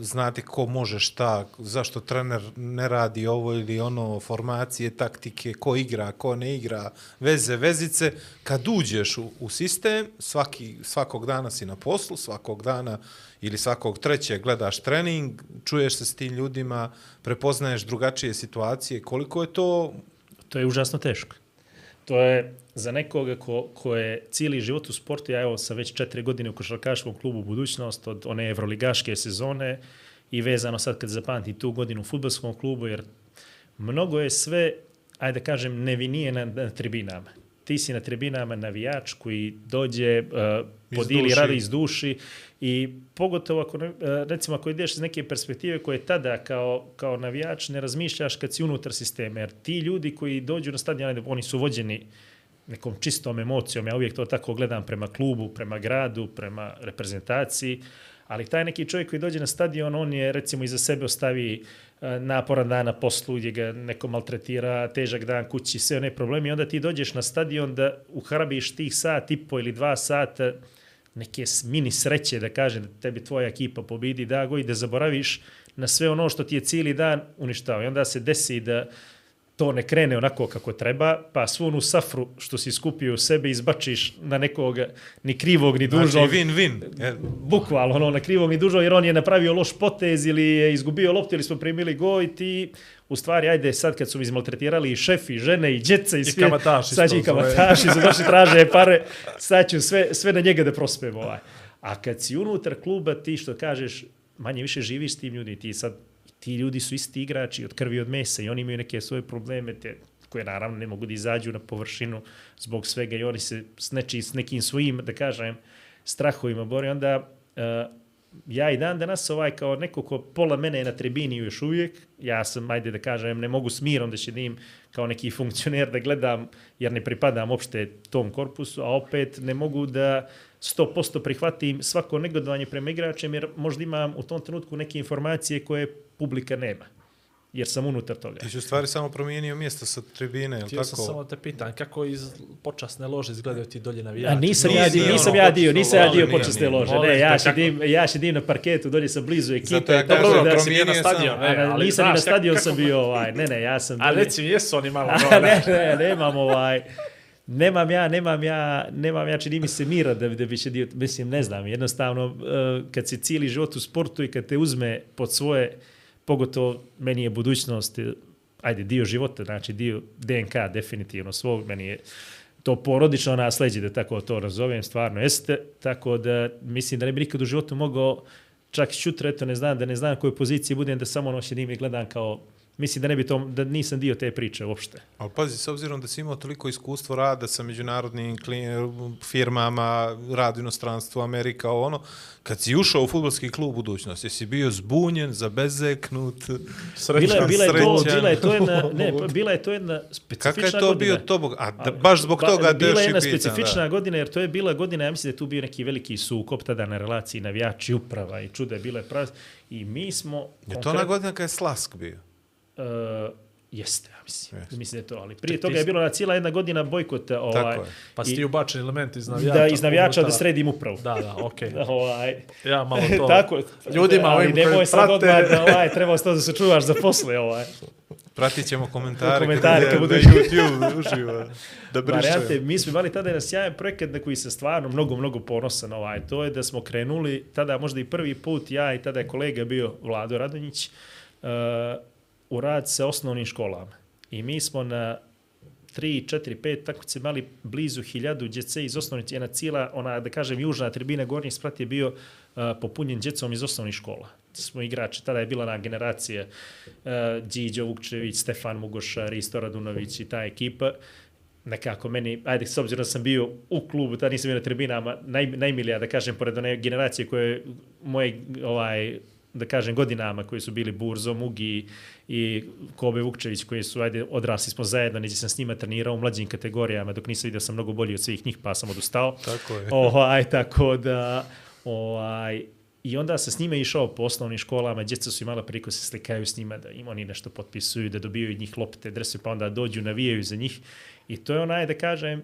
[SPEAKER 7] znate ko može šta, zašto trener ne radi ovo ili ono, formacije, taktike, ko igra, ko ne igra, veze, vezice. Kad uđeš u, u sistem, svaki, svakog dana si na poslu, svakog dana ili svakog trećeg gledaš trening, čuješ se s tim ljudima, prepoznaješ drugačije situacije. Koliko je to
[SPEAKER 8] To je užasno teško. To je za nekoga ko, ko je cijeli život u sportu, ja evo sam već četiri godine u košarkaškom klubu Budućnost od one evroligaške sezone i vezano sad kad zapamtim tu godinu u futbolskom klubu, jer mnogo je sve, ajde da kažem, nevinije na, na tribinama. Ti si na tribinama navijač koji dođe, uh, podili
[SPEAKER 7] duši.
[SPEAKER 8] radi iz duši i pogotovo ako, uh, recimo, ako ideš iz neke perspektive koje tada kao, kao navijač ne razmišljaš kad si unutar sistema, jer ti ljudi koji dođu na stadion, oni su vođeni nekom čistom emocijom, ja uvijek to tako gledam prema klubu, prema gradu, prema reprezentaciji, ali taj neki čovjek koji dođe na stadion, on je recimo iza sebe ostavi e, naporan dan na poslu gdje ga neko maltretira, težak dan kući, sve one problemi, onda ti dođeš na stadion da uhrabiš tih sat i po ili dva sata neke mini sreće da kaže da tebi tvoja ekipa pobidi dago i da zaboraviš na sve ono što ti je cijeli dan uništao. I onda se desi da to ne krene onako kako treba, pa svu onu safru što si skupio u sebe izbačiš na nekoga ni krivog ni dužnog.
[SPEAKER 7] Znači, win-win.
[SPEAKER 8] Bukvalno, ono, na krivog ni dužnog, jer on je napravio loš potez ili je izgubio loptu ili smo primili go i ti, u stvari, ajde, sad kad su mi izmaltretirali i šef, i žene, i djeca, i, sve,
[SPEAKER 6] kamataši
[SPEAKER 8] sad će i
[SPEAKER 6] isto, svoje.
[SPEAKER 8] kamataši, su došli *laughs* traže pare, sad ću sve, sve na njega da prospemo. Ovaj. A kad si unutar kluba, ti što kažeš, manje više živiš s tim ljudima, ti sad, ti ljudi su isti igrači od krvi od mesa i oni imaju neke svoje probleme, te, koje naravno ne mogu da izađu na površinu zbog svega i oni se s, neči, s nekim svojim, da kažem, strahovima bore. Onda uh, ja i dan danas ovaj kao neko ko pola mene je na tribini još uvijek, ja sam, ajde da kažem, ne mogu s mirom da ćedim kao neki funkcioner da gledam, jer ne pripadam uopšte tom korpusu, a opet ne mogu da 100% prihvatim svako negodovanje prema igračem, jer možda imam u tom trenutku neke informacije koje publika nema. jer sam unutar toga.
[SPEAKER 7] Ti si u stvari samo promijenio mjesto sa tribine, je li
[SPEAKER 6] Htio sam
[SPEAKER 7] tako?
[SPEAKER 6] samo te pitam, kako iz počasne lože izgledaju ti dolje navijači?
[SPEAKER 8] A nisam
[SPEAKER 7] Nije
[SPEAKER 8] ja, dio,
[SPEAKER 7] ono
[SPEAKER 8] nisam ja dio, nisam ja dio počasne lože. Ne, ja
[SPEAKER 6] te,
[SPEAKER 8] sedim, ja sedim na parketu, dolje sam blizu ekipe.
[SPEAKER 7] Zato ja
[SPEAKER 8] tako
[SPEAKER 7] kažem,
[SPEAKER 8] da-
[SPEAKER 6] si nije na stadion,
[SPEAKER 7] sam.
[SPEAKER 6] e,
[SPEAKER 8] A,
[SPEAKER 6] ali
[SPEAKER 8] nisam ni na stadion sam bio, ovaj, ne, ne, ja sam
[SPEAKER 6] A reci mi, jesu oni malo *laughs*
[SPEAKER 8] ne, ne, nemam ovaj, nemam ja, nemam ja, nemam ja, čini mi se mira da, da bi se dio, mislim, ne znam, jednostavno, eh, kad si cijeli život u sportu i kad te uzme pod svoje, pogotovo meni je budućnost, ajde, dio života, znači dio DNK definitivno svog, meni je to porodično nasleđe, da tako to nazovem, stvarno jeste, tako da mislim da ne bi nikad u životu mogao čak i sutra, eto ne znam, da ne znam kojoj poziciji budem, da samo ono sjedim i gledam kao, mislim da ne bi to, da nisam dio te priče uopšte.
[SPEAKER 7] Ali pazi, s obzirom da si imao toliko iskustvo rada sa međunarodnim firmama, rad u inostranstvu, Amerika, ono, kad si ušao u futbolski klub budućnost, jesi bio zbunjen, zabezeknut,
[SPEAKER 8] Bila, je- bila, je to,
[SPEAKER 7] srećan.
[SPEAKER 8] bila je to jedna, *laughs* ne, pa bila je to jedna specifična
[SPEAKER 7] Kakav je to
[SPEAKER 8] godina.
[SPEAKER 7] bio tobog? A da, baš zbog
[SPEAKER 8] Pa,
[SPEAKER 7] toga
[SPEAKER 8] bila je jedna
[SPEAKER 7] pitam,
[SPEAKER 8] specifična
[SPEAKER 7] da.
[SPEAKER 8] godina, jer to je bila godina, ja mislim da je tu bio neki veliki sukop tada na relaciji navijači uprava i čuda je bila je prav... I mi smo...
[SPEAKER 7] Je to ona godina kad je Slask bio?
[SPEAKER 8] Uh, jeste, ja mislim.
[SPEAKER 7] Jeste.
[SPEAKER 8] Mislim da je to, ali prije toga je bilo na cijela jedna godina bojkota. Ovaj,
[SPEAKER 7] je.
[SPEAKER 6] Pa si
[SPEAKER 8] i-
[SPEAKER 6] ti ubačen element iz navijača.
[SPEAKER 8] da iz navijača da sredim upravu.
[SPEAKER 6] Da, da, okej. *laughs*
[SPEAKER 8] Ovaj,
[SPEAKER 6] Ja malo to... *laughs*
[SPEAKER 8] tako,
[SPEAKER 6] Ljudima ovim koji
[SPEAKER 8] nemoj sad
[SPEAKER 6] prate-
[SPEAKER 8] odmah da ovaj, treba to da se čuvaš za posle. Ovaj.
[SPEAKER 7] Pratit ćemo komentare,
[SPEAKER 8] Komentare kad
[SPEAKER 7] kad
[SPEAKER 8] budu-
[SPEAKER 7] bude YouTube *laughs* uživo. Da brišemo.
[SPEAKER 8] mi smo imali tada jedan sjajan projekat na koji se stvarno mnogo, mnogo ponosan. Ovaj. To je da smo krenuli, tada možda i prvi put, ja i tada je kolega bio Vlado Radonjić, uh, u rad sa osnovnim školama. I mi smo na 3, 4, 5 takmice imali blizu hiljadu djece iz osnovnih, jedna cijela, ona, da kažem, južna tribina Gornji sprat je bio uh, popunjen djecom iz osnovnih škola. Smo igrači, tada je bila na generacija uh, Điđo Vukčević, Stefan Mugoša, Risto Radunović i ta ekipa nekako meni, ajde, s obzirom da sam bio u klubu, tada nisam bio na tribinama, naj, najmilija, da kažem, pored one generacije koje moje, ovaj, da kažem, godinama koji su bili Burzo, Mugi i Kobe Vukčević koji su, ajde, odrasli smo zajedno, neđe sam s njima trenirao u mlađim kategorijama, dok nisam vidio sam mnogo bolji od svih njih, pa sam odustao.
[SPEAKER 7] Tako je. *laughs*
[SPEAKER 8] Ovaj, tako da, ovaj, I onda se s njima išao po osnovnim školama, djeca su imala priliku da se slikaju s njima, da im oni nešto potpisuju, da dobijaju od njih lopte, drese, pa onda dođu, navijaju za njih. I to je onaj, da kažem,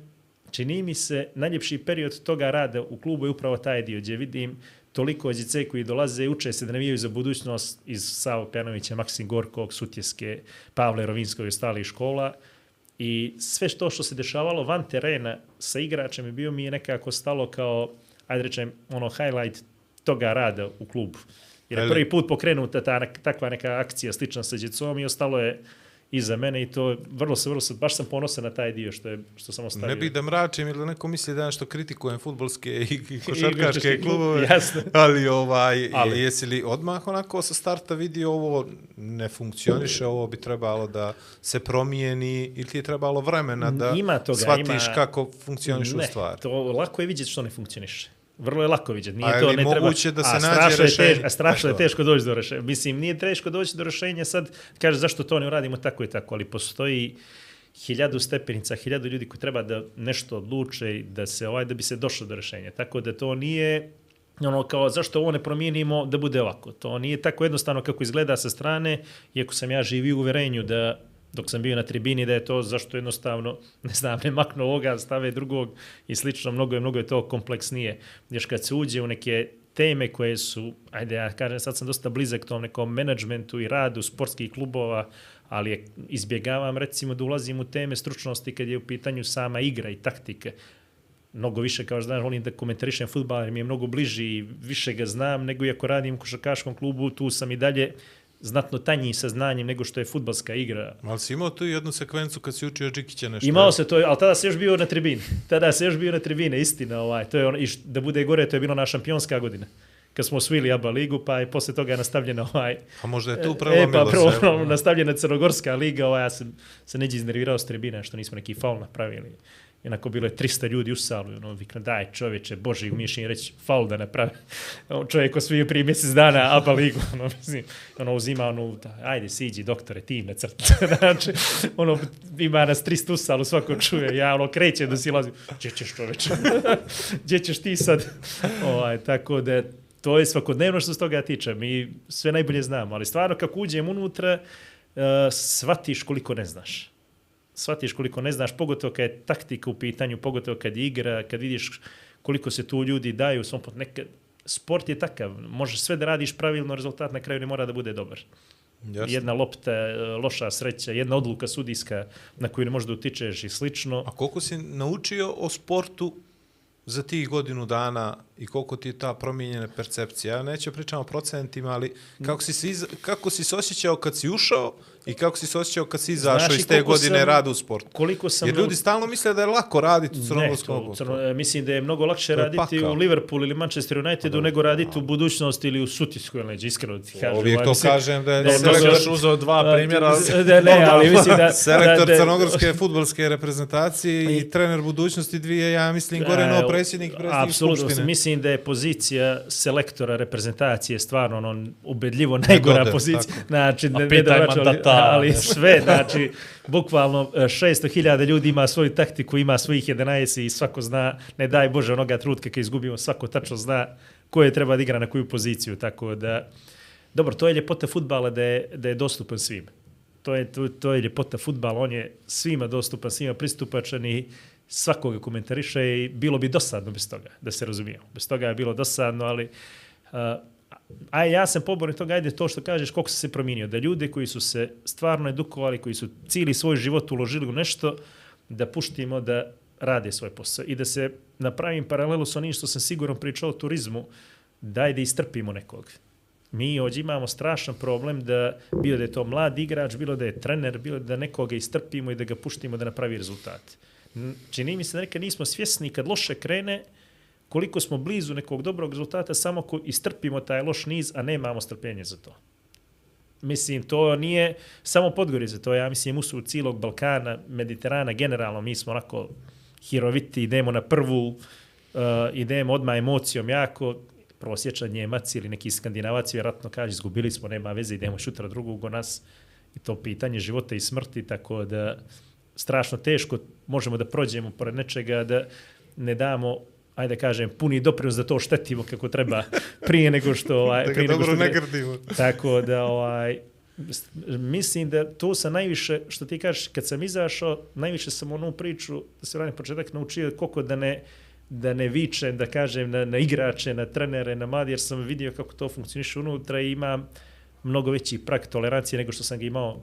[SPEAKER 8] čini mi se, najljepši period toga rada u klubu je upravo taj dio, gdje vidim toliko djece koji dolaze i uče se da navijaju za budućnost iz Savo Pjanovića, Maksim Gorkog, Sutjeske, Pavle Rovinskog i ostalih škola. I sve što što se dešavalo van terena sa igračem je bio mi je nekako stalo kao, ajde rečem, ono highlight toga rada u klubu. Jer je prvi put pokrenuta ta, takva neka akcija slična sa djecom i ostalo je iza mene i to vrlo se, vrlo se, baš sam ponosan na taj dio što, je, što sam ostavio.
[SPEAKER 7] Ne bih da mračim ili neko misli da ja što kritikujem futbolske *laughs* i,
[SPEAKER 8] košarkaške
[SPEAKER 7] klubove,
[SPEAKER 8] jasno.
[SPEAKER 7] ali ovaj,
[SPEAKER 8] Ali.
[SPEAKER 7] jesi li odmah onako sa starta vidio ovo ne funkcioniše, ovo bi trebalo da se promijeni ili ti je trebalo vremena da
[SPEAKER 8] Ima toga,
[SPEAKER 7] shvatiš
[SPEAKER 8] ima-
[SPEAKER 7] kako funkcionišu
[SPEAKER 8] ne,
[SPEAKER 7] stvari?
[SPEAKER 8] to lako je vidjeti što ne funkcioniše. Vrlo je lako vidjeti. Nije
[SPEAKER 7] A
[SPEAKER 8] to ne treba.
[SPEAKER 7] da se
[SPEAKER 8] a strašno je
[SPEAKER 7] rešenje?
[SPEAKER 8] teš- a strašno je
[SPEAKER 7] Pa
[SPEAKER 8] teško doći do rešenja. Mislim, nije teško doći do rešenja sad, kaže zašto to ne uradimo tako i tako, ali postoji hiljadu stepenica, hiljadu ljudi koji treba da nešto odluče i da se ovaj da bi se došlo do rešenja. Tako da to nije ono kao zašto ovo ne promijenimo da bude ovako. To nije tako jednostavno kako izgleda sa strane, iako sam ja živi u uverenju da dok sam bio na tribini da je to zašto jednostavno, *laughs* ne znam, ne maknu ovoga, stave drugog i slično, mnogo je, mnogo je to kompleksnije. Još kad se uđe u neke teme koje su, ajde ja kažem, sad sam dosta blizak tom nekom menadžmentu i radu sportskih klubova, ali je, izbjegavam recimo da ulazim u teme stručnosti kad je u pitanju sama igra i taktike mnogo više, kao što znaš, volim da komentarišem futbal, jer mi je mnogo bliži i više ga znam, nego i ako radim u košarkaškom klubu, tu sam i dalje znatno tanji sa znanjem nego što je futbalska igra.
[SPEAKER 7] Ali si imao tu jednu sekvencu kad si učio Džikića nešto?
[SPEAKER 8] Imao se to, ali tada se još bio na tribini. Tada se još bio na tribine, istina. Ovaj. To je ono, i š- da bude gore, to je bilo na šampionska godina kad smo osvojili ABA ligu, pa je posle toga nastavljeno ovaj,
[SPEAKER 7] A možda je tu
[SPEAKER 8] E,
[SPEAKER 7] prelomilo
[SPEAKER 8] pa prvo
[SPEAKER 7] se.
[SPEAKER 8] ono, nastavljena Crnogorska liga, ovaj, ja sam se neđe iznervirao s tribina što nismo neki faul napravili. Jednako bilo je 300 ljudi u salu, ono, vikna, daj čovječe, Boži, umiješ im reći faul da napravi. *laughs* Ono, čovjek osvijio prije mjesec dana *laughs* ABA ligu, ono, mislim, ono, uzima, ono, da, ajde, siđi, doktore, tim na crtu. *laughs* znači, ono, ima nas 300 u salu, svako čuje, ja, ono, krećem da silazim, gdje ćeš čovječe? gdje ćeš ti sad? ovaj, tako da, to je svakodnevno što se toga tiče. Mi sve najbolje znamo, ali stvarno kako uđem unutra, uh, shvatiš koliko ne znaš. Shvatiš koliko ne znaš, pogotovo kad je taktika u pitanju, pogotovo kad je igra, kad vidiš koliko se tu ljudi daju svom pot- nekad, sport je takav, možeš sve da radiš pravilno, rezultat na kraju ne mora da bude dobar.
[SPEAKER 7] Jasno.
[SPEAKER 8] Jedna lopta, e, loša sreća, jedna odluka sudijska na koju ne možeš da utičeš i slično.
[SPEAKER 7] A koliko si naučio o sportu za tih godinu dana i koliko ti je ta promijenjena percepcija? Ja neću pričam o procentima, ali kako si, se iz, kako si se osjećao kad si ušao i kako si se osjećao kad si izašao iz te godine
[SPEAKER 8] sam-
[SPEAKER 7] rada u sportu?
[SPEAKER 8] Koliko sam
[SPEAKER 7] Jer ljudi stalno misle da je lako raditi u
[SPEAKER 8] Ne,
[SPEAKER 7] crnogorskom fudbalu.
[SPEAKER 8] crno, e, mislim da je mnogo lakše
[SPEAKER 7] je
[SPEAKER 8] raditi
[SPEAKER 7] pakao.
[SPEAKER 8] u Liverpoolu ili Manchester Unitedu nego raditi u budućnosti ili u Sutisku, ili neđe, iskreno ti kažem.
[SPEAKER 7] Uvijek to
[SPEAKER 8] mislim-
[SPEAKER 7] kažem da je
[SPEAKER 8] da
[SPEAKER 7] selektor,
[SPEAKER 6] još uzeo dva primjera.
[SPEAKER 8] Da, ne, ali mislim da... *laughs*
[SPEAKER 7] selektor
[SPEAKER 8] da, da,
[SPEAKER 7] crnogorske futbolske reprezentacije i trener budućnosti dvije, ja mislim, gore no predsjednik predsjednik Skupštine.
[SPEAKER 8] mislim da je pozicija selektora reprezentacije stvarno ono, ubedljivo najgora pozicija. Znači,
[SPEAKER 6] A
[SPEAKER 8] ne, ne *laughs*
[SPEAKER 6] pitaj
[SPEAKER 8] da ali, sve, znači, bukvalno e, 600.000 ljudi ima svoju taktiku, ima svojih 11 i svako zna, ne daj Bože onoga trutka kad izgubimo, svako tačno zna koje treba da igra na koju poziciju, tako da, dobro, to je ljepota futbala da je, da je dostupan svim. To je, to, to je ljepota futbala, on je svima dostupan, svima pristupačan i svakoga komentariše i bilo bi dosadno bez toga, da se razumijemo. Bez toga je bilo dosadno, ali uh, a ja sam pobornik toga, ajde to što kažeš, koliko se promijenio, da ljude koji su se stvarno edukovali, koji su cijeli svoj život uložili u nešto, da puštimo da rade svoj posao i da se napravim paralelu sa onim što sam sigurno pričao o turizmu, daj da istrpimo nekog. Mi ovdje imamo strašan problem da bilo da je to mlad igrač, bilo da je trener, bilo da nekoga istrpimo i da ga puštimo da napravi rezultat. Čini mi se da nekad nismo svjesni kad loše krene, koliko smo blizu nekog dobrog rezultata samo ako istrpimo taj loš niz, a nemamo strpljenje za to. Mislim, to nije samo Podgorica, to ja mislim, usud cijelog Balkana, Mediterana, generalno, mi smo onako hiroviti, idemo na prvu, uh, idemo odmah emocijom jako, prvo sjećan Njemac ili neki skandinavac vjerojatno kaže, izgubili smo, nema veze, idemo šutra drugog u nas. I to pitanje života i smrti, tako da strašno teško možemo da prođemo pored nečega, da ne damo ajde kažem, puni doprinos da to štetimo kako treba prije nego što... Ovaj,
[SPEAKER 7] Da
[SPEAKER 8] prije nego
[SPEAKER 7] dobro
[SPEAKER 8] što
[SPEAKER 7] ne grdimo.
[SPEAKER 8] Tako da, ovaj, mislim da to sam najviše, što ti kažeš, kad sam izašao, najviše sam onu priču, da se vratim početak, naučio koliko da ne, da ne vičem, da kažem, na, na igrače, na trenere, na mladi, jer sam vidio kako to funkcioniše unutra i ima mnogo veći prag tolerancije nego što sam ga imao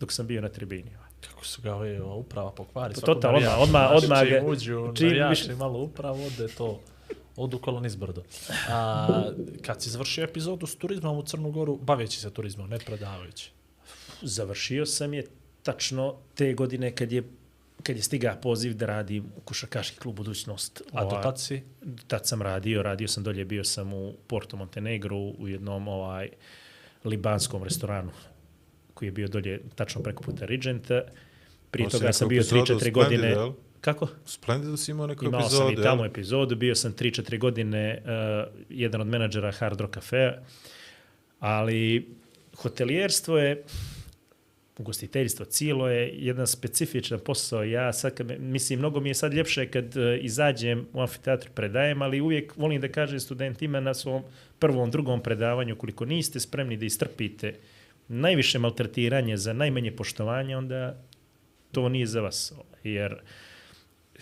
[SPEAKER 8] dok sam bio na tribini.
[SPEAKER 6] Kako su ga ove ova uprava pokvari.
[SPEAKER 8] To
[SPEAKER 6] svako
[SPEAKER 8] totalno,
[SPEAKER 6] navijač.
[SPEAKER 8] odmah- odmah
[SPEAKER 6] čim
[SPEAKER 8] ga-
[SPEAKER 6] uđu,
[SPEAKER 8] čim
[SPEAKER 6] navijači
[SPEAKER 8] više-
[SPEAKER 6] malo upravo, ode to odu kolo nizbrdo. A, kad si završio epizodu s turizmom u Crnu Goru, baveći se turizmom, ne predavajući.
[SPEAKER 8] Završio sam je tačno te godine kad je kad je stiga poziv da radim u košarkaški klub Budućnost.
[SPEAKER 6] A do tad si?
[SPEAKER 8] tad sam radio, radio sam dolje, bio sam u Porto Montenegro u jednom ovaj libanskom restoranu koji je bio dolje tačno preko puta Regenta. Prije
[SPEAKER 7] Imao
[SPEAKER 8] toga sam bio
[SPEAKER 7] epizodu
[SPEAKER 8] 3-4
[SPEAKER 7] u Splendidu,
[SPEAKER 8] godine.
[SPEAKER 7] jel?
[SPEAKER 8] Kako?
[SPEAKER 7] Splendidu si imao neku
[SPEAKER 8] Imao
[SPEAKER 7] epizodu,
[SPEAKER 8] sam i
[SPEAKER 7] jel?
[SPEAKER 8] tamo epizodu, bio sam 3-4 godine uh, jedan od menadžera Hard Rock Cafea, ali hotelijerstvo je, ugostiteljstvo cijelo je jedan specifičan posao. Ja sad, kad mislim, mnogo mi je sad ljepše kad uh, izađem u amfiteatru predajem, ali uvijek volim da kažem studentima na svom prvom, drugom predavanju, koliko niste spremni da istrpite najviše maltretiranje za najmanje poštovanje, onda to nije za vas. Jer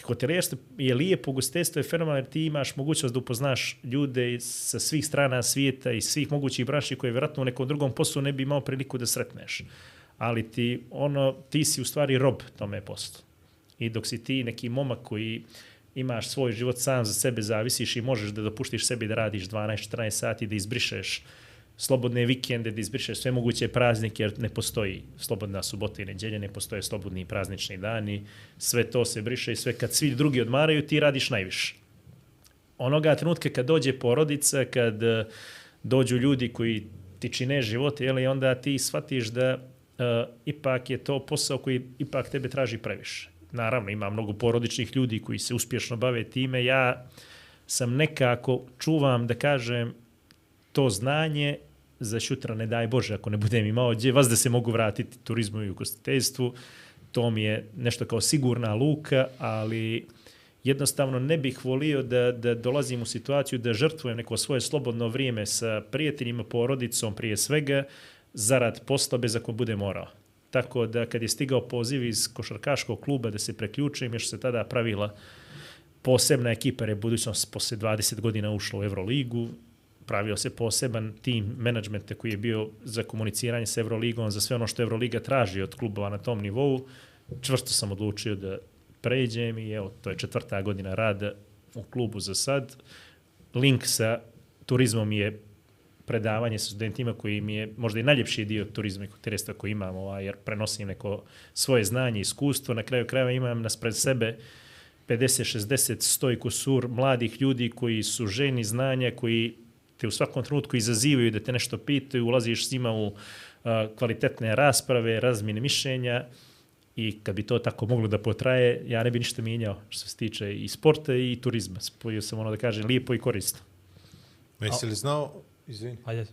[SPEAKER 8] hotelijerstvo je lijepo, ugostiteljstvo je fenomenalno jer ti imaš mogućnost da upoznaš ljude sa svih strana svijeta i svih mogućih branši koje vjerojatno u nekom drugom poslu ne bi imao priliku da sretneš. Ali ti, ono, ti si u stvari rob tome poslu. I dok si ti neki momak koji imaš svoj život sam za sebe, zavisiš i možeš da dopuštiš sebi da radiš 12-14 sati, da izbrišeš slobodne vikende, da izbrišeš sve moguće praznike, jer ne postoji slobodna subota i neđelja, ne postoje slobodni praznični dani, sve to se briše i sve kad svi drugi odmaraju, ti radiš najviše. Onoga trenutka kad dođe porodica, kad eh, dođu ljudi koji ti čine živote, jeli, onda ti shvatiš da uh, ipak je to posao koji ipak tebe traži previše. Naravno, ima mnogo porodičnih ljudi koji se uspješno bave time. Ja sam nekako čuvam, da kažem, to znanje za šutra, ne daj Bože, ako ne budem imao gdje, vas da se mogu vratiti turizmu i ugostiteljstvu. To mi je nešto kao sigurna luka, ali jednostavno ne bih volio da, da dolazim u situaciju da žrtvujem neko svoje slobodno vrijeme sa prijateljima, porodicom prije svega, zarad posla bez ako bude morao. Tako da kad je stigao poziv iz košarkaškog kluba da se preključim, još se tada pravila posebna ekipa, jer je budućnost posle 20 godina ušla u Euroligu, pravio se poseban tim menadžmenta koji je bio za komuniciranje s Euroligom, za sve ono što Euroliga traži od klubova na tom nivou. Čvrsto sam odlučio da pređem i evo, to je četvrta godina rada u klubu za sad. Link sa turizmom je predavanje sa studentima koji mi je možda i najljepši dio turizma i kulturista koji imam, ovaj, jer prenosim neko svoje znanje i iskustvo. Na kraju krajeva imam nas pred sebe 50, 60, 100 i kusur mladih ljudi koji su ženi znanja, koji te u svakom trenutku izazivaju da te nešto pitaju, ulaziš s njima u uh, kvalitetne rasprave, razmine mišljenja i kad bi to tako moglo da potraje, ja ne bi ništa mijenjao što se tiče i sporta i turizma. Spojio sam ono da kažem lijepo i korisno.
[SPEAKER 7] Jesi li znao... Izvini.
[SPEAKER 6] Ajde,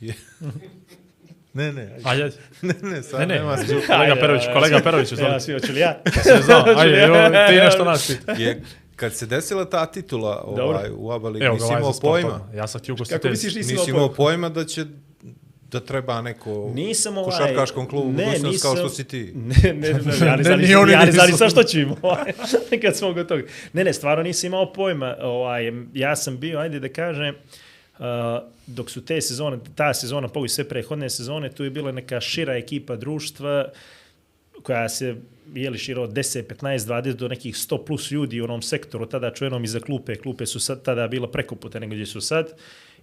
[SPEAKER 7] Je. *laughs* ne, ne, ajde.
[SPEAKER 6] ajde. *laughs*
[SPEAKER 7] ne, ne, sad
[SPEAKER 6] Ne, ne,
[SPEAKER 7] nema
[SPEAKER 6] kolega Perović, kolega Perović,
[SPEAKER 8] Ja,
[SPEAKER 6] izvoli.
[SPEAKER 8] svi, hoću li ja? *laughs*
[SPEAKER 6] Se znao, ajde, ti nešto nas pita.
[SPEAKER 7] je, kad se desila ta titula ovaj, u ABA ligi, nisi
[SPEAKER 6] ovaj
[SPEAKER 7] imao pojma.
[SPEAKER 6] Ja sam
[SPEAKER 8] Kako
[SPEAKER 6] ugostitelj.
[SPEAKER 8] misliš nisi
[SPEAKER 7] Nisi
[SPEAKER 8] imao
[SPEAKER 7] pojma da će da treba neko
[SPEAKER 8] Nisam ovaj...
[SPEAKER 7] košarkaškom klubu
[SPEAKER 8] ne, nisam,
[SPEAKER 7] kao što si ti. *laughs*
[SPEAKER 8] Ne, ne, ne, ja *laughs* ne
[SPEAKER 6] Ne,
[SPEAKER 8] ja ne
[SPEAKER 6] nisu.
[SPEAKER 8] znam sad što ću im, ovaj, *laughs* kad smo go toga. Ne, ne, stvarno nisam imao pojma. Ovaj, ja sam bio, ajde da kažem, uh, dok su te sezone, ta sezona, pogoji sve prehodne sezone, tu je bila neka šira ekipa društva koja se je li širo od 10, 15, 20 do nekih 100 plus ljudi u onom sektoru, tada čujenom iza klupe, klupe su sad, tada bila preko puta nego gdje su sad.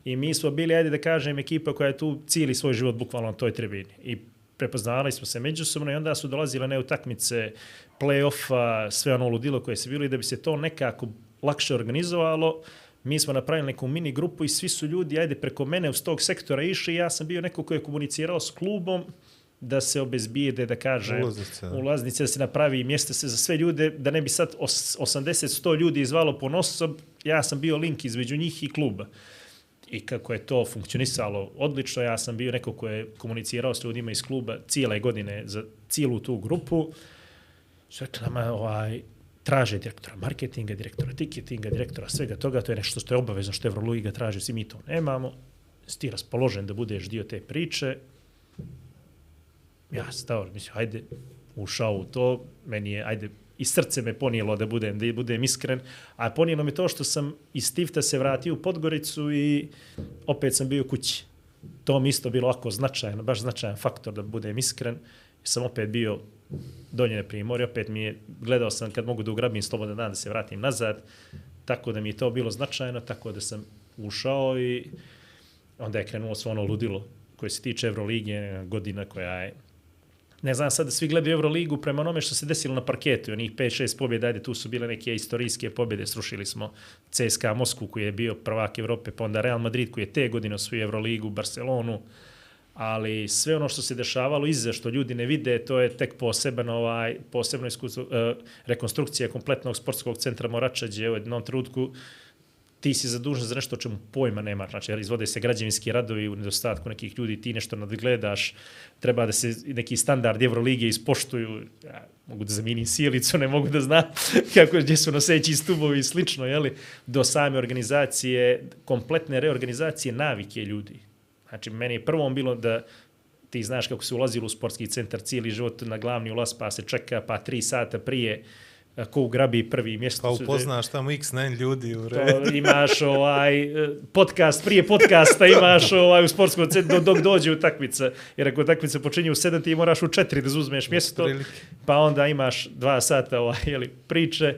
[SPEAKER 8] I mi smo bili, ajde da kažem, ekipa koja je tu cijeli svoj život bukvalno na toj tribini. I prepoznavali smo se međusobno i onda su dolazile ne utakmice, play-offa, sve ono ludilo koje se bilo i da bi se to nekako lakše organizovalo, mi smo napravili neku mini grupu i svi su ljudi, ajde, preko mene uz tog sektora išli ja sam bio neko ko je komunicirao s klubom da se obezbijede, da kaže,
[SPEAKER 7] Ulaznice, da.
[SPEAKER 8] ulaznice, da se napravi mjesta se za sve ljude, da ne bi sad os- 80-100 ljudi izvalo po nosob, ja sam bio link između njih i kluba. I kako je to funkcionisalo odlično, ja sam bio neko ko je komunicirao s ljudima iz kluba cijele godine za cijelu tu grupu. Rekli nama, ovaj, traže direktora marketinga, direktora tiketinga, direktora svega toga, to je nešto što je obavezno, što Euroliga traži, svi mi to nemamo. Si ti raspoložen da budeš dio te priče, ja stao, mislim, hajde, ušao u to, meni je, ajde, i srce me ponijelo da budem, da budem iskren, a ponijelo mi to što sam iz Tifta se vratio u Podgoricu i opet sam bio kući. To mi isto bilo ovako značajan, baš značajan faktor da budem iskren. Sam opet bio donjene primorje, opet mi je, gledao sam kad mogu da ugrabim slobodan dan da se vratim nazad, tako da mi je to bilo značajno, tako da sam ušao i onda je krenulo svo ono ludilo koje se tiče Evrolige, godina koja je ne znam, sad svi gledaju Euroligu prema onome što se desilo na parketu, onih 5-6 pobjeda, ajde, tu su bile neke istorijske pobjede, srušili smo CSKA Moskvu koji je bio prvak Evrope, pa onda Real Madrid koji je te godine osvojio Euroligu, Barcelonu, ali sve ono što se dešavalo iza što ljudi ne vide, to je tek poseban ovaj, posebno iskustvo, uh, rekonstrukcija kompletnog sportskog centra Morača, gdje u jednom trenutku ti si zadužen za nešto o čemu pojma nema, znači izvode se građevinski radovi u nedostatku nekih ljudi, ti nešto nadgledaš, treba da se neki standard Evrolige ispoštuju, ja, mogu da zamijenim sjelicu, ne mogu da znam *laughs* kako, gdje su noseći stubovi i slično, jeli, do same organizacije, kompletne reorganizacije navike ljudi. Znači, meni je prvom bilo da ti znaš kako se ulazilo u sportski centar cijeli život na glavni ulaz, pa se čeka, pa tri sata prije ko ugrabi prvi mjesto.
[SPEAKER 7] Pa upoznaš tamo x ne ljudi u
[SPEAKER 8] To
[SPEAKER 7] redu.
[SPEAKER 8] imaš *laughs* ovaj e, podcast, prije podcasta imaš ovaj u sportskom centru dok dođe utakmica. Jer ako utakmica počinje u 7, ti moraš u 4 da uzmeš mjesto. Pa onda imaš dva sata ovaj, jeli, priče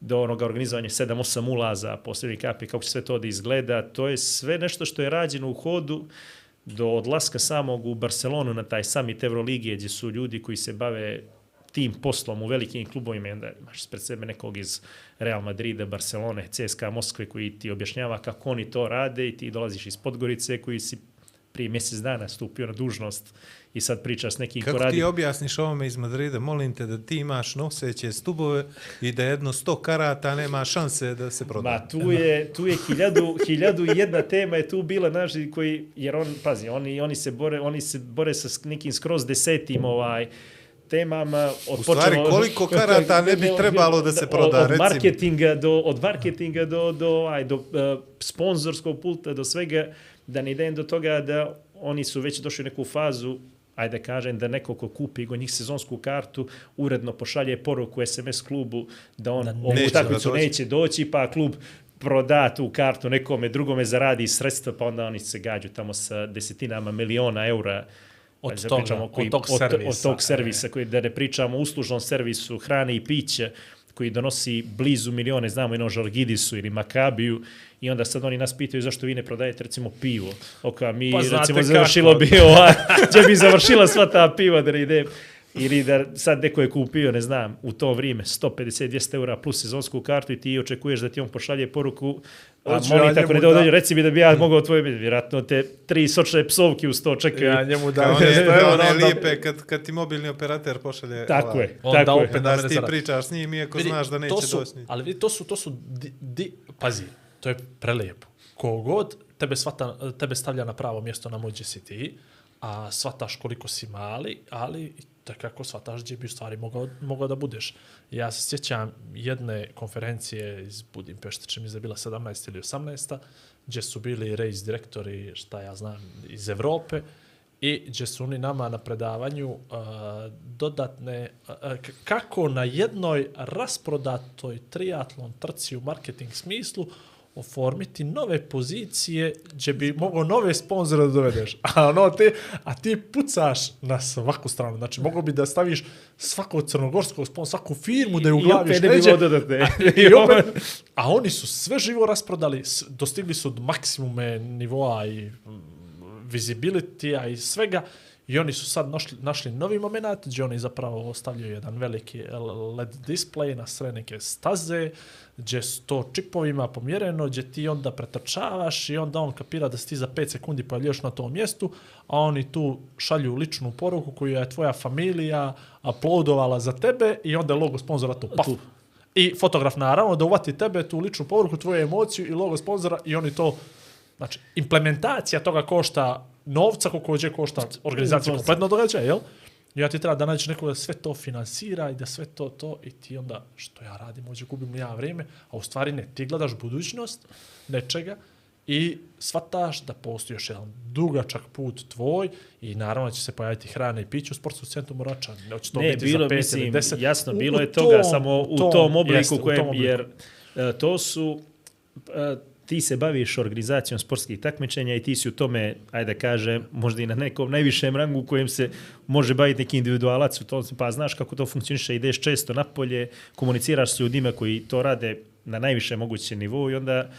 [SPEAKER 8] do onoga organizovanja 7-8 ulaza, posljednji kapi, kako će sve to da izgleda. To je sve nešto što je rađeno u hodu do odlaska samog u Barcelonu na taj summit Evroligije, gdje su ljudi koji se bave tim poslom u velikim klubovima, onda imaš pred sebe nekog iz Real Madrida, Barcelone, CSKA Moskve koji ti objašnjava kako oni to rade i ti dolaziš iz Podgorice koji si prije mjesec dana stupio na dužnost i sad pričaš s nekim ko
[SPEAKER 7] Kako
[SPEAKER 8] radi.
[SPEAKER 7] ti objasniš ovome iz Madrida? Molim te da ti imaš noseće stubove i da jedno sto karata nema šanse da se proda.
[SPEAKER 8] Ma tu je, tu je hiljadu, hiljadu i jedna tema je tu bila, znaš, koji, jer on, pazi, oni, oni, se bore, oni se bore sa nekim skroz desetim ovaj, temama. Od
[SPEAKER 7] U stvari, koliko *laughs* karata ne bi trebalo da se proda,
[SPEAKER 8] od, od marketinga do, od marketinga do, do, aj, do uh, sponzorskog pulta, do svega, da ne idem do toga da oni su već došli u neku fazu ajde kažem da neko ko kupi go njih sezonsku kartu uredno pošalje poruku SMS klubu da on
[SPEAKER 6] Da
[SPEAKER 8] ovu
[SPEAKER 7] neće da
[SPEAKER 8] neće doći pa klub proda tu kartu nekome drugome zaradi sredstva pa onda oni se gađu tamo sa desetinama miliona eura
[SPEAKER 6] Od
[SPEAKER 8] Ajde,
[SPEAKER 6] toga, od tog servisa,
[SPEAKER 8] od tog servisa koji da ne pričamo o uslužnom servisu hrane i pića koji donosi blizu milione, znamo jedno Žalgidisu ili Makabiju i onda sad oni nas pitaju zašto vi ne prodajete recimo pivo. Oka mi
[SPEAKER 6] Pa
[SPEAKER 8] recimo
[SPEAKER 6] kako.
[SPEAKER 8] završilo bi ova, gdje bi završila sva ta piva da ne ide ili da sad neko je kupio, ne znam, u to vrijeme 150-200 eura plus sezonsku kartu i ti očekuješ da ti on pošalje poruku a molim tako ne
[SPEAKER 6] njemu da-
[SPEAKER 8] dođe, reci mi da bi ja mogao tvoje, vjerojatno te tri sočne psovke uz to čekaju.
[SPEAKER 6] Ja njemu da
[SPEAKER 7] one,
[SPEAKER 6] 200 eura,
[SPEAKER 7] one lijepe kad, kad ti mobilni operater pošalje...
[SPEAKER 8] Tako
[SPEAKER 7] ovaj,
[SPEAKER 8] je,
[SPEAKER 6] Onda
[SPEAKER 8] tako je.
[SPEAKER 6] opet
[SPEAKER 7] Da
[SPEAKER 6] mene
[SPEAKER 7] ti pričaš s njim, iako
[SPEAKER 6] Vidi,
[SPEAKER 7] znaš da neće
[SPEAKER 6] to su,
[SPEAKER 7] doći. ni-
[SPEAKER 6] Ali vidi, to su, to su, di, di, pazi, to je prelijepo. Kogod tebe, svata, tebe stavlja na pravo mjesto na mođe si ti, a shvataš koliko si mali, ali takako shvataš gdje bi u stvari mogao, mogao da budeš. Ja se sjećam jedne konferencije iz se da je bila 17 ili 18 gdje su bili race direktori, šta ja znam, iz Evrope, i gdje su oni nama na predavanju uh, dodatne, uh, k- kako na jednoj rasprodatoj triatlon trci u marketing smislu oformiti nove pozicije gdje bi mogao nove sponzore da dovedeš. *laughs* A, ono, te, a ti pucaš na svaku stranu. Znači, mogo bi da staviš svakog crnogorskog sponzora, svaku firmu da je
[SPEAKER 8] I
[SPEAKER 6] uglaviš
[SPEAKER 8] opet bi
[SPEAKER 6] neđe.
[SPEAKER 8] bilo dodatne. *laughs*
[SPEAKER 6] I *laughs* opet, a oni su sve živo rasprodali, dostigli su do maksimume nivoa i mm, visibility-a i svega i oni su sad našli, našli novi moment gdje oni zapravo ostavljaju jedan veliki LED display na sve neke staze gdje su to čipovima pomjereno, gdje ti onda pretrčavaš i onda on kapira da si ti za 5 sekundi pojavljaš na tom mjestu, a oni tu šalju ličnu poruku koju je tvoja familija uploadovala za tebe i onda je logo sponzora tu. Paf. I fotograf naravno da uvati tebe, tu ličnu poruku, tvoju emociju i logo sponzora i oni to Znači, implementacija toga košta novca koliko hoće košta organizacija kompletno događaja, jel? I ja ti treba da nađeš nekoga da sve to finansira i da sve to, to, i ti onda, što ja radim, ovdje gubim ja vrijeme, a u stvari ne, ti gledaš budućnost nečega i shvataš da postoji još jedan dugačak put tvoj i naravno će se pojaviti hrana i piće u sportskom centru Morača. Ne, će to
[SPEAKER 8] Ne,
[SPEAKER 6] biti
[SPEAKER 8] bilo,
[SPEAKER 6] za pet
[SPEAKER 8] mislim,
[SPEAKER 6] ili deset.
[SPEAKER 8] jasno,
[SPEAKER 6] U-
[SPEAKER 8] bilo
[SPEAKER 6] u
[SPEAKER 8] je toga,
[SPEAKER 6] tom-
[SPEAKER 8] samo u tom, obliku
[SPEAKER 6] jeste, u
[SPEAKER 8] kojem,
[SPEAKER 6] tom obliku.
[SPEAKER 8] jer e, to su, e, ti se baviš organizacijom sportskih takmičenja i ti si u tome, ajde da kažem, možda i na nekom najvišem rangu u kojem se može baviti neki individualac, u tom, pa znaš kako to funkcioniše, ideš često napolje, komuniciraš s ljudima koji to rade na najvišem mogućem nivou i onda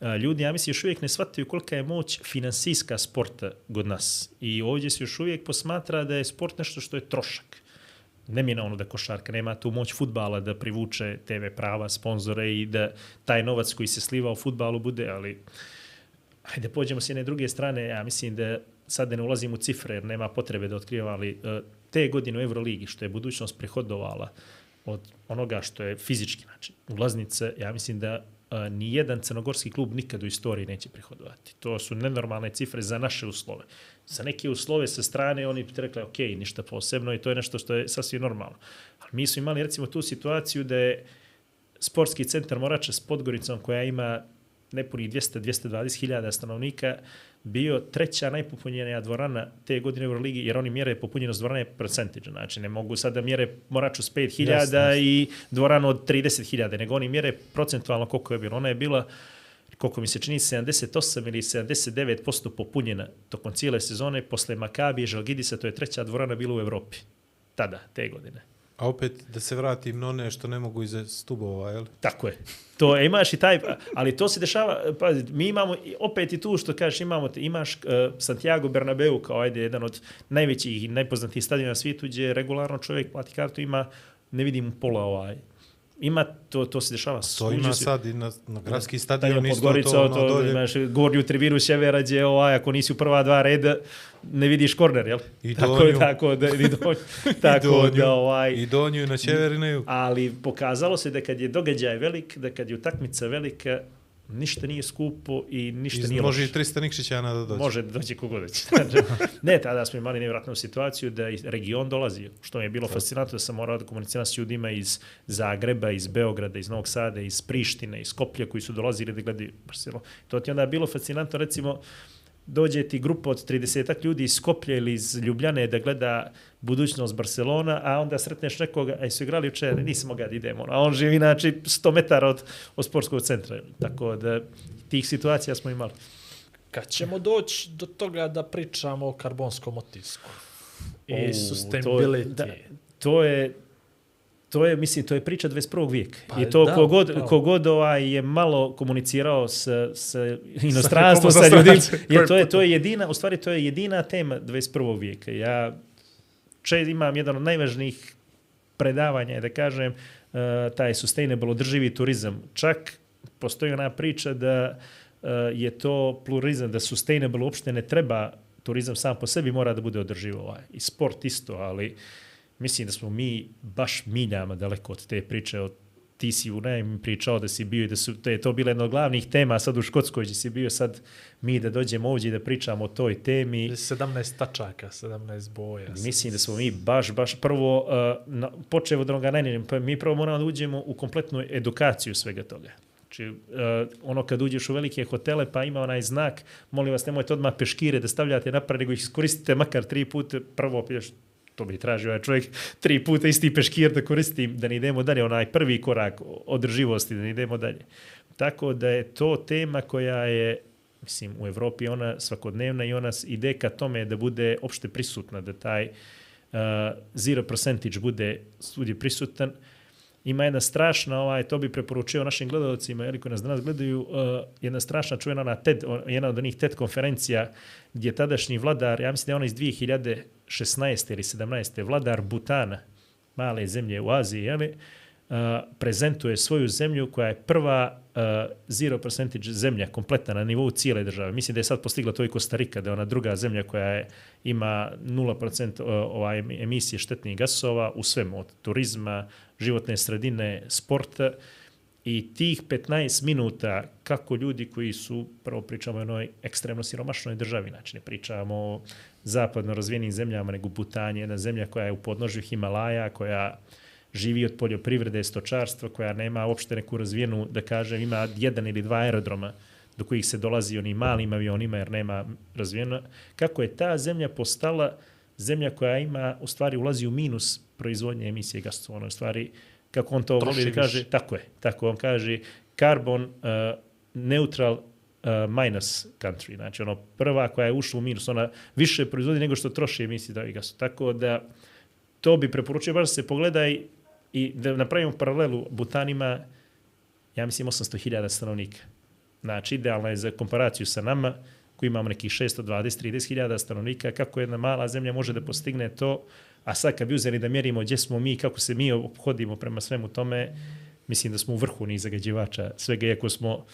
[SPEAKER 8] a, ljudi, ja mislim, još uvijek ne shvataju kolika je moć finansijska sporta kod nas. I ovdje se još uvijek posmatra da je sport nešto što je trošak neminovno da košarka nema tu moć futbala da privuče TV prava, sponzore i da taj novac koji se sliva u futbalu bude, ali ajde pođemo s jedne druge strane, ja mislim da sad da ne ulazim u cifre jer nema potrebe da otkrivam, ali e, te godine u Euroligi što je budućnost prehodovala od onoga što je fizički način, ulaznice, ja mislim da a, ni jedan crnogorski klub nikad u istoriji neće prihodovati. To su nenormalne cifre za naše uslove. Za neke uslove sa strane oni bi rekli, ok, ništa posebno i to je nešto što je sasvim normalno. Ali mi smo imali recimo tu situaciju da je sportski centar Morača s Podgoricom koja ima nepunih 200-220 hiljada stanovnika bio treća najpopunjenija dvorana te godine u Euroligi, jer oni mjere popunjenost dvorane percentage, znači ne mogu sad da mjere Moraču s 5 hiljada i dvoranu od 30 hiljada, nego oni mjere procentualno koliko je bilo. Ona je bila koliko mi se čini, 78 ili 79% popunjena tokom cijele sezone, posle Makabije i Žalgidisa, to je treća dvorana bila u Evropi. Tada, te godine.
[SPEAKER 7] A opet da se vratim na one što ne mogu iza stubova, jel?
[SPEAKER 8] Tako je. To e, imaš i taj, ali to se dešava, pa mi imamo opet i tu što kažeš, imamo, imaš uh, Santiago Bernabeu kao ajde jedan od najvećih i najpoznatijih stadiona na svijetu gdje regularno čovjek plati kartu ima, ne vidim pola ovaj, ima, to, to se dešava.
[SPEAKER 7] To ima
[SPEAKER 8] se-
[SPEAKER 7] sad i na, na gradski
[SPEAKER 8] Stadion
[SPEAKER 7] stadion isto
[SPEAKER 8] Podgorica,
[SPEAKER 7] to,
[SPEAKER 8] to,
[SPEAKER 7] ono, dolje.
[SPEAKER 8] imaš gornju tribinu sjevera gdje ovaj, ako nisi u prva dva reda, ne vidiš korner, jel?
[SPEAKER 7] I
[SPEAKER 8] tako,
[SPEAKER 7] donju.
[SPEAKER 8] tako da, i donju, *laughs* tako
[SPEAKER 7] donju,
[SPEAKER 8] da, ovaj,
[SPEAKER 7] I donju i na sjever i na jug.
[SPEAKER 8] ali pokazalo se da kad je događaj velik, da kad je utakmica velika, ništa nije skupo i ništa
[SPEAKER 7] Iz,
[SPEAKER 8] nije
[SPEAKER 7] može i
[SPEAKER 8] loše.
[SPEAKER 7] 300 Nikšićana da dođe.
[SPEAKER 8] Može da dođe kogod već. *laughs* ne, tada smo imali nevjerojatnu situaciju da i region dolazi, što mi je bilo fascinantno da sam morao da komuniciram s ljudima iz Zagreba, iz Beograda, iz Novog Sada, iz Prištine, iz Skoplja koji su dolazili da gledaju Barcelonu. To ti onda je bilo fascinantno, recimo, dođe ti grupa od 30 ljudi iz Skoplja ili iz Ljubljane da gleda budućnost Barcelona, a onda sretneš nekoga, a su igrali uče, nisam mogao da idemo. A on živi, znači, 100 metara od, od sportskog centra. Tako da, tih situacija smo imali.
[SPEAKER 6] Kad ćemo doći do toga da pričamo o karbonskom otisku i
[SPEAKER 8] O,
[SPEAKER 6] sustainability.
[SPEAKER 8] To, da, to je to je mislim to je priča 21. vijeka.
[SPEAKER 6] Pa
[SPEAKER 8] I to
[SPEAKER 6] da,
[SPEAKER 8] kogod
[SPEAKER 6] da.
[SPEAKER 8] kogod ovaj je malo komunicirao sa sa inostranstvom sa,
[SPEAKER 6] nekom
[SPEAKER 8] ljudima,
[SPEAKER 6] stranac-
[SPEAKER 8] je to je to je jedina, u stvari to je jedina tema 21. vijeka. Ja če imam jedan od najvažnijih predavanja, da kažem, uh, taj sustainable održivi turizam. Čak postoji ona priča da uh, je to pluralizam, da sustainable uopšte ne treba turizam sam po sebi mora da bude održivo. Ovaj. I sport isto, ali mislim da smo mi baš miljama daleko od te priče, od ti si u najem pričao da si bio i da su, da je to bila jedna od glavnih tema sad u Škotskoj gdje si bio sad mi da dođemo ovdje i da pričamo o toj temi.
[SPEAKER 6] 17 tačaka, 17 boja.
[SPEAKER 8] Mislim da smo mi baš, baš prvo, uh, na, počeo od onoga najnižem, pa mi prvo moramo da uđemo u kompletnu edukaciju svega toga. Znači, uh, ono kad uđeš u velike hotele, pa ima onaj znak, molim vas, nemojte odmah peškire da stavljate napred, nego ih iskoristite makar tri puta, prvo to bi tražio ovaj čovjek, tri puta isti peškir da koristim, da ne idemo dalje, onaj prvi korak održivosti, da ne idemo dalje. Tako da je to tema koja je mislim, u Evropi ona svakodnevna i ona ide ka tome da bude opšte prisutna, da taj uh, zero percentage bude svugdje prisutan. Ima jedna strašna, ovaj, to bi preporučio našim gledalcima, jer koji nas danas gledaju, uh, jedna strašna čuvena ona TED, jedna od onih TED konferencija gdje tadašnji vladar, ja mislim da je ona iz 2016. ili 17. vladar Butana, male zemlje u Aziji, jeli, uh, prezentuje svoju zemlju koja je prva uh, zero percentage zemlja kompletna na nivou cijele države. Mislim da je sad postigla to i Kostarika, da je ona druga zemlja koja je, ima 0% uh, ovaj, emisije štetnih gasova u svemu, od turizma, životne sredine, sporta i tih 15 minuta kako ljudi koji su, prvo pričamo o jednoj ekstremno siromašnoj državi, znači ne pričamo o zapadno razvijenim zemljama, nego Butan je jedna zemlja koja je u podnožju Himalaja, koja živi od poljoprivrede, stočarstva, koja nema uopšte neku razvijenu, da kažem, ima jedan ili dva aerodroma do kojih se dolazi onim malim avionima jer nema razvijena. Kako je ta zemlja postala zemlja koja ima, u stvari, ulazi u minus proizvodnje emisije gasova, u stvari, kako on to voli da kaže, tako je, tako on kaže, carbon uh, neutral uh, minus country, znači ono prva koja je ušla u minus, ona više proizvodi nego što troši emisije da gasova. Tako da to bi preporučio baš da se pogledaj i da napravimo paralelu Butanima, ja mislim 800.000 stanovnika. Znači, idealna je za komparaciju sa nama, koji imamo nekih 620-30.000 stanovnika, kako jedna mala zemlja može da postigne to, a sad kad bi uzeli da mjerimo gdje smo mi, kako se mi obhodimo prema svemu tome, mislim da smo u vrhu niz zagađivača svega, iako smo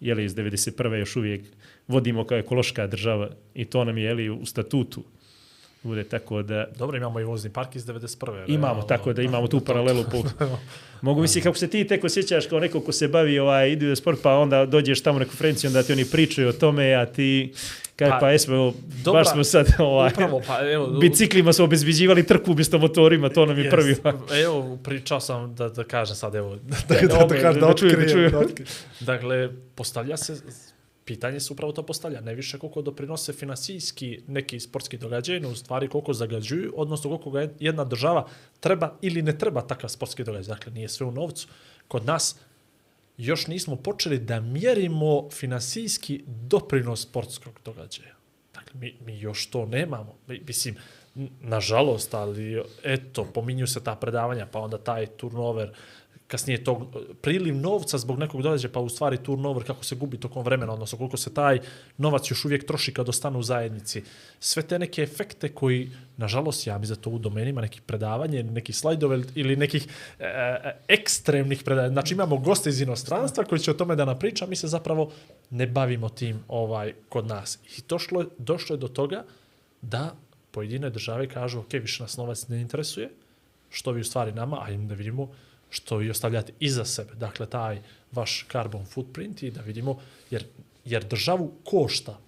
[SPEAKER 8] jeli, iz 91. još uvijek vodimo kao ekološka država i to nam je jeli, u statutu bude tako da
[SPEAKER 6] Dobro, imamo i vozni park iz 91.
[SPEAKER 8] imamo
[SPEAKER 6] realno.
[SPEAKER 8] tako da imamo tu *laughs* paralelu po *laughs* Mogu misliti kako se ti tek osjećaš kao neko ko se bavi ovaj ide sport pa onda dođeš tamo na konferenciju onda ti oni pričaju o tome a ti kaj pa,
[SPEAKER 6] Pa,
[SPEAKER 8] jesmo
[SPEAKER 6] dobra,
[SPEAKER 8] baš smo sad ovaj
[SPEAKER 6] Upravo, pa evo,
[SPEAKER 8] biciklima smo obezbeđivali trku umjesto motorima to nam je
[SPEAKER 6] Yes.
[SPEAKER 8] prvi
[SPEAKER 6] Evo, pričao sam da, da kažem sad, evo,
[SPEAKER 7] Da, da, da, kažem,
[SPEAKER 8] da
[SPEAKER 7] da
[SPEAKER 8] čujem, da
[SPEAKER 7] otkrijem,
[SPEAKER 8] čujem.
[SPEAKER 7] da otkrijem.
[SPEAKER 6] Dakle, postavlja se, pitanje se upravo to postavlja, ne više koliko doprinose finansijski neki sportski događaj, no u stvari koliko zagađuju, odnosno koliko ga jedna država treba ili ne treba takav sportski događaj. Dakle, nije sve u novcu. Kod nas još nismo počeli da mjerimo finansijski doprinos sportskog događaja. Dakle, mi, mi još to nemamo. Mi- Mislim, nažalost, ali eto, pominju se ta predavanja, pa onda taj turnover, kasnije to priliv novca zbog nekog događaja, pa u stvari turnover kako se gubi tokom vremena, odnosno koliko se taj novac još uvijek troši kad ostanu u zajednici. Sve te neke efekte koji, nažalost, ja mi za to u domenima nekih predavanja, nekih slajdove ili nekih e, e, ekstremnih predavanja. Znači imamo goste iz inostranstva koji će o tome da napriča, mi se zapravo ne bavimo tim ovaj kod nas. I došlo, je- došlo je do toga da pojedine države kažu, ok, više nas novac ne interesuje, što vi u stvari nama, ajmo da vidimo što vi ostavljate iza sebe. Dakle, taj vaš carbon footprint i da vidimo, jer, jer državu košta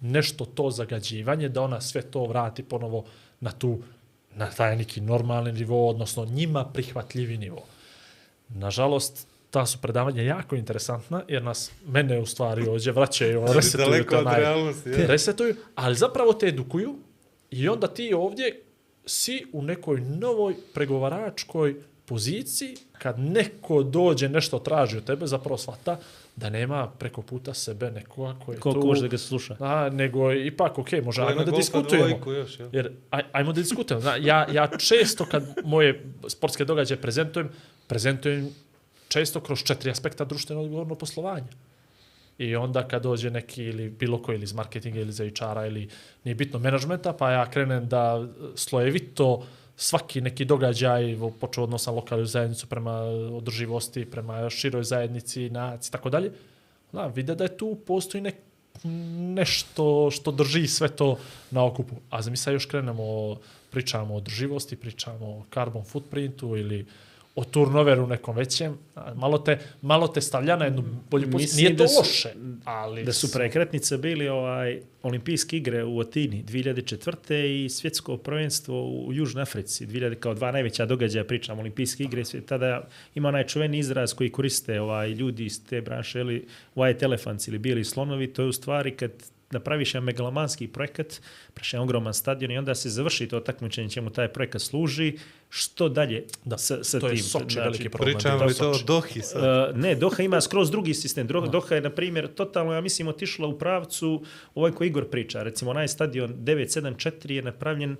[SPEAKER 6] nešto to zagađivanje, da ona sve to vrati ponovo na tu na taj neki normalni nivo, odnosno njima prihvatljivi nivo. Nažalost, ta su predavanja jako interesantna, jer nas, mene u stvari ovdje vraćaju, resetuju.
[SPEAKER 7] daleko od
[SPEAKER 6] onaj-
[SPEAKER 7] realnosti.
[SPEAKER 6] Te resetuju, ali zapravo te edukuju i onda ti ovdje si u nekoj novoj pregovaračkoj poziciji, kad neko dođe, nešto traži od tebe, zapravo shvata da nema preko puta sebe nekoga koji je
[SPEAKER 8] Koliko
[SPEAKER 6] tu...
[SPEAKER 8] može da ga sluša.
[SPEAKER 6] A, nego ipak, ok, može, ajmo da diskutujemo.
[SPEAKER 7] još, jel?
[SPEAKER 6] Jer, aj, ajmo da diskutujemo. Zna, ja, ja često kad moje sportske događaje prezentujem, prezentujem često kroz četiri aspekta društveno odgovorno poslovanja. I onda kad dođe neki ili bilo koji ili iz marketinga ili iz HR-a ili nije bitno menadžmenta, pa ja krenem da slojevito svaki neki događaj, počeo odnos na lokalnu zajednicu prema održivosti, prema široj zajednici, naciji, tako dalje. Da, vide da je tu postoji nek, nešto što drži sve to na okupu. A mi sad još krenemo, pričamo o održivosti, pričamo o carbon footprintu ili o turnoveru nekom većem, malo te, malo te stavlja na jednu bolju poziciju. Nije to
[SPEAKER 8] da su-
[SPEAKER 6] loše, ali...
[SPEAKER 8] Da su prekretnice bili ovaj olimpijske igre u Atini 2004. i svjetsko prvenstvo u Južnoj Africi 2000 kao dva najveća događaja pričam olimpijske igre sve- tada ima onaj čuveni izraz koji koriste ovaj ljudi iz te branše ili white elephants ili bijeli slonovi to je u stvari kad napraviš jedan megalomanski projekat, praš jedan ogroman stadion i onda se završi to takmičenje čemu taj projekat služi, što dalje
[SPEAKER 6] Da,
[SPEAKER 8] sa, sa
[SPEAKER 6] to je
[SPEAKER 8] tim.
[SPEAKER 6] Soči veliki problem.
[SPEAKER 7] Pričamo
[SPEAKER 6] je
[SPEAKER 7] li to o. Dohi sad?
[SPEAKER 8] Uh, ne, Doha ima skroz drugi sistem. Dro, Doha je, na primjer, totalno, ja mislim, otišla u pravcu ovaj koji Igor priča. Recimo, onaj stadion 974 je napravljen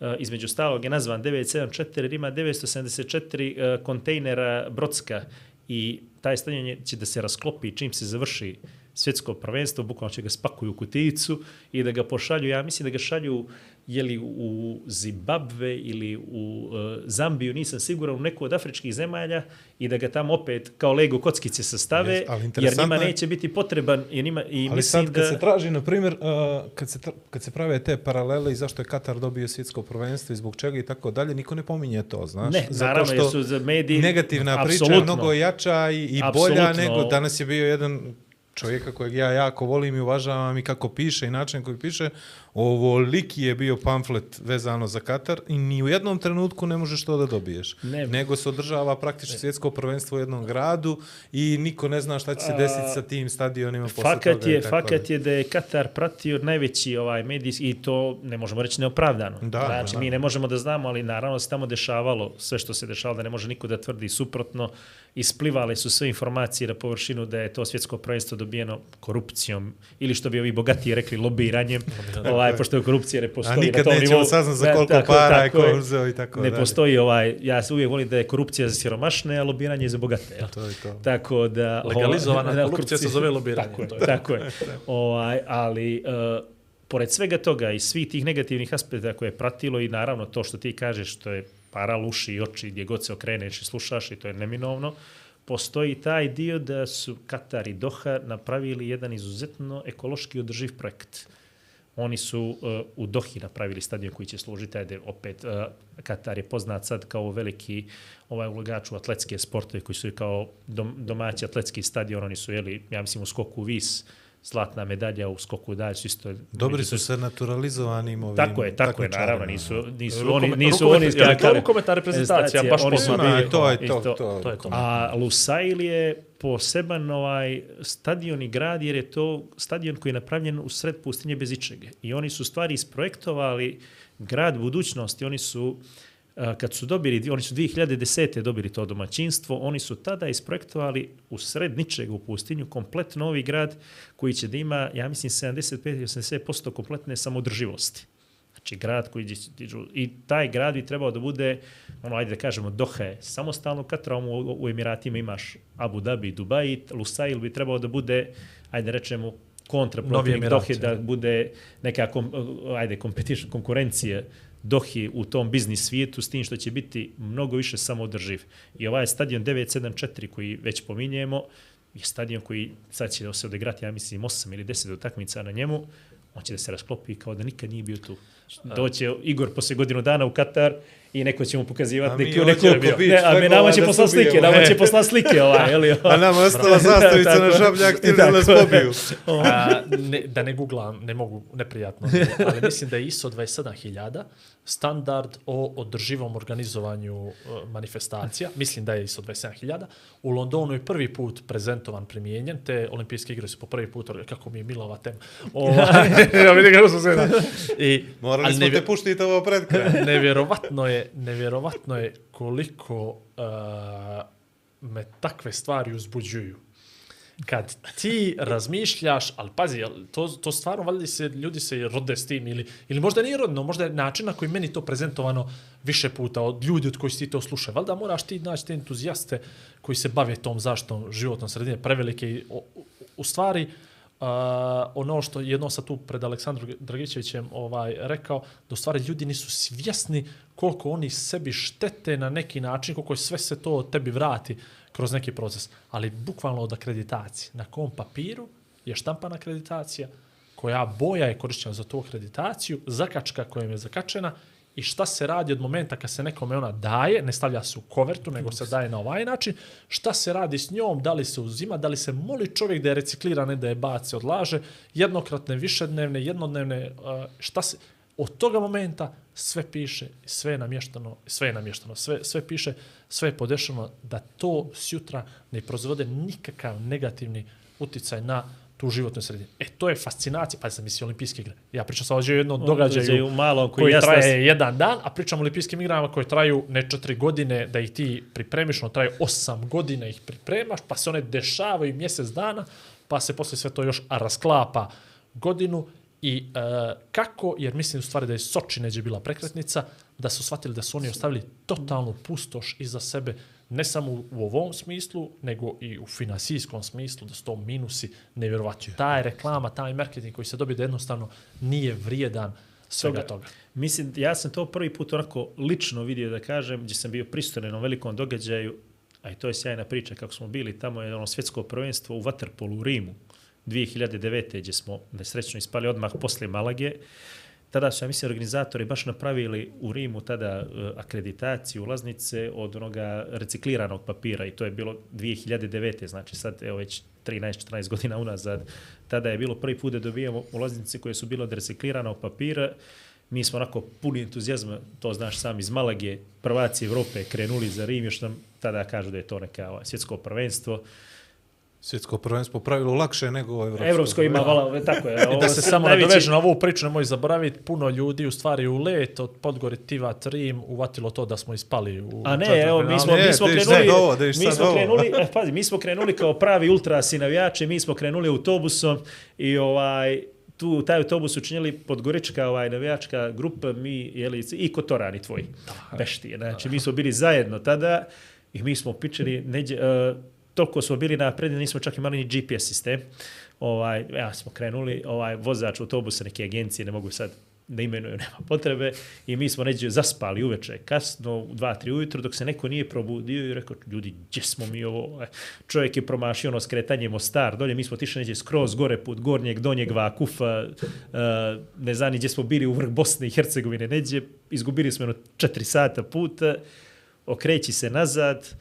[SPEAKER 8] uh, između stalog je nazvan 974 jer ima 974 uh, kontejnera Brodska i taj stadion je, će da se rasklopi čim se završi svjetsko prvenstvo, bukvalno će ga spakuju u kutijicu i da ga pošalju, ja mislim da ga šalju je li u Zimbabve ili u uh, Zambiju, nisam siguran, u neku od afričkih zemalja i da ga tamo opet kao Lego kockice sastave,
[SPEAKER 7] Jes, ali
[SPEAKER 8] jer njima neće biti potreban, jer njima, i
[SPEAKER 7] Ali
[SPEAKER 8] mislim
[SPEAKER 7] sad kad
[SPEAKER 8] da...
[SPEAKER 7] se traži, na primjer, uh, kad, se tra- kad se prave te paralele i zašto je Katar dobio svjetsko prvenstvo i zbog čega i tako dalje, niko ne pominje to, znaš?
[SPEAKER 8] Ne, naravno, jer su za mediji-
[SPEAKER 7] Negativna priča mnogo jača i, i bolja nego danas je bio jedan čovjeka kojeg ja jako volim i uvažavam i kako piše i način koji piše, ovoliki je bio pamflet vezano za Katar i ni u jednom trenutku ne možeš to da dobiješ.
[SPEAKER 8] Ne.
[SPEAKER 7] Nego se održava praktično svjetsko prvenstvo u jednom gradu i niko ne zna šta će se desiti sa tim stadionima posle
[SPEAKER 8] Fakat
[SPEAKER 7] toga
[SPEAKER 8] je, fakat
[SPEAKER 7] dalje.
[SPEAKER 8] je da je Katar pratio najveći ovaj medijski i to ne možemo reći neopravdano.
[SPEAKER 7] Da,
[SPEAKER 8] znači,
[SPEAKER 7] da.
[SPEAKER 8] mi ne možemo da znamo, ali naravno se tamo dešavalo sve što se dešavalo, da ne može niko da tvrdi suprotno. Isplivale su sve informacije na površinu da je to svjetsko prvenstvo dobijeno korupcijom ili što bi ovi bogatiji rekli lobiranjem, *laughs* ovaj, pošto je korupcija ne postoji
[SPEAKER 7] A nikad
[SPEAKER 8] na tom
[SPEAKER 7] nećemo
[SPEAKER 8] nivou.
[SPEAKER 7] saznat za
[SPEAKER 8] Da,
[SPEAKER 7] koliko
[SPEAKER 8] tako-
[SPEAKER 7] para je
[SPEAKER 8] tako
[SPEAKER 7] ko
[SPEAKER 8] je.
[SPEAKER 7] uzeo i tako
[SPEAKER 8] Ne
[SPEAKER 7] dalje.
[SPEAKER 8] postoji ovaj, ja se uvijek volim da je korupcija za siromašne, a lobiranje je za bogate. jel?
[SPEAKER 7] To je to.
[SPEAKER 8] Tako da...
[SPEAKER 6] Legalizovana *laughs*
[SPEAKER 8] Da,
[SPEAKER 6] korupcija se zove lobiranje,
[SPEAKER 8] Tako je,
[SPEAKER 6] to je
[SPEAKER 8] tako je. *laughs* Ovaj, ali, uh, pored svega toga i svih tih negativnih aspekta koje je pratilo i naravno to što ti kažeš, što je para luši oči gdje god se okreneš i slušaš i to je neminovno, postoji taj dio da su Katar i Doha napravili jedan izuzetno ekološki održiv projekt. Oni su uh, u Dohi napravili stadion koji će služiti, ajde, opet, uh, Katar je poznat sad kao veliki ovaj ulagač u atletske sportove koji su kao dom, domaći atletski stadion, oni su, jeli, ja mislim, u skoku vis, zlatna medalja u skoku dalje, su isto...
[SPEAKER 7] Dobri su sa naturalizovanim ovim
[SPEAKER 8] Tako je, tako je, naravno, nisu, nisu
[SPEAKER 6] Rukomet-
[SPEAKER 8] oni, nisu
[SPEAKER 6] rukomet-
[SPEAKER 8] oni
[SPEAKER 6] je li to
[SPEAKER 8] skakali.
[SPEAKER 6] rukometna reprezentacija, baš
[SPEAKER 8] oni su
[SPEAKER 6] poznata?
[SPEAKER 8] bili-
[SPEAKER 7] To je to,
[SPEAKER 8] isto-
[SPEAKER 7] to.
[SPEAKER 6] To je to.
[SPEAKER 8] A Lusail je poseban ovaj stadion i grad jer je to stadion koji je napravljen u sred pustinje bez ičega. I oni su stvari isprojektovali grad budućnosti. Oni su a, kad su dobili, oni su 2010. dobili to domaćinstvo, oni su tada isprojektovali u sred u pustinju komplet novi grad koji će da ima, ja mislim, 75-80% kompletne samodrživosti. Znači grad koji će, i taj grad bi trebao da bude, ono, ajde da kažemo, Doha je samostalno Katram, u, u Emiratima imaš Abu Dhabi, Dubai, Lusail bi trebao da bude, ajde rečemo, kontra
[SPEAKER 6] Novi
[SPEAKER 8] protivnik
[SPEAKER 6] Emirati,
[SPEAKER 8] Dohe, da bude neka, kom, ajde, competition, konkurencija Dohi u tom biznis svijetu s tim što će biti mnogo više samoodrživ. I ovaj stadion 974 koji već pominjemo, je stadion koji sad će se odigrati, ja mislim, 8 ili 10 utakmica na njemu, on će da se rasklopi kao da nikad nije bio tu. Doće Igor posle godinu dana u Katar i neko će mu pokazivati
[SPEAKER 7] A mi
[SPEAKER 8] neku,
[SPEAKER 7] oko beach
[SPEAKER 8] ne, a mi nama će
[SPEAKER 7] da ubijemo.
[SPEAKER 8] slike, nama će
[SPEAKER 7] E.
[SPEAKER 8] poslati slike ovaj, ili *laughs*
[SPEAKER 7] A nama je ostala *laughs* zastavica na žabljak, ti da nas
[SPEAKER 8] je.
[SPEAKER 7] pobiju. *laughs*
[SPEAKER 6] A, ne, da ne googlam, ne mogu neprijatno, ali mislim da je ISO 27000 standard o održivom organizovanju uh, manifestacija. Mislim da je ISO 27000. U Londonu je prvi put prezentovan, primijenjen, te olimpijske igre su po prvi put, kako mi je mila ova tema. Ovaj, *laughs* ja vidim kako sam se da. I,
[SPEAKER 7] Morali
[SPEAKER 6] ali
[SPEAKER 7] smo te puštiti ovo pred kraj. *laughs*
[SPEAKER 6] nevjerovatno je, nevjerovatno je koliko uh, me takve stvari uzbuđuju. Kad ti razmišljaš, ali pazi, to, to stvarno, valjda se, ljudi se rode s tim, ili, ili možda nije rodno, možda je način na koji meni to prezentovano više puta od ljudi od koji si ti to slušaju. Valjda moraš ti naći te entuzijaste koji se bave tom zaštom životnom sredine, prevelike i u, u stvari, uh, ono što jedno sa tu pred Aleksandrom Dragićevićem ovaj, rekao, da u stvari ljudi nisu svjesni koliko oni sebi štete na neki način, koliko sve se to tebi vrati kroz neki proces. Ali bukvalno od akreditacije. Na kom papiru je štampana akreditacija, koja boja je korišćena za tu akreditaciju, zakačka kojom je zakačena i šta se radi od momenta kad se nekome ona daje, ne stavlja se u kovertu, nego se daje na ovaj način, šta se radi s njom, da li se uzima, da li se moli čovjek da je reciklira, ne da je baci, odlaže, jednokratne, višednevne, jednodnevne, šta se, od toga momenta sve piše, sve je namješteno, sve je namješteno, sve, sve piše, sve je podešeno da to sjutra ne proizvode nikakav negativni uticaj na tu životnu sredinu. E, to je fascinacija, pa sam misli olimpijske igre. Ja pričam sa ovdje o jednom događaju
[SPEAKER 8] malom koji,
[SPEAKER 6] koji traje jedan dan, a pričam o olimpijskim igrama koje traju ne četiri godine da ih ti pripremiš, no traju osam godina ih pripremaš, pa se one dešavaju mjesec dana, pa se posle sve to još rasklapa godinu i e, kako, jer mislim u stvari da je Soči neđe bila prekretnica, da su shvatili da su oni ostavili totalnu pustoš iza sebe, ne samo u, ovom smislu, nego i u finansijskom smislu, da su to minusi nevjerovatni. Taj reklama, taj marketing koji se dobije da jednostavno nije vrijedan svega toga.
[SPEAKER 8] Mislim, ja sam to prvi put onako lično vidio da kažem, gdje sam bio pristojan na velikom događaju, a i to je sjajna priča, kako smo bili tamo je ono svjetsko prvenstvo u Waterpolu u Rimu 2009. gdje smo nesrećno ispali odmah posle Malage. Tada su, ja mislim, organizatori baš napravili u Rimu tada uh, akreditaciju ulaznice od onoga recikliranog papira i to je bilo 2009. Znači sad, evo već 13-14 godina unazad, tada je bilo prvi put da dobijemo ulaznice koje su bile od recikliranog papira mi smo onako puni entuzijazma, to znaš sam iz Malage, prvaci Evrope krenuli za Rim, još nam tada kažu da je to neka ovaj, svjetsko prvenstvo.
[SPEAKER 7] Svjetsko prvenstvo po pravilu lakše nego evropsko.
[SPEAKER 8] Evropsko ima, vala, tako je. *laughs*
[SPEAKER 6] I da se samo
[SPEAKER 8] najveći-
[SPEAKER 6] nadovežem na ovu priču, nemoj zaboraviti, puno ljudi u stvari u let od Podgoritiva Trim uvatilo to da smo ispali u
[SPEAKER 8] A ne, evo, mi smo,
[SPEAKER 7] Ne,
[SPEAKER 8] mi smo
[SPEAKER 7] da
[SPEAKER 8] krenuli,
[SPEAKER 7] ovo, da
[SPEAKER 8] mi smo
[SPEAKER 7] ovo.
[SPEAKER 8] krenuli, *laughs* eh, pazi, mi smo krenuli kao pravi ultrasi navijači, mi smo krenuli autobusom i ovaj, tu taj autobus učinjeli podgorička ovaj navijačka grupa mi jeli i kotorani tvoji beštije znači mi smo bili zajedno tada i mi smo pičili neđe, uh, toliko smo bili napredni nismo čak imali ni GPS sistem ovaj ja smo krenuli ovaj vozač autobusa neke agencije ne mogu sad da imenuju, *laughs* nema potrebe. I mi smo neđe zaspali uveče, kasno, u dva, tri ujutro, dok se neko nije probudio i rekao, ljudi, gdje smo mi ovo? E, Čovjek je promašio ono skretanje Mostar, dolje mi smo tišli neđe skroz gore put gornjeg, donjeg Vakufa, uh, ne znam gdje smo bili u vrh Bosne i Hercegovine, neđe, izgubili smo jedno četiri sata puta, okreći se nazad,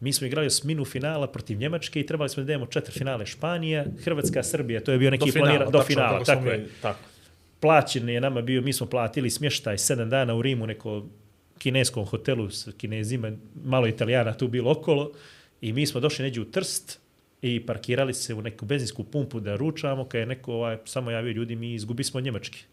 [SPEAKER 8] mi smo igrali osminu finala protiv Njemačke i trebali smo da idemo četiri finale Španija, Hrvatska, Srbija, to je bio neki
[SPEAKER 6] do finala,
[SPEAKER 8] planiran do finala,
[SPEAKER 6] smo
[SPEAKER 8] tako je
[SPEAKER 6] Tako.
[SPEAKER 8] plaćen je nama bio, mi smo platili smještaj sedam dana u Rimu, neko kineskom hotelu s kinezima, malo italijana tu bilo okolo i mi smo došli neđe u Trst i parkirali se u neku benzinsku pumpu da ručamo, kad je neko ovaj, samo javio ljudi, mi izgubi smo Njemački.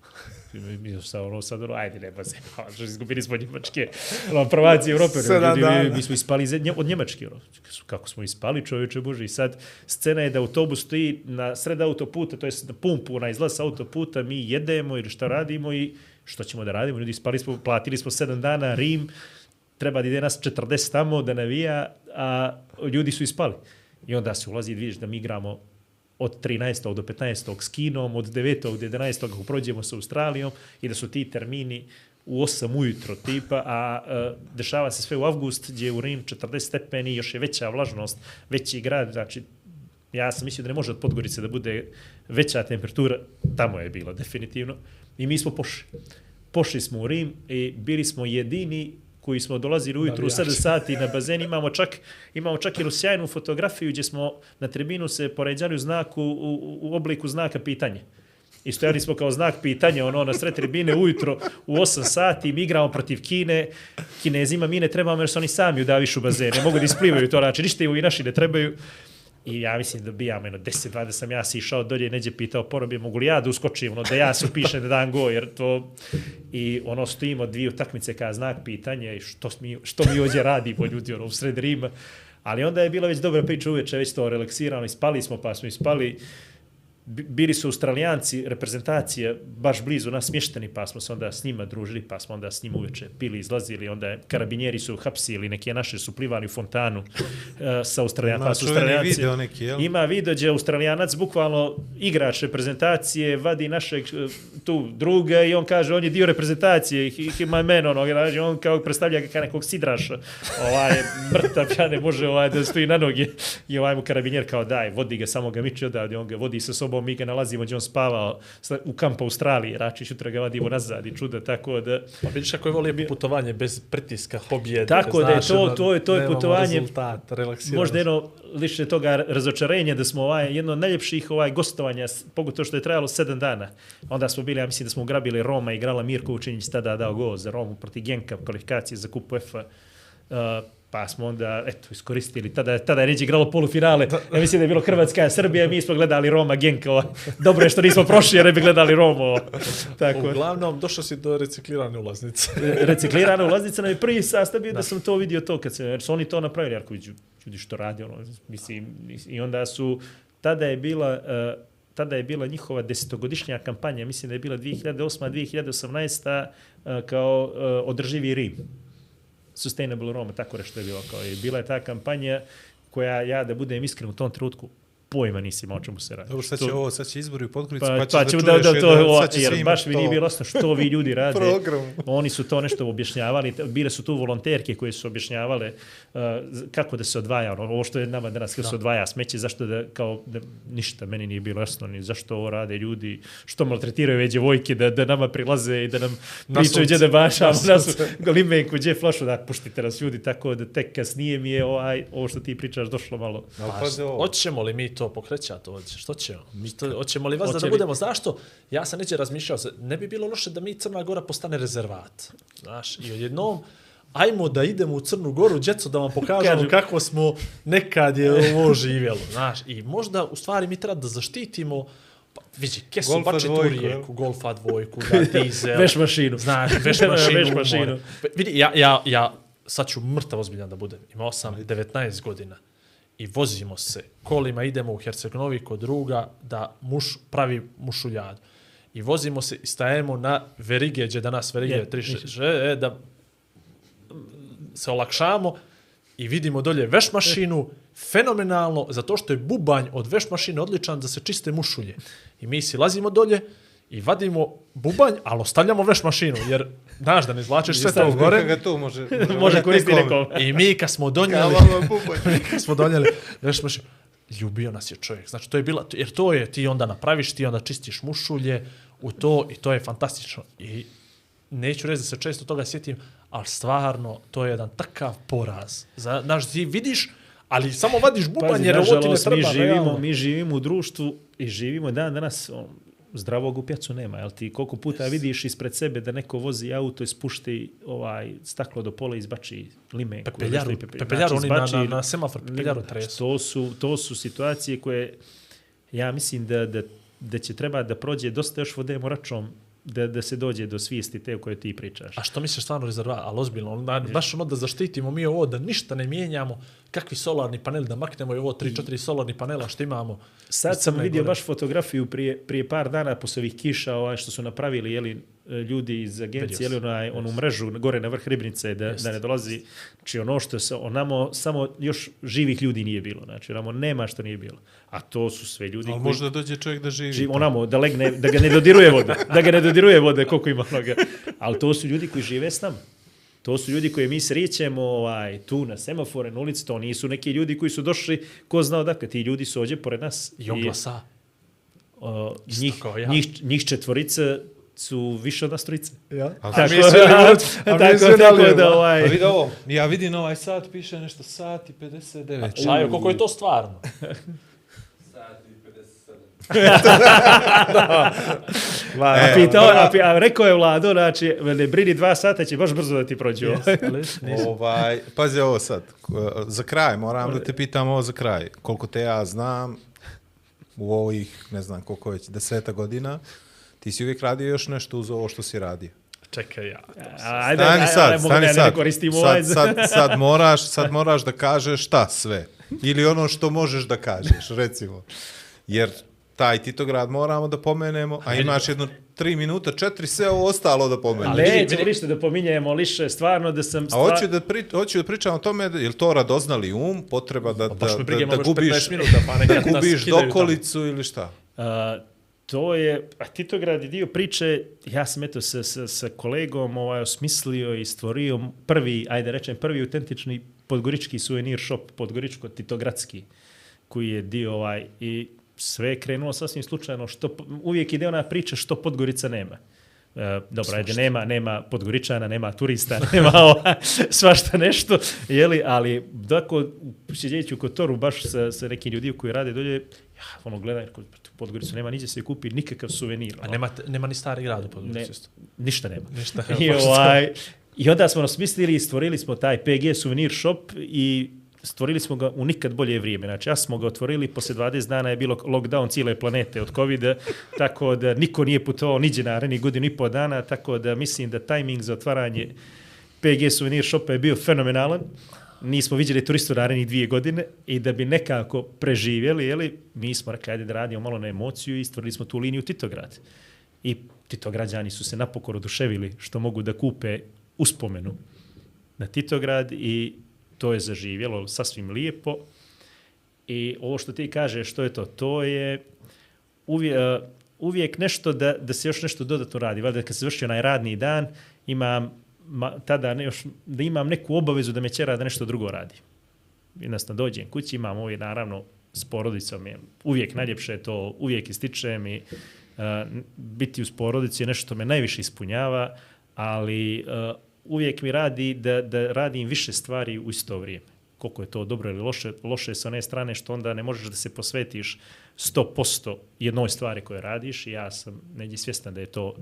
[SPEAKER 8] Mi, sa ono sad ono, ajde nema se, *laughs* izgubili smo Njemačke, ono, prvaci Evrope, ljudi,
[SPEAKER 7] dana.
[SPEAKER 8] mi smo ispali iz Nje- od Njemačke, ono, kako smo ispali čovječe Bože, i sad scena je da autobus stoji na sred autoputa, to je na pumpu, na izlaz autoputa, mi jedemo ili šta radimo i što ćemo da radimo, ljudi ispali smo, platili smo sedam dana, Rim, treba da ide nas 40 tamo da navija, a ljudi su ispali. I onda se ulazi i vidiš da mi igramo od 13. do 15. s Kinom, od 9. do 11. ako prođemo sa Australijom i da su ti termini u 8 ujutro tipa, a e, dešava se sve u avgust gdje je u Rim 40 stepeni, još je veća vlažnost, veći grad, znači ja sam mislio da ne može od Podgorice da bude veća temperatura, tamo je bila definitivno. I mi smo pošli. Pošli smo u Rim i bili smo jedini koji smo dolazili ujutru u 7 sati na bazen, imamo čak, imamo čak jednu sjajnu fotografiju gdje smo na tribinu se poređali u znaku, u, u, obliku znaka pitanja. I stojali smo kao znak pitanja, ono, na sred tribine ujutro u 8 sati, mi igramo protiv Kine, Kinezima mi ne trebamo jer su oni sami udavišu bazen, ne mogu da isplivaju to, znači ništa i naši ne trebaju. I ja mislim da bijamo jedno 10-20 sam ja si išao dolje neđe pitao porobije, mogu li ja da uskočim, ono, da ja se upišem da dam go, jer to... I ono, stojimo dvije utakmice kao znak pitanja i što mi, što mi ovdje radimo ljudi, ono, u sred Rima. Ali onda je bila već dobra priča uveče, već to relaksirano, ispali smo pa smo ispali. Bi- Bili su australijanci, reprezentacije, baš blizu nas smješteni, pa smo se onda s njima družili, pa smo onda s njima uveče pili, izlazili, onda je, karabinjeri su hapsili, neki naše su plivali u fontanu uh, sa australijancima.
[SPEAKER 7] Ima
[SPEAKER 8] pa Australijanci-
[SPEAKER 7] video neki, jel?
[SPEAKER 8] Ima video gdje australijanac, bukvalno igrač reprezentacije, vadi našeg eh, tu druga i on kaže, on je dio reprezentacije, he, he my man, ono, znači, on kao predstavlja ga kao nekog sidraša, ovaj, mrtav, ja ne može ovaj, da stoji na noge. I ovaj mu karabinjer kao daj, vodi ga, samo ga miče odavde, on ga vodi sa sobom, mi ga nalazimo gdje on spavao sa- u kampu Australiji, rači sutra ga vadimo nazad i čuda, tako da...
[SPEAKER 6] Pa vidiš kako je volio putovanje bez pritiska, hobije.
[SPEAKER 8] Tako da je
[SPEAKER 6] znaš,
[SPEAKER 8] to- to je- to je putovanje,
[SPEAKER 6] Rezultat,
[SPEAKER 8] možda jedno liše toga razočarenja da smo ovaj, jedno od najljepših ovaj gostovanja, pogotovo što je trajalo sedam dana. Onda smo bili, ja mislim da smo ugrabili Roma, igrala Mirko Učinić, tada dao gol za Romu protiv Genka, kvalifikacije za kupu UEFA. Uh, pa smo onda, eto, iskoristili, tada, tada je ređe igralo polufinale, ja mislim da je bilo Hrvatska, Srbija, mi smo gledali Roma, Genka, ovaj. dobro je što nismo prošli jer ne bi gledali Romu. ovaj. Tako,
[SPEAKER 6] Uglavnom, došao si do reciklirane ulaznice.
[SPEAKER 8] reciklirana ulaznica nam je prvi sastav bio da. da sam to vidio to kad se, jer su oni to napravili, Jarković, ljudi što radi, ono, mislim, i onda su, tada je bila, uh, tada je bila njihova desetogodišnja kampanja, mislim da je bila 2008-2018 uh, kao uh, održivi Rim. Sustainable Roma, tako nešto je bilo. Kao, i bila je ta kampanja koja, ja da budem iskren u tom trenutku, pojma nisi imao o čemu se radi.
[SPEAKER 7] Dobro, sad će ovo, sad će izbori u Podgorici,
[SPEAKER 8] Pa,
[SPEAKER 7] pa,
[SPEAKER 8] pa,
[SPEAKER 7] ćeš
[SPEAKER 8] ćemo
[SPEAKER 7] da
[SPEAKER 8] da,
[SPEAKER 7] čuješ
[SPEAKER 8] da, to,
[SPEAKER 7] jedan-
[SPEAKER 8] o,
[SPEAKER 7] sad će
[SPEAKER 8] jer baš mi nije bilo jasno što vi ljudi *laughs* rade.
[SPEAKER 7] Program.
[SPEAKER 8] Oni su to nešto objašnjavali, bile su tu volonterke koje su objašnjavale uh, kako da se odvaja, ono, ovo što je nama danas, kako se odvaja smeće, zašto da, kao, da, ništa meni nije bilo jasno, ni zašto ovo rade ljudi, što maltretiraju ove djevojke, da, da nama prilaze i da nam pričaju gdje da bašamo,
[SPEAKER 6] Na *laughs*
[SPEAKER 8] nas limenku, gdje flašu, da puštite nas ljudi, tako da tek kasnije mi je ovaj, ovo što ti pričaš došlo malo.
[SPEAKER 6] Pa, hoćemo li mi to pokrećati ovdje? Što ćemo? Mi to, hoćemo li vas
[SPEAKER 8] Hoće
[SPEAKER 6] da, da budemo? Zašto? Ja sam neće razmišljao se. Ne bi bilo loše da mi Crna Gora postane rezervat. Znaš, i odjednom ajmo da idemo u Crnu Goru, djeco, da vam *laughs* pokažemo
[SPEAKER 8] Kažem.
[SPEAKER 6] kako smo nekad je ovo živjelo. Znaš, i možda u stvari mi treba da zaštitimo Pa, vidi, Kesu
[SPEAKER 7] Golfa
[SPEAKER 6] bači tu rijeku, golfa dvojku, da, dizel. *laughs*
[SPEAKER 8] Veš mašinu.
[SPEAKER 6] Znaš, *laughs* veš mašinu.
[SPEAKER 8] Veš mašinu.
[SPEAKER 6] Vidi, ja, ja, ja sad ću mrtav ozbiljan da budem. Imao sam 19 godina i vozimo se kolima, idemo u Herceg-Novi kod druga da muš, pravi mušuljadu. I vozimo se i stajemo na verige, gdje danas verige
[SPEAKER 8] Je,
[SPEAKER 6] je, 36, e, da se olakšamo i vidimo dolje veš mašinu, fenomenalno, zato što je bubanj od veš mašine odličan da se čiste mušulje. I mi si lazimo dolje i vadimo bubanj, ali ostavljamo veš mašinu, jer, znaš, da ne izvlačeš sve to gore. *laughs*
[SPEAKER 7] ga tu *laughs* može...
[SPEAKER 8] Može koristiti
[SPEAKER 7] nekome.
[SPEAKER 8] nekom.
[SPEAKER 6] I mi kad smo donijeli, *laughs* kad smo donijeli veš mašinu, ljubio nas je čovjek. Znači, to je bila, jer to je, ti onda napraviš, ti onda čistiš mušulje u to i to je fantastično. I neću reći da se često toga sjetim, ali stvarno, to je jedan takav poraz. Za, znaš, ti vidiš, ali samo vadiš bubanj,
[SPEAKER 8] Pazi,
[SPEAKER 6] jer ovo ti ne treba.
[SPEAKER 8] mi živimo,
[SPEAKER 6] realno.
[SPEAKER 8] mi živimo u društvu i živimo dan danas on, zdravog u pjacu nema, jel ti koliko puta vidiš ispred sebe da neko vozi auto i spušti ovaj staklo do pola i izbači limenku.
[SPEAKER 6] Pepeljaru,
[SPEAKER 8] pepe-
[SPEAKER 6] pepeljaru, oni na,
[SPEAKER 8] izbači-
[SPEAKER 6] na, na semafor pepeljaru
[SPEAKER 8] Znači,
[SPEAKER 6] tresu.
[SPEAKER 8] To su, to su situacije koje ja mislim da, da, da će treba da prođe dosta još vode moračom da, da se dođe do svijesti te o kojoj ti pričaš.
[SPEAKER 6] A što misliš stvarno rezervat? Ali ozbiljno, na, baš ono da zaštitimo mi ovo, da ništa ne mijenjamo, kakvi solarni panel, da maknemo i ovo 3-4 solarni panela što imamo.
[SPEAKER 8] Sad sam vidio
[SPEAKER 6] Gore.
[SPEAKER 8] baš fotografiju prije, prije par dana posle ovih kiša ovaj, što su napravili jeli, ljudi iz agencije,
[SPEAKER 6] sam.
[SPEAKER 8] onaj, onu mrežu gore na vrh ribnice da, da ne dolazi. Znači ono što se, onamo samo još živih ljudi nije bilo. Znači onamo nema što nije bilo. A to su sve ljudi
[SPEAKER 7] Ali
[SPEAKER 8] koji...
[SPEAKER 7] možda dođe čovjek da živi.
[SPEAKER 8] Živ, onamo, da, legne, da ga ne dodiruje vode. Da ga ne dodiruje vode, koliko ima noga. Ali to su ljudi koji žive s nama. To su ljudi koje mi srećemo ovaj, tu na semafore, na ulici. To nisu neki ljudi koji su došli, ko zna odakle. Ti ljudi su ovdje pored nas.
[SPEAKER 6] I oglasa. Isto
[SPEAKER 8] njih,
[SPEAKER 6] ja.
[SPEAKER 8] njih, njih četvorica su više od nas trojice.
[SPEAKER 6] Ja?
[SPEAKER 7] A
[SPEAKER 8] Tako,
[SPEAKER 6] mi *laughs* a mi
[SPEAKER 8] tako, tako da
[SPEAKER 7] A
[SPEAKER 8] ovaj...
[SPEAKER 7] vidi ovo, ja vidim ovaj sat, piše nešto sat i 59.
[SPEAKER 6] Čajo, koliko je to stvarno? *laughs* *laughs*
[SPEAKER 8] A, pitao, a, a rekao je Vlado, znači, ne brini dva sata će baš brzo da ti prođe ovo.
[SPEAKER 7] Ovaj, pazi ovo sad, za kraj, moram da te pitam ovo za kraj. Koliko te ja znam, u ovih, ne znam koliko već, deseta godina, ti si uvijek radio još nešto uz ovo što si radio.
[SPEAKER 6] Čekaj, ja.
[SPEAKER 8] Ajde,
[SPEAKER 7] Stani
[SPEAKER 8] ajde,
[SPEAKER 7] sad,
[SPEAKER 8] ajde,
[SPEAKER 7] stani
[SPEAKER 8] da ne
[SPEAKER 7] sad.
[SPEAKER 8] ovaj.
[SPEAKER 7] Sad, sad, sad, *laughs* moraš, sad moraš da kažeš šta sve. Ili ono što možeš da kažeš, *laughs* recimo. Jer taj Titograd moramo da pomenemo, a imaš jedno tri minuta, četiri, sve ovo ostalo da pomeneš.
[SPEAKER 6] vidi,
[SPEAKER 8] Nećemo
[SPEAKER 6] vidi.
[SPEAKER 8] ništa da pominjemo, liše, stvarno da sam...
[SPEAKER 7] A
[SPEAKER 8] Stva...
[SPEAKER 7] hoću da, pri, hoću da pričam o tome, je li to radoznali um, potreba da, da, da, da, gubiš,
[SPEAKER 6] 15 minuta, pa neka
[SPEAKER 7] da
[SPEAKER 6] nas
[SPEAKER 7] gubiš dokolicu ili šta?
[SPEAKER 8] A, to je, a Titograd je dio priče, ja sam eto sa, sa, sa kolegom ovaj, osmislio i stvorio prvi, ajde rečem, prvi autentični podgorički suvenir shop, podgoričko Titogradski, koji je dio ovaj, i sve je krenulo sasvim slučajno, što, uvijek ide ona priča što Podgorica nema. E, dobro, ajde, nema, nema Podgoričana, nema turista, *laughs* nema ova, svašta nešto, jeli, ali dako, sjedeći u Kotoru baš sa, sa nekim ljudi koji rade dolje, ja, ono, gledaj, kod Podgoricu nema niđe se kupi nikakav suvenir.
[SPEAKER 6] A nema, nema ni stari grad u
[SPEAKER 8] ne,
[SPEAKER 6] Podgorici isto.
[SPEAKER 8] ništa nema.
[SPEAKER 6] Ništa,
[SPEAKER 8] I, ovaj, I onda smo osmislili i stvorili smo taj PG suvenir shop i stvorili smo ga u nikad bolje vrijeme. Znači, ja smo ga otvorili, posle 20 dana je bilo lockdown cijele planete od covid *laughs* tako da niko nije putovao niđe na areni godinu i po dana, tako da mislim da tajming za otvaranje PG suvenir shopa je bio fenomenalan. Nismo vidjeli turistu na areni dvije godine i da bi nekako preživjeli, jeli, mi smo rekli, ajde da radimo malo na emociju i stvorili smo tu liniju Titograd. I Titograđani su se napokon oduševili što mogu da kupe uspomenu na Titograd i to je zaživjelo sasvim lijepo. I ovo što ti kažeš, što je to? To je uvijek, uvijek nešto da, da se još nešto dodatno radi. Valjda kad se vrši onaj radni dan, imam ma, tada ne, još, da imam neku obavezu da me ćera da nešto drugo radi. Jednostavno dođem kući, imam ovaj naravno s porodicom je uvijek najljepše to, uvijek ističem i uh, biti uz porodici je nešto što me najviše ispunjava, ali uh, uvijek mi radi da, da radim više stvari u isto vrijeme. Koliko je to dobro ili loše, loše je sa one strane što onda ne možeš da se posvetiš 100% jednoj stvari koje radiš i ja sam neđe svjestan da je to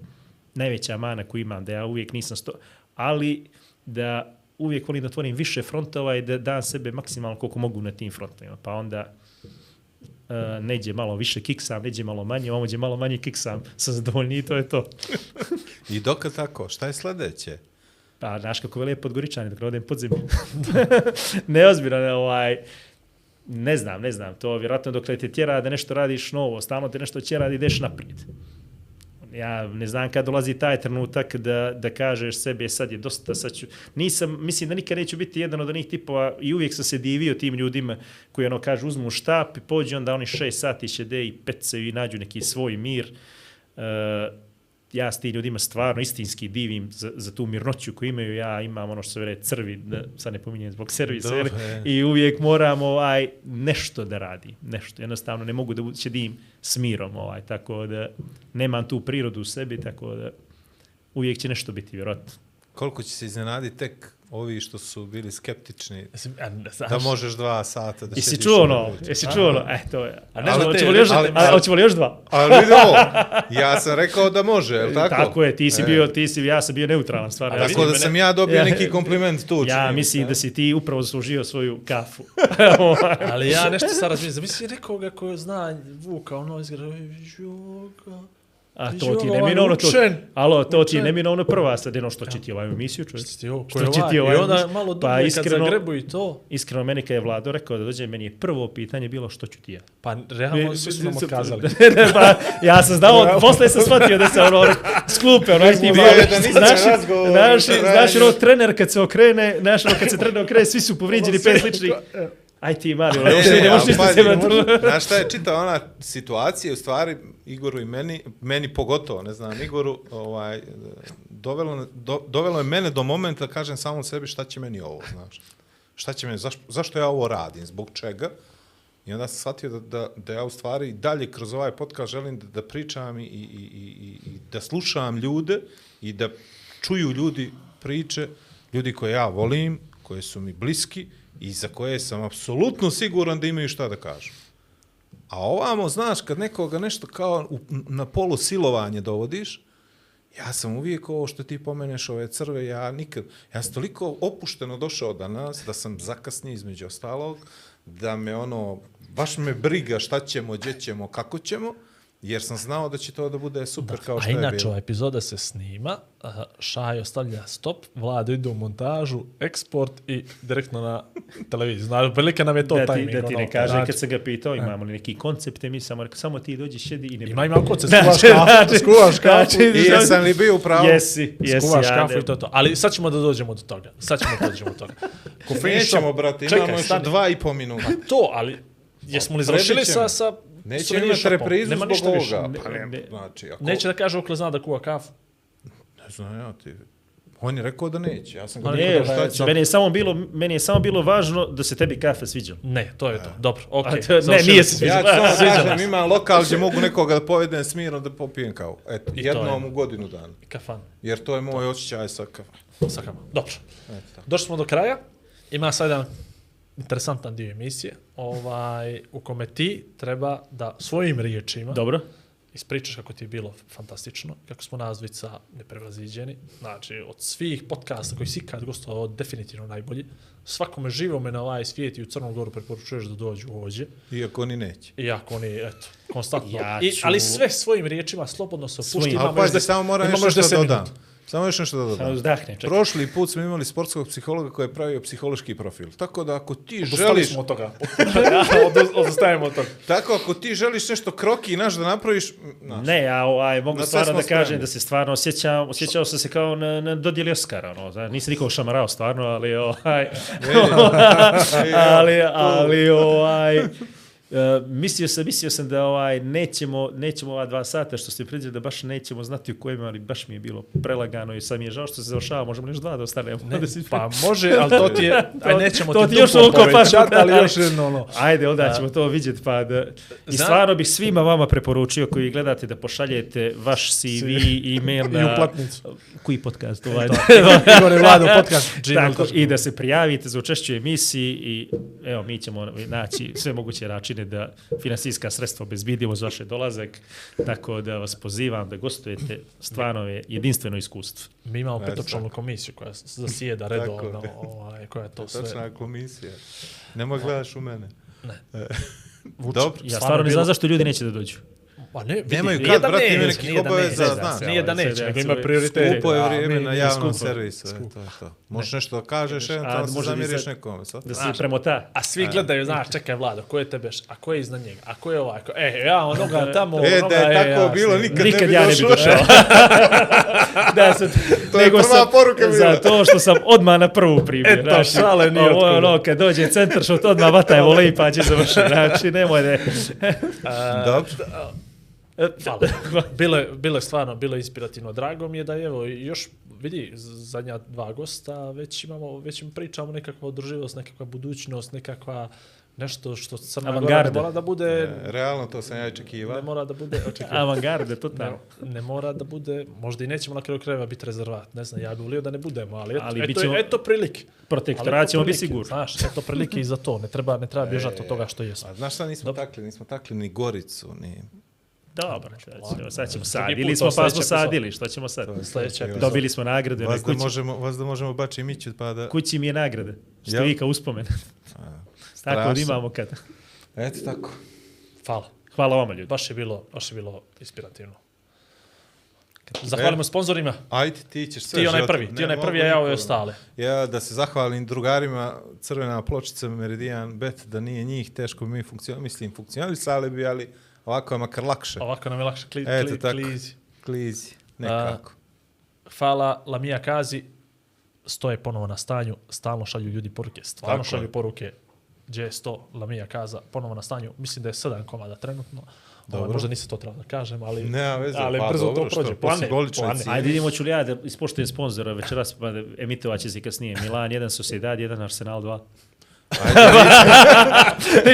[SPEAKER 8] najveća mana koju imam, da ja uvijek nisam sto, ali da uvijek volim da otvorim više frontova i da dam sebe maksimalno koliko mogu na tim frontovima. Pa onda uh, neđe malo više kiksam, neđe malo manje, ovođe malo manje kiksam, *laughs* sam zadovoljni i to je to. *laughs*
[SPEAKER 7] I dok tako, šta je sledeće?
[SPEAKER 8] Pa, znaš kako vele podgoričani, dok odem pod zemlju. *laughs* Neozbiljno, ovaj, ne znam, ne znam, to vjerojatno dok te tjera da nešto radiš novo, stalno te nešto tjera da ideš naprijed. Ja ne znam kad dolazi taj trenutak da, da kažeš sebi sad je dosta, sad ću... Nisam, mislim da nikad neću biti jedan od onih tipova i uvijek sam se divio tim ljudima koji ono kažu uzmu štap i pođe onda oni šest sati će de i pecaju i nađu neki svoj mir. Uh, ja s tim ljudima stvarno istinski divim za, za tu mirnoću koju imaju. Ja imam ono što se vere crvi, da sad ne pominjem zbog servisa, jer,
[SPEAKER 7] je.
[SPEAKER 8] i uvijek moram ovaj, nešto da radi. Nešto. Jednostavno ne mogu da ćedim s mirom. Ovaj, tako da nemam tu prirodu u sebi, tako da uvijek će nešto biti, vjerojatno.
[SPEAKER 7] Koliko će se iznenaditi tek ovi što su bili skeptični
[SPEAKER 6] Mislim, a, ne znaš,
[SPEAKER 7] da možeš dva sata da
[SPEAKER 8] Jesi
[SPEAKER 7] sjediš
[SPEAKER 8] čuo
[SPEAKER 7] u
[SPEAKER 8] ono? Jesi čuo ono? E, to je. A ne
[SPEAKER 7] Ali
[SPEAKER 8] znam, hoćemo li još,
[SPEAKER 7] ali- ali-
[SPEAKER 8] hoćemo li još dva?
[SPEAKER 7] Ali vidi ovo, ja sam rekao da može, je li tako?
[SPEAKER 8] Tako je, ti si
[SPEAKER 7] E.
[SPEAKER 8] bio, ti si, ja sam bio neutralan stvarno. Ja
[SPEAKER 7] Tako
[SPEAKER 8] vidim
[SPEAKER 7] da sam ja dobio
[SPEAKER 8] Ja-
[SPEAKER 7] neki kompliment tu.
[SPEAKER 8] Ja
[SPEAKER 7] čini
[SPEAKER 8] mislim da si ti upravo zaslužio svoju kafu.
[SPEAKER 6] Ali ja nešto sad razmišljam, zamisli nekoga ko zna Vuka, ono izgleda, joga,
[SPEAKER 8] A to ti
[SPEAKER 6] ovaj
[SPEAKER 8] neminovno to.
[SPEAKER 6] učen.
[SPEAKER 8] Alo, to ti
[SPEAKER 6] Učen.
[SPEAKER 8] neminovno prva sad jedno što će ti ovaj emisiju, čovječ.
[SPEAKER 6] Što ti ovo,
[SPEAKER 8] Što
[SPEAKER 6] je
[SPEAKER 8] će ti
[SPEAKER 6] ovaj?
[SPEAKER 8] ovaj
[SPEAKER 6] I onda malo
[SPEAKER 8] Pa
[SPEAKER 6] dublje
[SPEAKER 8] iskreno-
[SPEAKER 6] kad zagrebu i to.
[SPEAKER 8] Iskreno, meni kad je Vlado rekao da dođe, meni je prvo pitanje bilo što ću ti ja.
[SPEAKER 6] Pa realno svi su nam *laughs* otkazali.
[SPEAKER 8] pa, ja sam znao, posle sam shvatio da se ono sklupe, ono, ti
[SPEAKER 7] Bio
[SPEAKER 8] malo,
[SPEAKER 7] izračaj
[SPEAKER 8] znaš, ono, trener kad se okrene, znaš, ono, kad se trener okrene, svi su povrijeđeni, pet sličnih. Aj ti, ono,
[SPEAKER 7] Ne, ne,
[SPEAKER 8] ne možeš ništa
[SPEAKER 7] pazi,
[SPEAKER 8] se
[SPEAKER 7] ne
[SPEAKER 8] tu.
[SPEAKER 7] Znaš šta je čita ona situacija, u stvari Igoru i meni, meni pogotovo, ne znam, Igoru, ovaj, dovelo, do, dovelo je mene do momenta da kažem samom sebi šta će meni ovo, znaš. Šta će meni, zašto, zašto ja ovo radim, zbog čega? I onda sam shvatio da, da, da ja u stvari dalje kroz ovaj podcast želim da, da pričam i, i, i, i, i da slušam ljude i da čuju ljudi priče, ljudi koje ja volim, koje su mi bliski i za koje sam apsolutno siguran da imaju šta da kažu. A ovamo, znaš, kad nekoga nešto kao u, na polu silovanje dovodiš, ja sam uvijek ovo što ti pomeneš, ove crve, ja nikad, ja sam toliko opušteno došao danas, da sam zakasnio između ostalog, da me ono, baš me briga šta ćemo, gdje ćemo, kako ćemo, jer sam znao da će to da bude super kao
[SPEAKER 6] A
[SPEAKER 7] što je
[SPEAKER 6] inače,
[SPEAKER 7] bilo.
[SPEAKER 6] ova epizoda se snima, a, Šajo stavlja stop, Vlado ide u montažu, eksport i direktno na televiziju. Znaš, prilike nam je to
[SPEAKER 8] da ti,
[SPEAKER 6] timing.
[SPEAKER 8] da ti
[SPEAKER 6] ono,
[SPEAKER 8] ne kaže,
[SPEAKER 6] znači,
[SPEAKER 8] kad sam ga pitao, imamo li neki koncept emisije, samo, rekao, samo ti dođi, šedi i ne
[SPEAKER 6] Ima, ima *laughs* se
[SPEAKER 8] Znači,
[SPEAKER 6] skuvaš kafu,
[SPEAKER 8] znači,
[SPEAKER 6] skuvaš kafu.
[SPEAKER 8] znači,
[SPEAKER 7] I jesam li bio u pravu?
[SPEAKER 8] Jesi, jesi,
[SPEAKER 6] skuvaš
[SPEAKER 8] ja
[SPEAKER 6] kafu
[SPEAKER 8] ne-
[SPEAKER 6] i to to. Ali sad ćemo da dođemo do toga. Sad ćemo da dođemo do toga.
[SPEAKER 7] Nećemo,
[SPEAKER 6] shop-
[SPEAKER 7] brate, imamo još dva i po minuta.
[SPEAKER 6] To, ali jesmo li
[SPEAKER 7] Predit
[SPEAKER 6] završili sa... sa
[SPEAKER 7] Neće imati reprizu
[SPEAKER 6] Nema
[SPEAKER 7] zbog ovoga. Pa
[SPEAKER 8] Ne-
[SPEAKER 7] ne,
[SPEAKER 8] ne-
[SPEAKER 7] znači, ako...
[SPEAKER 6] Neće da kaže okle zna da kuva kafu.
[SPEAKER 7] Ne znam ja ti... On je rekao da neće, ja sam ga
[SPEAKER 6] Ali
[SPEAKER 7] pitao
[SPEAKER 8] Ne,
[SPEAKER 7] šta
[SPEAKER 8] znači,
[SPEAKER 7] će...
[SPEAKER 8] meni je samo bilo meni je samo bilo važno da se tebi kafe sviđa.
[SPEAKER 6] Ne, to je to. Dobro, okej.
[SPEAKER 8] A to- ne, nije se sviđa.
[SPEAKER 7] Ja ću samo
[SPEAKER 6] Sviđa
[SPEAKER 7] kažem, imam lokal gdje mogu nekoga da povedem smirno da popijem kavu. Eto,
[SPEAKER 6] I
[SPEAKER 7] jednom
[SPEAKER 6] je.
[SPEAKER 7] u godinu dana.
[SPEAKER 6] Kafan.
[SPEAKER 7] Jer to je moj osjećaj sa kavom.
[SPEAKER 6] Sakamo. Dobro. Došli smo do kraja. Ima sad jedan interesantan dio emisije ovaj, u kome ti treba da svojim riječima
[SPEAKER 8] Dobro?
[SPEAKER 6] ispričaš kako ti je bilo fantastično, kako smo nas dvica neprevaziđeni. Znači, od svih podcasta koji si ikad gostovao, definitivno najbolji. Svakome živome na ovaj svijet i u Crnom Goru preporučuješ da dođu ovdje.
[SPEAKER 7] Iako oni neće.
[SPEAKER 6] Iako oni, eto, konstantno.
[SPEAKER 8] Ja
[SPEAKER 6] I,
[SPEAKER 8] ću-
[SPEAKER 6] ali sve svojim riječima, slobodno se opušti.
[SPEAKER 8] Svojim.
[SPEAKER 7] Ali pazi,
[SPEAKER 6] des-
[SPEAKER 7] samo moram nešto
[SPEAKER 6] 10
[SPEAKER 7] da dodam.
[SPEAKER 6] minuta.
[SPEAKER 7] Samo još nešto da
[SPEAKER 8] Samo
[SPEAKER 7] dodam.
[SPEAKER 8] uzdahne, čekaj.
[SPEAKER 7] Prošli put smo imali sportskog psihologa koji je pravio psihološki profil. Tako da ako ti
[SPEAKER 6] Odustali
[SPEAKER 7] želiš,
[SPEAKER 6] smo od toga. *laughs* odustajemo od toga.
[SPEAKER 7] tako ako ti želiš nešto kroki naš da napraviš, m, znaš,
[SPEAKER 8] Ne, ja ovaj, mogu stvarno da kažem
[SPEAKER 7] spremni.
[SPEAKER 8] da se stvarno osjećam, osjećao sam se kao na, na dodjeli Oscara, ono, znaš, nisam nikog šamarao stvarno, ali ovaj, *laughs* ali, *laughs* ali ovaj, uh, mislio sam, mislio sam da ovaj nećemo, nećemo ova dva sata što ste predvidjeli da baš nećemo znati u kojima, ali baš mi je bilo prelagano i sad mi je žao što se završava, možemo li još dva da ostanemo. *laughs* Da si-
[SPEAKER 6] Pa može, ali to ti je, *laughs* aj nećemo
[SPEAKER 8] to
[SPEAKER 6] ti
[SPEAKER 8] ti još toliko
[SPEAKER 6] povećati,
[SPEAKER 8] pa-
[SPEAKER 6] ali još jedno ono.
[SPEAKER 8] Ajde, onda ćemo to vidjeti. Pa da... I stvarno bih svima vama preporučio koji gledate da pošaljete vaš CV i *laughs* e-mail
[SPEAKER 6] I
[SPEAKER 8] na...
[SPEAKER 6] uplatnicu.
[SPEAKER 8] Koji podcast? Ovaj?
[SPEAKER 6] Igor i Vlado podcast. gmail
[SPEAKER 8] Tako,
[SPEAKER 6] dot com.
[SPEAKER 8] I da se prijavite za učešće u emisiji i evo, mi ćemo naći sve moguće načine da finansijska sredstva obezbidimo za vaše dolazak. Tako da vas pozivam da gostujete. Stvarno je jedinstveno iskustvo.
[SPEAKER 6] Mi imamo
[SPEAKER 7] Eto
[SPEAKER 6] petočlanu komisiju koja zasijeda redovno,
[SPEAKER 7] je.
[SPEAKER 6] ovaj, koja to sve...
[SPEAKER 7] Točna je komisija. Nemoj gledaš u mene.
[SPEAKER 6] Ne.
[SPEAKER 7] E,
[SPEAKER 6] Vuč-
[SPEAKER 7] Dobro.
[SPEAKER 8] Ja
[SPEAKER 6] Stvarno
[SPEAKER 8] stvarno ne
[SPEAKER 6] bilo-
[SPEAKER 8] znam zašto ljudi neće da dođu.
[SPEAKER 6] Pa ne, vidi,
[SPEAKER 7] Nemaju
[SPEAKER 6] nije
[SPEAKER 7] kad,
[SPEAKER 6] da
[SPEAKER 7] brate,
[SPEAKER 6] neće,
[SPEAKER 7] imaju nekih
[SPEAKER 6] nije da
[SPEAKER 7] obaveza,
[SPEAKER 6] neće,
[SPEAKER 7] znaš.
[SPEAKER 6] Nije da neće,
[SPEAKER 8] da
[SPEAKER 6] nego
[SPEAKER 8] se-
[SPEAKER 6] ima prioritete.
[SPEAKER 7] Skupo je vrijeme na javnom servisu. e. To je to. Možeš nešto da kažeš, eventualno se
[SPEAKER 8] li
[SPEAKER 7] zamiriš.
[SPEAKER 8] Sad. Da se
[SPEAKER 6] Znaš,
[SPEAKER 8] premota.
[SPEAKER 6] A svi gledaju, znaš, čekaj Vlado, ko je tebe, a ko je iznad njega, a ko je ovaj, ko, e, ja onoga *laughs* tamo,
[SPEAKER 7] E,
[SPEAKER 6] onoga,
[SPEAKER 7] da je tako
[SPEAKER 6] ja,
[SPEAKER 7] bilo, nikad,
[SPEAKER 8] Nikad
[SPEAKER 7] ne bi
[SPEAKER 8] ja ne bi
[SPEAKER 7] došao. *laughs*
[SPEAKER 8] da, sad,
[SPEAKER 7] To je
[SPEAKER 8] nego
[SPEAKER 7] prva
[SPEAKER 8] sam,
[SPEAKER 7] poruka bila.
[SPEAKER 8] Za to što sam odmah na prvu primjer.
[SPEAKER 6] Eto, šale nije
[SPEAKER 8] Ovo je
[SPEAKER 6] otkud.
[SPEAKER 8] ono, kad dođe centar, što odmah vataje volej pa će završiti. Znači, nemoj *laughs* da...
[SPEAKER 7] Dobro. *laughs*
[SPEAKER 6] Hvala. Bilo je, bilo je stvarno, bilo je inspirativno. Drago mi je da evo, i još vidi, zadnja dva gosta, već imamo, već im pričamo nekakva održivost, nekakva budućnost, nekakva nešto što Crna Gora ne
[SPEAKER 8] Avangarda.
[SPEAKER 6] mora da bude,
[SPEAKER 7] Realno, to sam ja i
[SPEAKER 6] ne
[SPEAKER 7] očekivao.
[SPEAKER 6] mora da bude, *laughs*
[SPEAKER 8] Avangarde,
[SPEAKER 6] ne,
[SPEAKER 8] totalno.
[SPEAKER 6] ne mora da bude, možda i nećemo na kraju krajeva biti rezervat, ne znam, ja bih volio da ne budemo, ali eto,
[SPEAKER 8] Ali
[SPEAKER 6] eto,
[SPEAKER 8] bit ćemo-
[SPEAKER 6] eto prilike.
[SPEAKER 8] Protektorat ćemo biti sigurni.
[SPEAKER 6] Znaš, eto prilike i za to, ne treba, ne treba bježati od toga što jesmo.
[SPEAKER 7] A znaš šta nismo takli? Nismo takli ni Goricu, ni...
[SPEAKER 8] Dobro, ćemo, sad ćemo sadili smo pa smo sadili, što ćemo sad?
[SPEAKER 6] Epizoda.
[SPEAKER 8] Dobili smo nagrade na
[SPEAKER 7] Vas da
[SPEAKER 8] kući.
[SPEAKER 7] možemo, vas da možemo bači Miću pa da...
[SPEAKER 8] Kući mi je nagrade. Što
[SPEAKER 7] Jel?
[SPEAKER 8] vi kao uspomen. *laughs* Tako da imamo kad.
[SPEAKER 7] Eto tako.
[SPEAKER 6] Hvala.
[SPEAKER 8] Hvala vama ljudi.
[SPEAKER 6] Baš je bilo, baš je bilo inspirativno. Zahvalimo sponzorima.
[SPEAKER 7] Ajde, ti ćeš sve
[SPEAKER 6] Ti onaj prvi, ti
[SPEAKER 7] Ne
[SPEAKER 6] onaj
[SPEAKER 7] mogu
[SPEAKER 6] prvi, a ja ove ostale.
[SPEAKER 7] Ja da se zahvalim drugarima Crvena pločica Meridian Bet, da nije njih teško bi mi funkcionali, mislim funkcionalisali bi, ali ovako je makar lakše.
[SPEAKER 6] Ovako nam je lakše kli,
[SPEAKER 7] Eto
[SPEAKER 6] kli,
[SPEAKER 7] tako.
[SPEAKER 6] klizi.
[SPEAKER 7] Klizi, nekako.
[SPEAKER 6] Hvala Lamija Kazi, stoje ponovo na stanju, stalno šalju ljudi poruke, stvarno
[SPEAKER 7] Tako je.
[SPEAKER 6] šalju poruke, gdje je 100 Lamija Kaza, ponovo na stanju, mislim da je 7 komada trenutno, Ovo,
[SPEAKER 7] Dobro.
[SPEAKER 6] možda nisi to trebao da kažem, ali,
[SPEAKER 7] Nema veze,
[SPEAKER 6] ali
[SPEAKER 7] pa
[SPEAKER 6] brzo
[SPEAKER 7] dobro,
[SPEAKER 6] to prođe. Plane, plane.
[SPEAKER 8] Ajde vidimo ću li ja da ispoštujem sponzora večeras, pa da emitovat će se kasnije. Milan 1, Sociedad 1, Arsenal 2.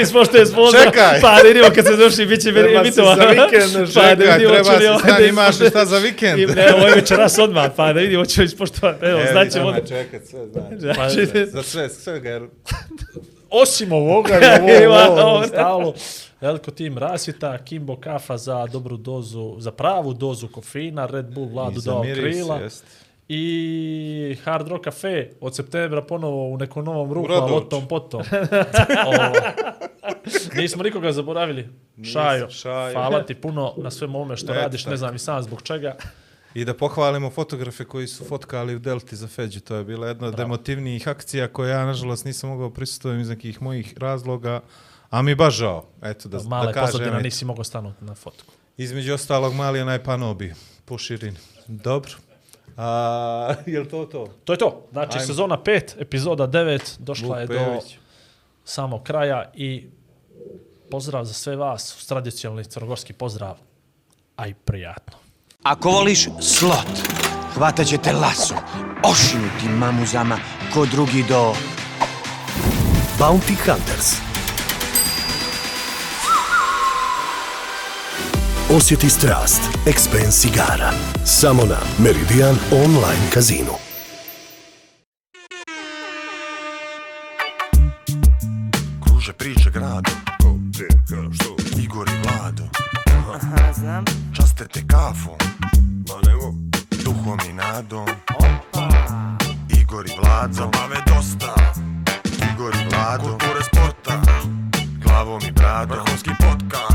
[SPEAKER 8] Ispošto *laughs* je sponsor.
[SPEAKER 7] Čekaj.
[SPEAKER 8] Pa da vidimo kad se završi, bit će
[SPEAKER 7] Treba si
[SPEAKER 8] emitovano.
[SPEAKER 7] za vikend,
[SPEAKER 8] Pa da vidimo
[SPEAKER 7] treba
[SPEAKER 8] ovo
[SPEAKER 7] znam,
[SPEAKER 8] da
[SPEAKER 7] imaš šta za vikend.
[SPEAKER 8] I, ne, ovo je večeras odmah, pa da vidimo li ispoštovati. Evo,
[SPEAKER 7] E,
[SPEAKER 8] znaćemo.
[SPEAKER 7] idemo čekat sve, *laughs* znači.
[SPEAKER 6] Pa,
[SPEAKER 7] Za sve, svega, jer *laughs*
[SPEAKER 6] Osim ovoga, je ovo, ovo,
[SPEAKER 8] ovo.
[SPEAKER 6] stalo. Veliko tim rasvita, Kimbo kafa za dobru dozu, za pravu dozu kofeina, Red Bull Vladu dao krila.
[SPEAKER 7] jest.
[SPEAKER 6] I Hard Rock Cafe od septembra ponovo u nekom novom
[SPEAKER 7] Brodoč.
[SPEAKER 6] ali o tom potom. *laughs* o, nismo nikoga zaboravili. Šajo,
[SPEAKER 7] Šajo.
[SPEAKER 6] hvala ti puno na svem ovome što
[SPEAKER 7] Eto
[SPEAKER 6] radiš, ne znam i sam zbog čega.
[SPEAKER 7] I da pohvalimo fotografe koji su fotkali u Delti za Feđi. To je bila jedna od emotivnijih akcija koje ja, nažalost, nisam mogao prisutovati iz nekih mojih razloga. A mi baš žao. Eto, da,
[SPEAKER 6] Mala
[SPEAKER 7] da
[SPEAKER 6] je
[SPEAKER 7] kažem.
[SPEAKER 6] pozadina,
[SPEAKER 7] eto.
[SPEAKER 6] nisi mogao stanuti na fotku.
[SPEAKER 7] Između ostalog, mali onaj panobi po širini. Dobro. A, *laughs* je li to to?
[SPEAKER 6] To je to. Znači,
[SPEAKER 7] Ajmo.
[SPEAKER 6] sezona 5, epizoda 9, došla je do
[SPEAKER 7] Pejović.
[SPEAKER 6] samog kraja i pozdrav za sve vas, uz tradicionalni crnogorski pozdrav, a i prijatno.
[SPEAKER 4] Ako voliš slot, hvatat će te laso, ošinuti mamuzama ko drugi do...
[SPEAKER 5] Bounty Hunters. Osjeti strast. Expense igara. Samo na Meridian Online Casino.
[SPEAKER 1] Kruže priče grado.
[SPEAKER 2] Što?
[SPEAKER 1] Igor i Vlado.
[SPEAKER 3] Aha, Aha znam.
[SPEAKER 1] Časte te kafu.
[SPEAKER 2] Ma nemo.
[SPEAKER 1] Duhom i nadom. Opa. Igor i Vlado.
[SPEAKER 2] Zabave dosta.
[SPEAKER 1] Igor i Vlado. Kulture sporta. Glavom i bradom. Vrhovski podcast.